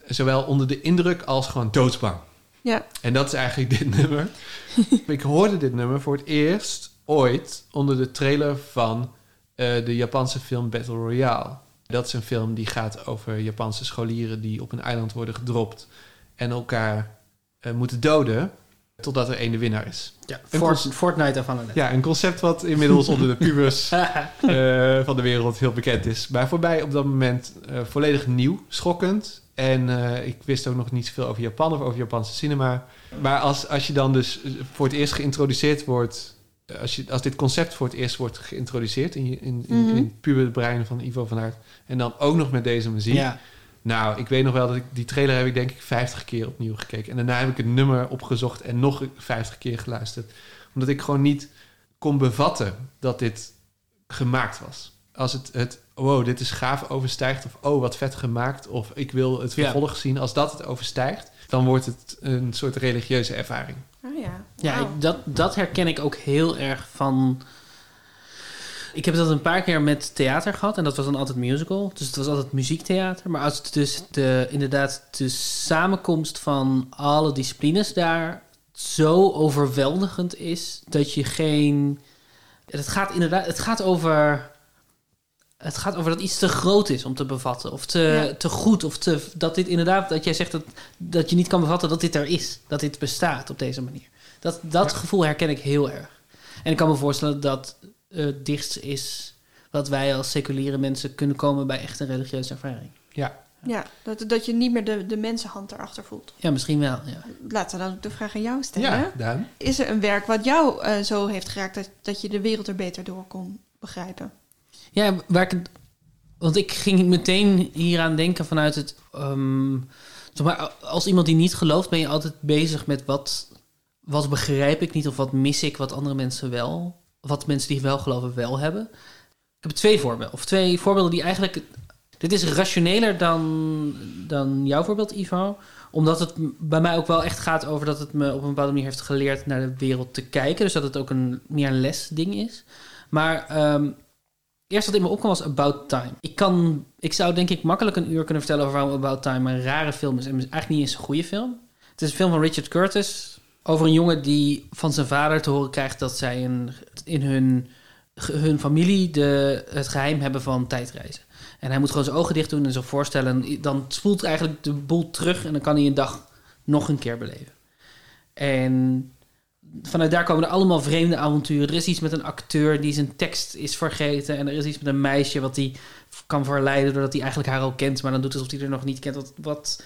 zowel onder de indruk als gewoon doodsbang. Ja. En dat is eigenlijk dit nummer. ik hoorde dit nummer voor het eerst ooit onder de trailer van eh, de Japanse film Battle Royale. Dat is een film die gaat over Japanse scholieren die op een eiland worden gedropt en elkaar eh, moeten doden totdat er één de winnaar is. Ja, Fort- Fortnite ervan. ja, een concept wat inmiddels onder de pubers eh, van de wereld heel bekend is. Maar voor mij op dat moment eh, volledig nieuw, schokkend. En ik wist ook nog niet zoveel over Japan of over Japanse cinema. Maar als, als je dan dus voor het eerst geïntroduceerd wordt... Als, je, als dit concept voor het eerst wordt geïntroduceerd in, je- in, in, Mhm. in het puber brein van Ivo van Aert... en dan ook nog met deze muziek... Ja. Nou, ik weet nog wel dat ik die trailer heb ik denk ik 50 keer opnieuw gekeken. En daarna heb ik het nummer opgezocht en nog 50 keer geluisterd. Omdat ik gewoon niet kon bevatten dat dit gemaakt was. Als het, het wow, dit is gaaf overstijgt. Of oh, wat vet gemaakt. Of ik wil het Ja. vervolg zien. Als dat het overstijgt, dan wordt het een soort religieuze ervaring. Oh ja. Ja, ik- dat, dat herken ik ook heel erg van. Ik heb dat een paar keer met theater gehad en dat was dan altijd musical. Dus het was altijd muziektheater. Maar als het dus de, inderdaad de samenkomst van alle disciplines daar zo overweldigend is dat je geen. Het gaat inderdaad, het gaat over. Het gaat over dat iets te groot is om te bevatten. Of te, Ja. te goed. Of te, dat dit inderdaad, dat jij zegt dat, dat je niet kan bevatten dat dit er is. Dat dit bestaat op deze manier. Dat, dat gevoel herken ik heel erg. En ik kan me voorstellen dat eh, het dichtst is wat wij als seculiere mensen kunnen komen bij echt een religieuze ervaring. Ja. Ja, dat, dat je niet meer de, de mensenhand erachter voelt. Ja, misschien wel. Ja. Laten we dan ook de vraag aan jou stellen. Ja, Daan. Is er een werk wat jou eh, zo heeft geraakt dat, dat je de wereld er beter door kon begrijpen? Ja, waar ik, want ik ging meteen hieraan denken vanuit het. maar, als iemand die niet gelooft, ben je altijd bezig met wat, wat begrijp ik niet of wat mis ik wat andere mensen wel, wat mensen die wel geloven wel hebben. Ik heb twee voorbeelden, of twee voorbeelden die eigenlijk. Dit is rationeler dan, dan jouw voorbeeld, Ivo. Omdat het bij mij ook wel echt gaat over dat het me op een bepaalde manier heeft geleerd naar de wereld te kijken. Dus dat het ook een meer een lesding is. Maar ehm, eerst wat in me opkwam was About Time. Ik, kan, ik zou denk ik makkelijk een uur kunnen vertellen over waarom About Time een rare film is. En eigenlijk niet eens een goede film. Het is een film van Richard Curtis. Over een jongen die van zijn vader te horen krijgt dat zij in hun, hun familie de, het geheim hebben van tijdreizen. En hij moet gewoon zijn ogen dicht doen en zich voorstellen. En dan spoelt eigenlijk de boel terug en dan kan hij een dag nog een keer beleven. En vanuit daar komen er allemaal vreemde avonturen. Er is iets met een acteur die zijn tekst is vergeten. En er is iets met een meisje wat hij kan verleiden doordat hij eigenlijk haar al kent. Maar dan doet alsof hij er nog niet kent. Wat, wat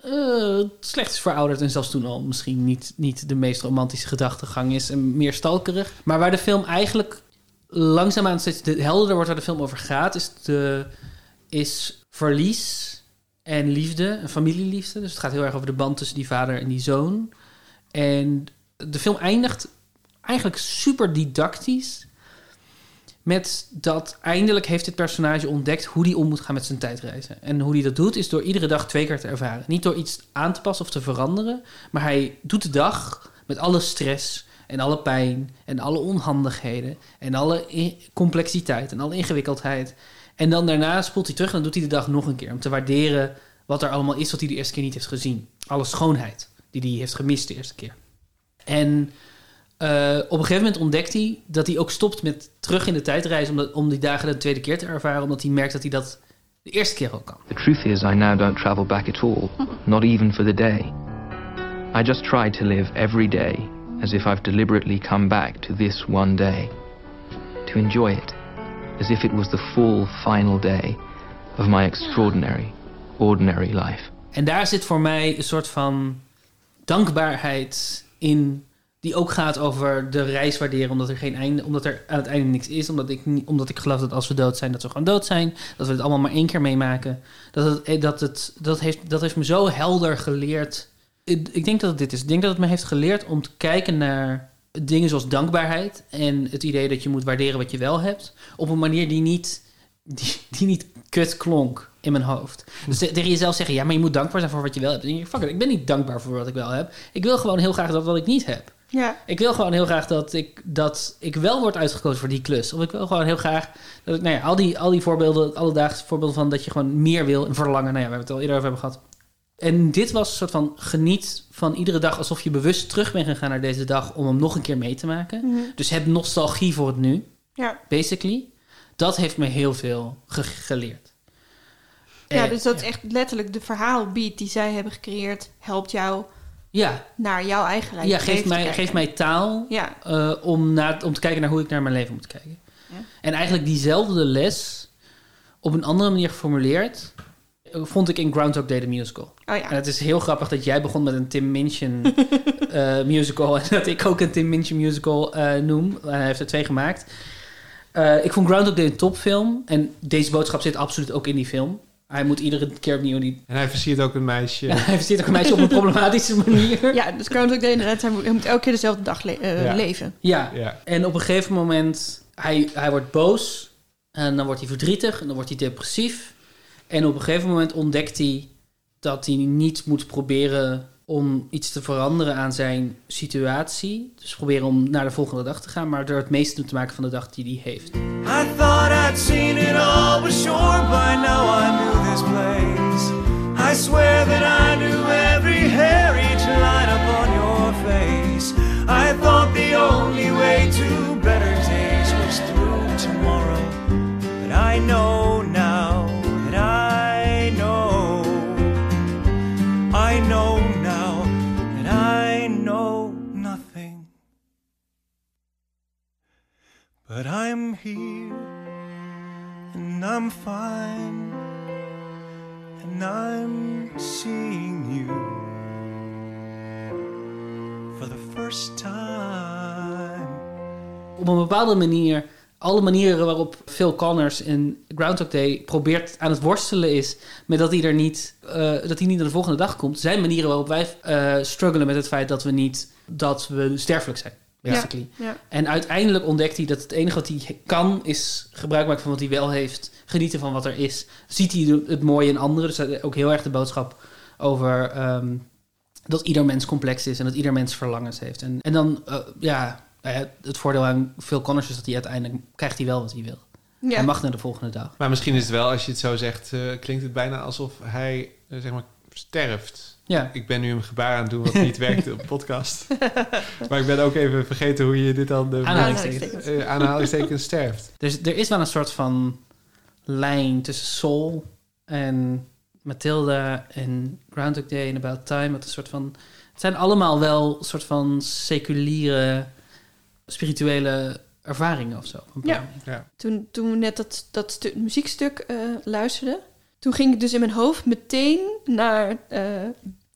eh, slecht is verouderd. En zelfs toen al misschien niet, niet de meest romantische gedachtegang is. En meer stalkerig. Maar waar de film eigenlijk langzaamaan steeds de helderder wordt waar de film over gaat. Is, de, is verlies en liefde. En familieliefde. Dus het gaat heel erg over de band tussen die vader en die zoon. En de film eindigt eigenlijk super didactisch. Met dat eindelijk heeft dit personage ontdekt hoe hij om moet gaan met zijn tijdreizen. En hoe hij dat doet is door iedere dag twee keer te ervaren. Niet door iets aan te passen of te veranderen. Maar hij doet de dag met alle stress en alle pijn en alle onhandigheden. En alle complexiteit en alle ingewikkeldheid. En dan daarna spoelt hij terug en dan doet hij de dag nog een keer. Om te waarderen wat er allemaal is wat hij de eerste keer niet heeft gezien. Alle schoonheid die hij heeft gemist de eerste keer. En Eh, op een gegeven moment ontdekt hij dat hij ook stopt met terug in de tijd reizen... Om, dat- om die dagen de tweede keer te ervaren. Omdat hij merkt dat hij dat de eerste keer al kan. The truth is, I now don't travel back at all, not even for the day. I just try to live every day as if I've deliberately come back to this one day. To enjoy it, as if it was the full final day of my extraordinary, ordinary life. En daar zit voor mij een soort van dankbaarheid in... die ook gaat over de reis waarderen... omdat er, geen einde, omdat er aan het einde niks is. Omdat ik, omdat ik geloof dat als we dood zijn, dat we gewoon dood zijn. Dat we het allemaal maar één keer meemaken. Dat, eh, dat, het, dat, heeft, dat heeft me zo helder geleerd... Ik, ik denk dat het dit is. Ik denk dat het me heeft geleerd om te kijken naar dingen zoals dankbaarheid... en het idee dat je moet waarderen wat je wel hebt... op een manier die niet, die, die niet kut klonk in mijn hoofd. Dus te- tegen jezelf zeggen, ja, maar je moet dankbaar zijn voor wat je wel hebt. Denk je, fuck it, ik ben niet dankbaar voor wat ik wel heb. Ik wil gewoon heel graag dat wat ik niet heb. Ja. Ik wil gewoon heel graag dat ik, dat ik wel word uitgekozen voor die klus. Of ik wil gewoon heel graag dat ik, nou ja, al die, al die voorbeelden, alledaagse voorbeelden van dat je gewoon meer wil en verlangen. Nou ja, we hebben het al eerder over hebben gehad. En dit was een soort van geniet van iedere dag alsof je bewust terug bent gegaan naar deze dag om hem nog een keer mee te maken. Mhm. Dus heb nostalgie voor het nu, Ja. basically. Dat heeft me heel veel ge- geleerd. Ja, Eh, dus dat is echt letterlijk de verhaalbeat die zij hebben gecreëerd... helpt jou Ja, naar jouw eigen leven ja geef, te mij, mij taal Ja. eh, om, naar, om te kijken naar hoe ik naar mijn leven moet kijken. Ja. En eigenlijk diezelfde les op een andere manier geformuleerd... eh, vond ik in Groundhog Day de musical. Oh ja. En het is heel grappig dat jij begon met een Tim Minchin musical... en dat ik ook een Tim Minchin musical noem. En hij heeft er twee gemaakt. Eh, ik vond Groundhog Day een topfilm. En deze boodschap zit absoluut ook in die film. Hij moet iedere keer opnieuw die... En hij versiert ook een meisje. Ja, hij versiert ook een meisje op een problematische manier. Ja, dus Groundhog Day inderdaad, hij moet, hij moet elke keer dezelfde dag le- eh, Ja. leven. Ja. Ja. en op een gegeven moment, hij, hij wordt boos. En dan wordt hij verdrietig en dan wordt hij depressief. En op een gegeven moment ontdekt hij dat hij niet moet proberen om iets te veranderen aan zijn situatie. Dus proberen om naar de volgende dag te gaan, maar er het meeste te maken van de dag die hij heeft. I thought I'd seen it all, but sure now I knew this place. I swear that I knew every hair, each line upon your face. I thought the only way to better days was through tomorrow. But I know But I'm here and I'm fine and I'm seeing you for the first time. op een bepaalde manier, alle manieren waarop Phil Connors in Groundhog Day probeert aan het worstelen is met dat hij er niet, eh, dat hij niet naar de volgende dag komt, zijn manieren waarop wij eh struggelen met het feit dat we niet, dat we sterfelijk zijn. Basically. Ja, ja. En uiteindelijk ontdekt hij dat het enige wat hij kan is gebruik maken van wat hij wel heeft, genieten van wat er is. Ziet hij het mooie in anderen, dus dat is ook heel erg de boodschap over ehm, dat ieder mens complex is en dat ieder mens verlangens heeft. En, en dan, eh, ja, nou ja, het voordeel aan Phil Connors is dat hij uiteindelijk krijgt hij wel wat hij wil. Ja. Hij mag naar de volgende dag. Maar misschien is het wel, als je het zo zegt, eh, klinkt het bijna alsof hij eh, zeg maar sterft. Ja. Ik ben nu een gebaar aan het doen wat niet werkte op podcast. maar ik ben ook even vergeten hoe je dit dan... de Aanhalingstekens. Eh, aanhalingstekens sterft. Dus er is wel een soort van lijn tussen Soul en Matilda en Groundhog Day en About Time. Wat een soort van, het zijn allemaal wel een soort van seculiere, spirituele ervaringen of zo. Ja. Toen, toen we net dat, dat stu- muziekstuk eh luisterden, toen ging ik dus in mijn hoofd meteen naar eh,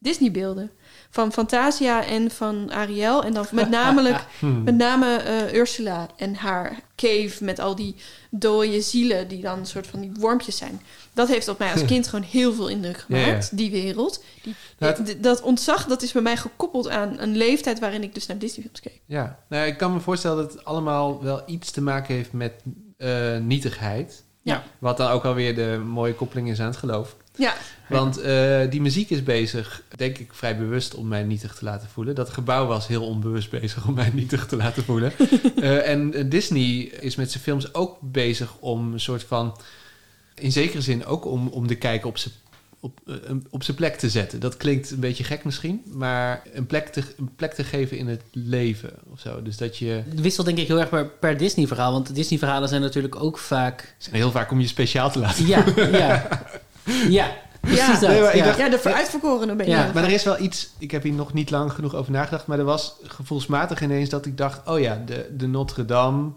Disney-beelden. Van Fantasia en van Ariel. En dan met, namelijk, Hmm. met name eh, Ursula en haar cave met al die dode zielen die dan een soort van die wormpjes zijn. Dat heeft op mij als kind gewoon heel veel indruk Ja, ja. gemaakt, die wereld. Die, Nou, het- d- dat ontzag, dat is bij mij gekoppeld aan een leeftijd waarin ik dus naar Disney-films keek. Ja, nou, ik kan me voorstellen dat het allemaal wel iets te maken heeft met eh, nietigheid. Ja. Wat dan ook alweer de mooie koppeling is aan het geloof. Ja. Want eh, die muziek is bezig, denk ik, vrij bewust om mij nietig te laten voelen. Dat gebouw was heel onbewust bezig om mij nietig te laten voelen. Eh, en eh, Disney is met zijn films ook bezig om een soort van... In zekere zin ook om, om de kijker op zijn op, eh, op zijn plek te zetten. Dat klinkt een beetje gek misschien, maar een plek te, een plek te geven in het leven of zo. Dus dat je... Het wisselt denk ik heel erg per, per Disney-verhaal. Want Disney-verhalen zijn natuurlijk ook vaak... zijn heel vaak om je speciaal te laten. Ja, ja. Ja, precies Ja. dat. Nee, maar ik ja. dacht- Ja, de uitverkorene ben je. Ja, Maar er is wel iets, ik heb hier nog niet lang genoeg over nagedacht, maar er was gevoelsmatig ineens dat ik dacht, oh ja, de, de Notre Dame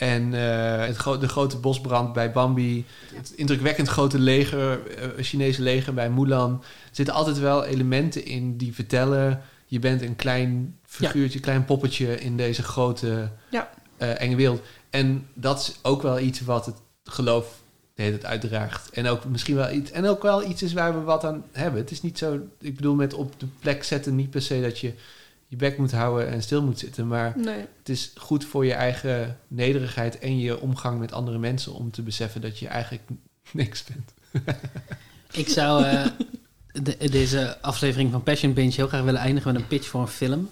en eh, het gro- de grote bosbrand bij Bambi, het indrukwekkend grote leger, eh, Chinese leger bij Mulan. Er zitten altijd wel elementen in die vertellen, je bent een klein figuurtje, klein poppetje in deze grote Ja. eh, enge wereld. En dat is ook wel iets wat het geloof de hele tijd uitdraagt. En ook misschien wel iets, en ook wel iets is waar we wat aan hebben. Het is niet zo, ik bedoel met op de plek zetten niet per se dat je je bek moet houden en stil moet zitten, maar Nee. het is goed voor je eigen nederigheid en je omgang met andere mensen om te beseffen dat je eigenlijk niks bent. Ik zou eh, de- deze aflevering van Passion Binge heel graag willen eindigen met een pitch voor een film.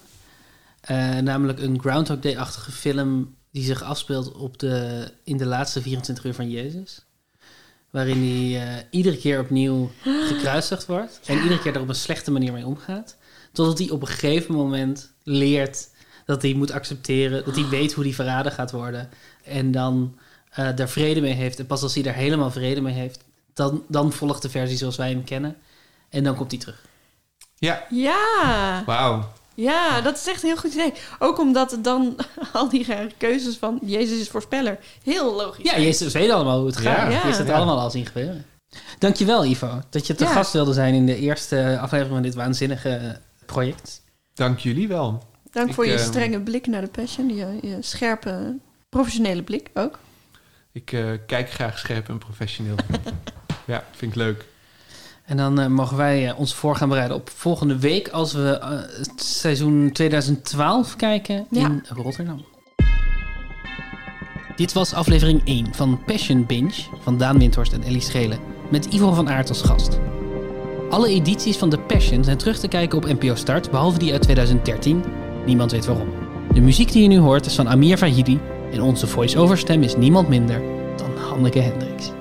Eh, namelijk een Groundhog Day-achtige film die zich afspeelt op de, in de laatste 24 uur van Jezus. Waarin hij eh, iedere keer opnieuw gekruisigd wordt. En iedere keer er op een slechte manier mee omgaat. Totdat hij op een gegeven moment leert dat hij moet accepteren. Dat hij weet hoe hij verraden gaat worden. En dan eh daar vrede mee heeft. En pas als hij daar helemaal vrede mee heeft, dan, dan volgt de versie zoals wij hem kennen. En dan komt hij terug. Ja. Ja. Wauw. Ja, dat is echt een heel goed idee. Ook omdat dan al die rare keuzes van Jezus is voorspeller heel logisch Ja. Jezus weet allemaal hoe het gaat. Ja. Je is het Ja. allemaal al zien gebeuren. Dankjewel Ivo, dat je te Ja. gast wilde zijn in de eerste aflevering van dit waanzinnige project. Dank jullie wel. Dank Ik, voor je eh, strenge blik naar de passion. Je, je scherpe, professionele blik ook. Ik eh, kijk graag scherp en professioneel. ja, vind ik leuk. En dan eh, mogen wij eh, ons voor gaan bereiden op volgende week als we het seizoen 2012 kijken in Rotterdam. Dit was aflevering 1 van Passion Binge van Daan Windhorst en Ellie Schelen met Ivo van Aert als gast. Alle edities van The Passion zijn terug te kijken op NPO Start, behalve die uit 2013. Niemand weet waarom. De muziek die je nu hoort is van Amir Vahidi en onze voice-over stem is niemand minder dan Hanneke Hendricks.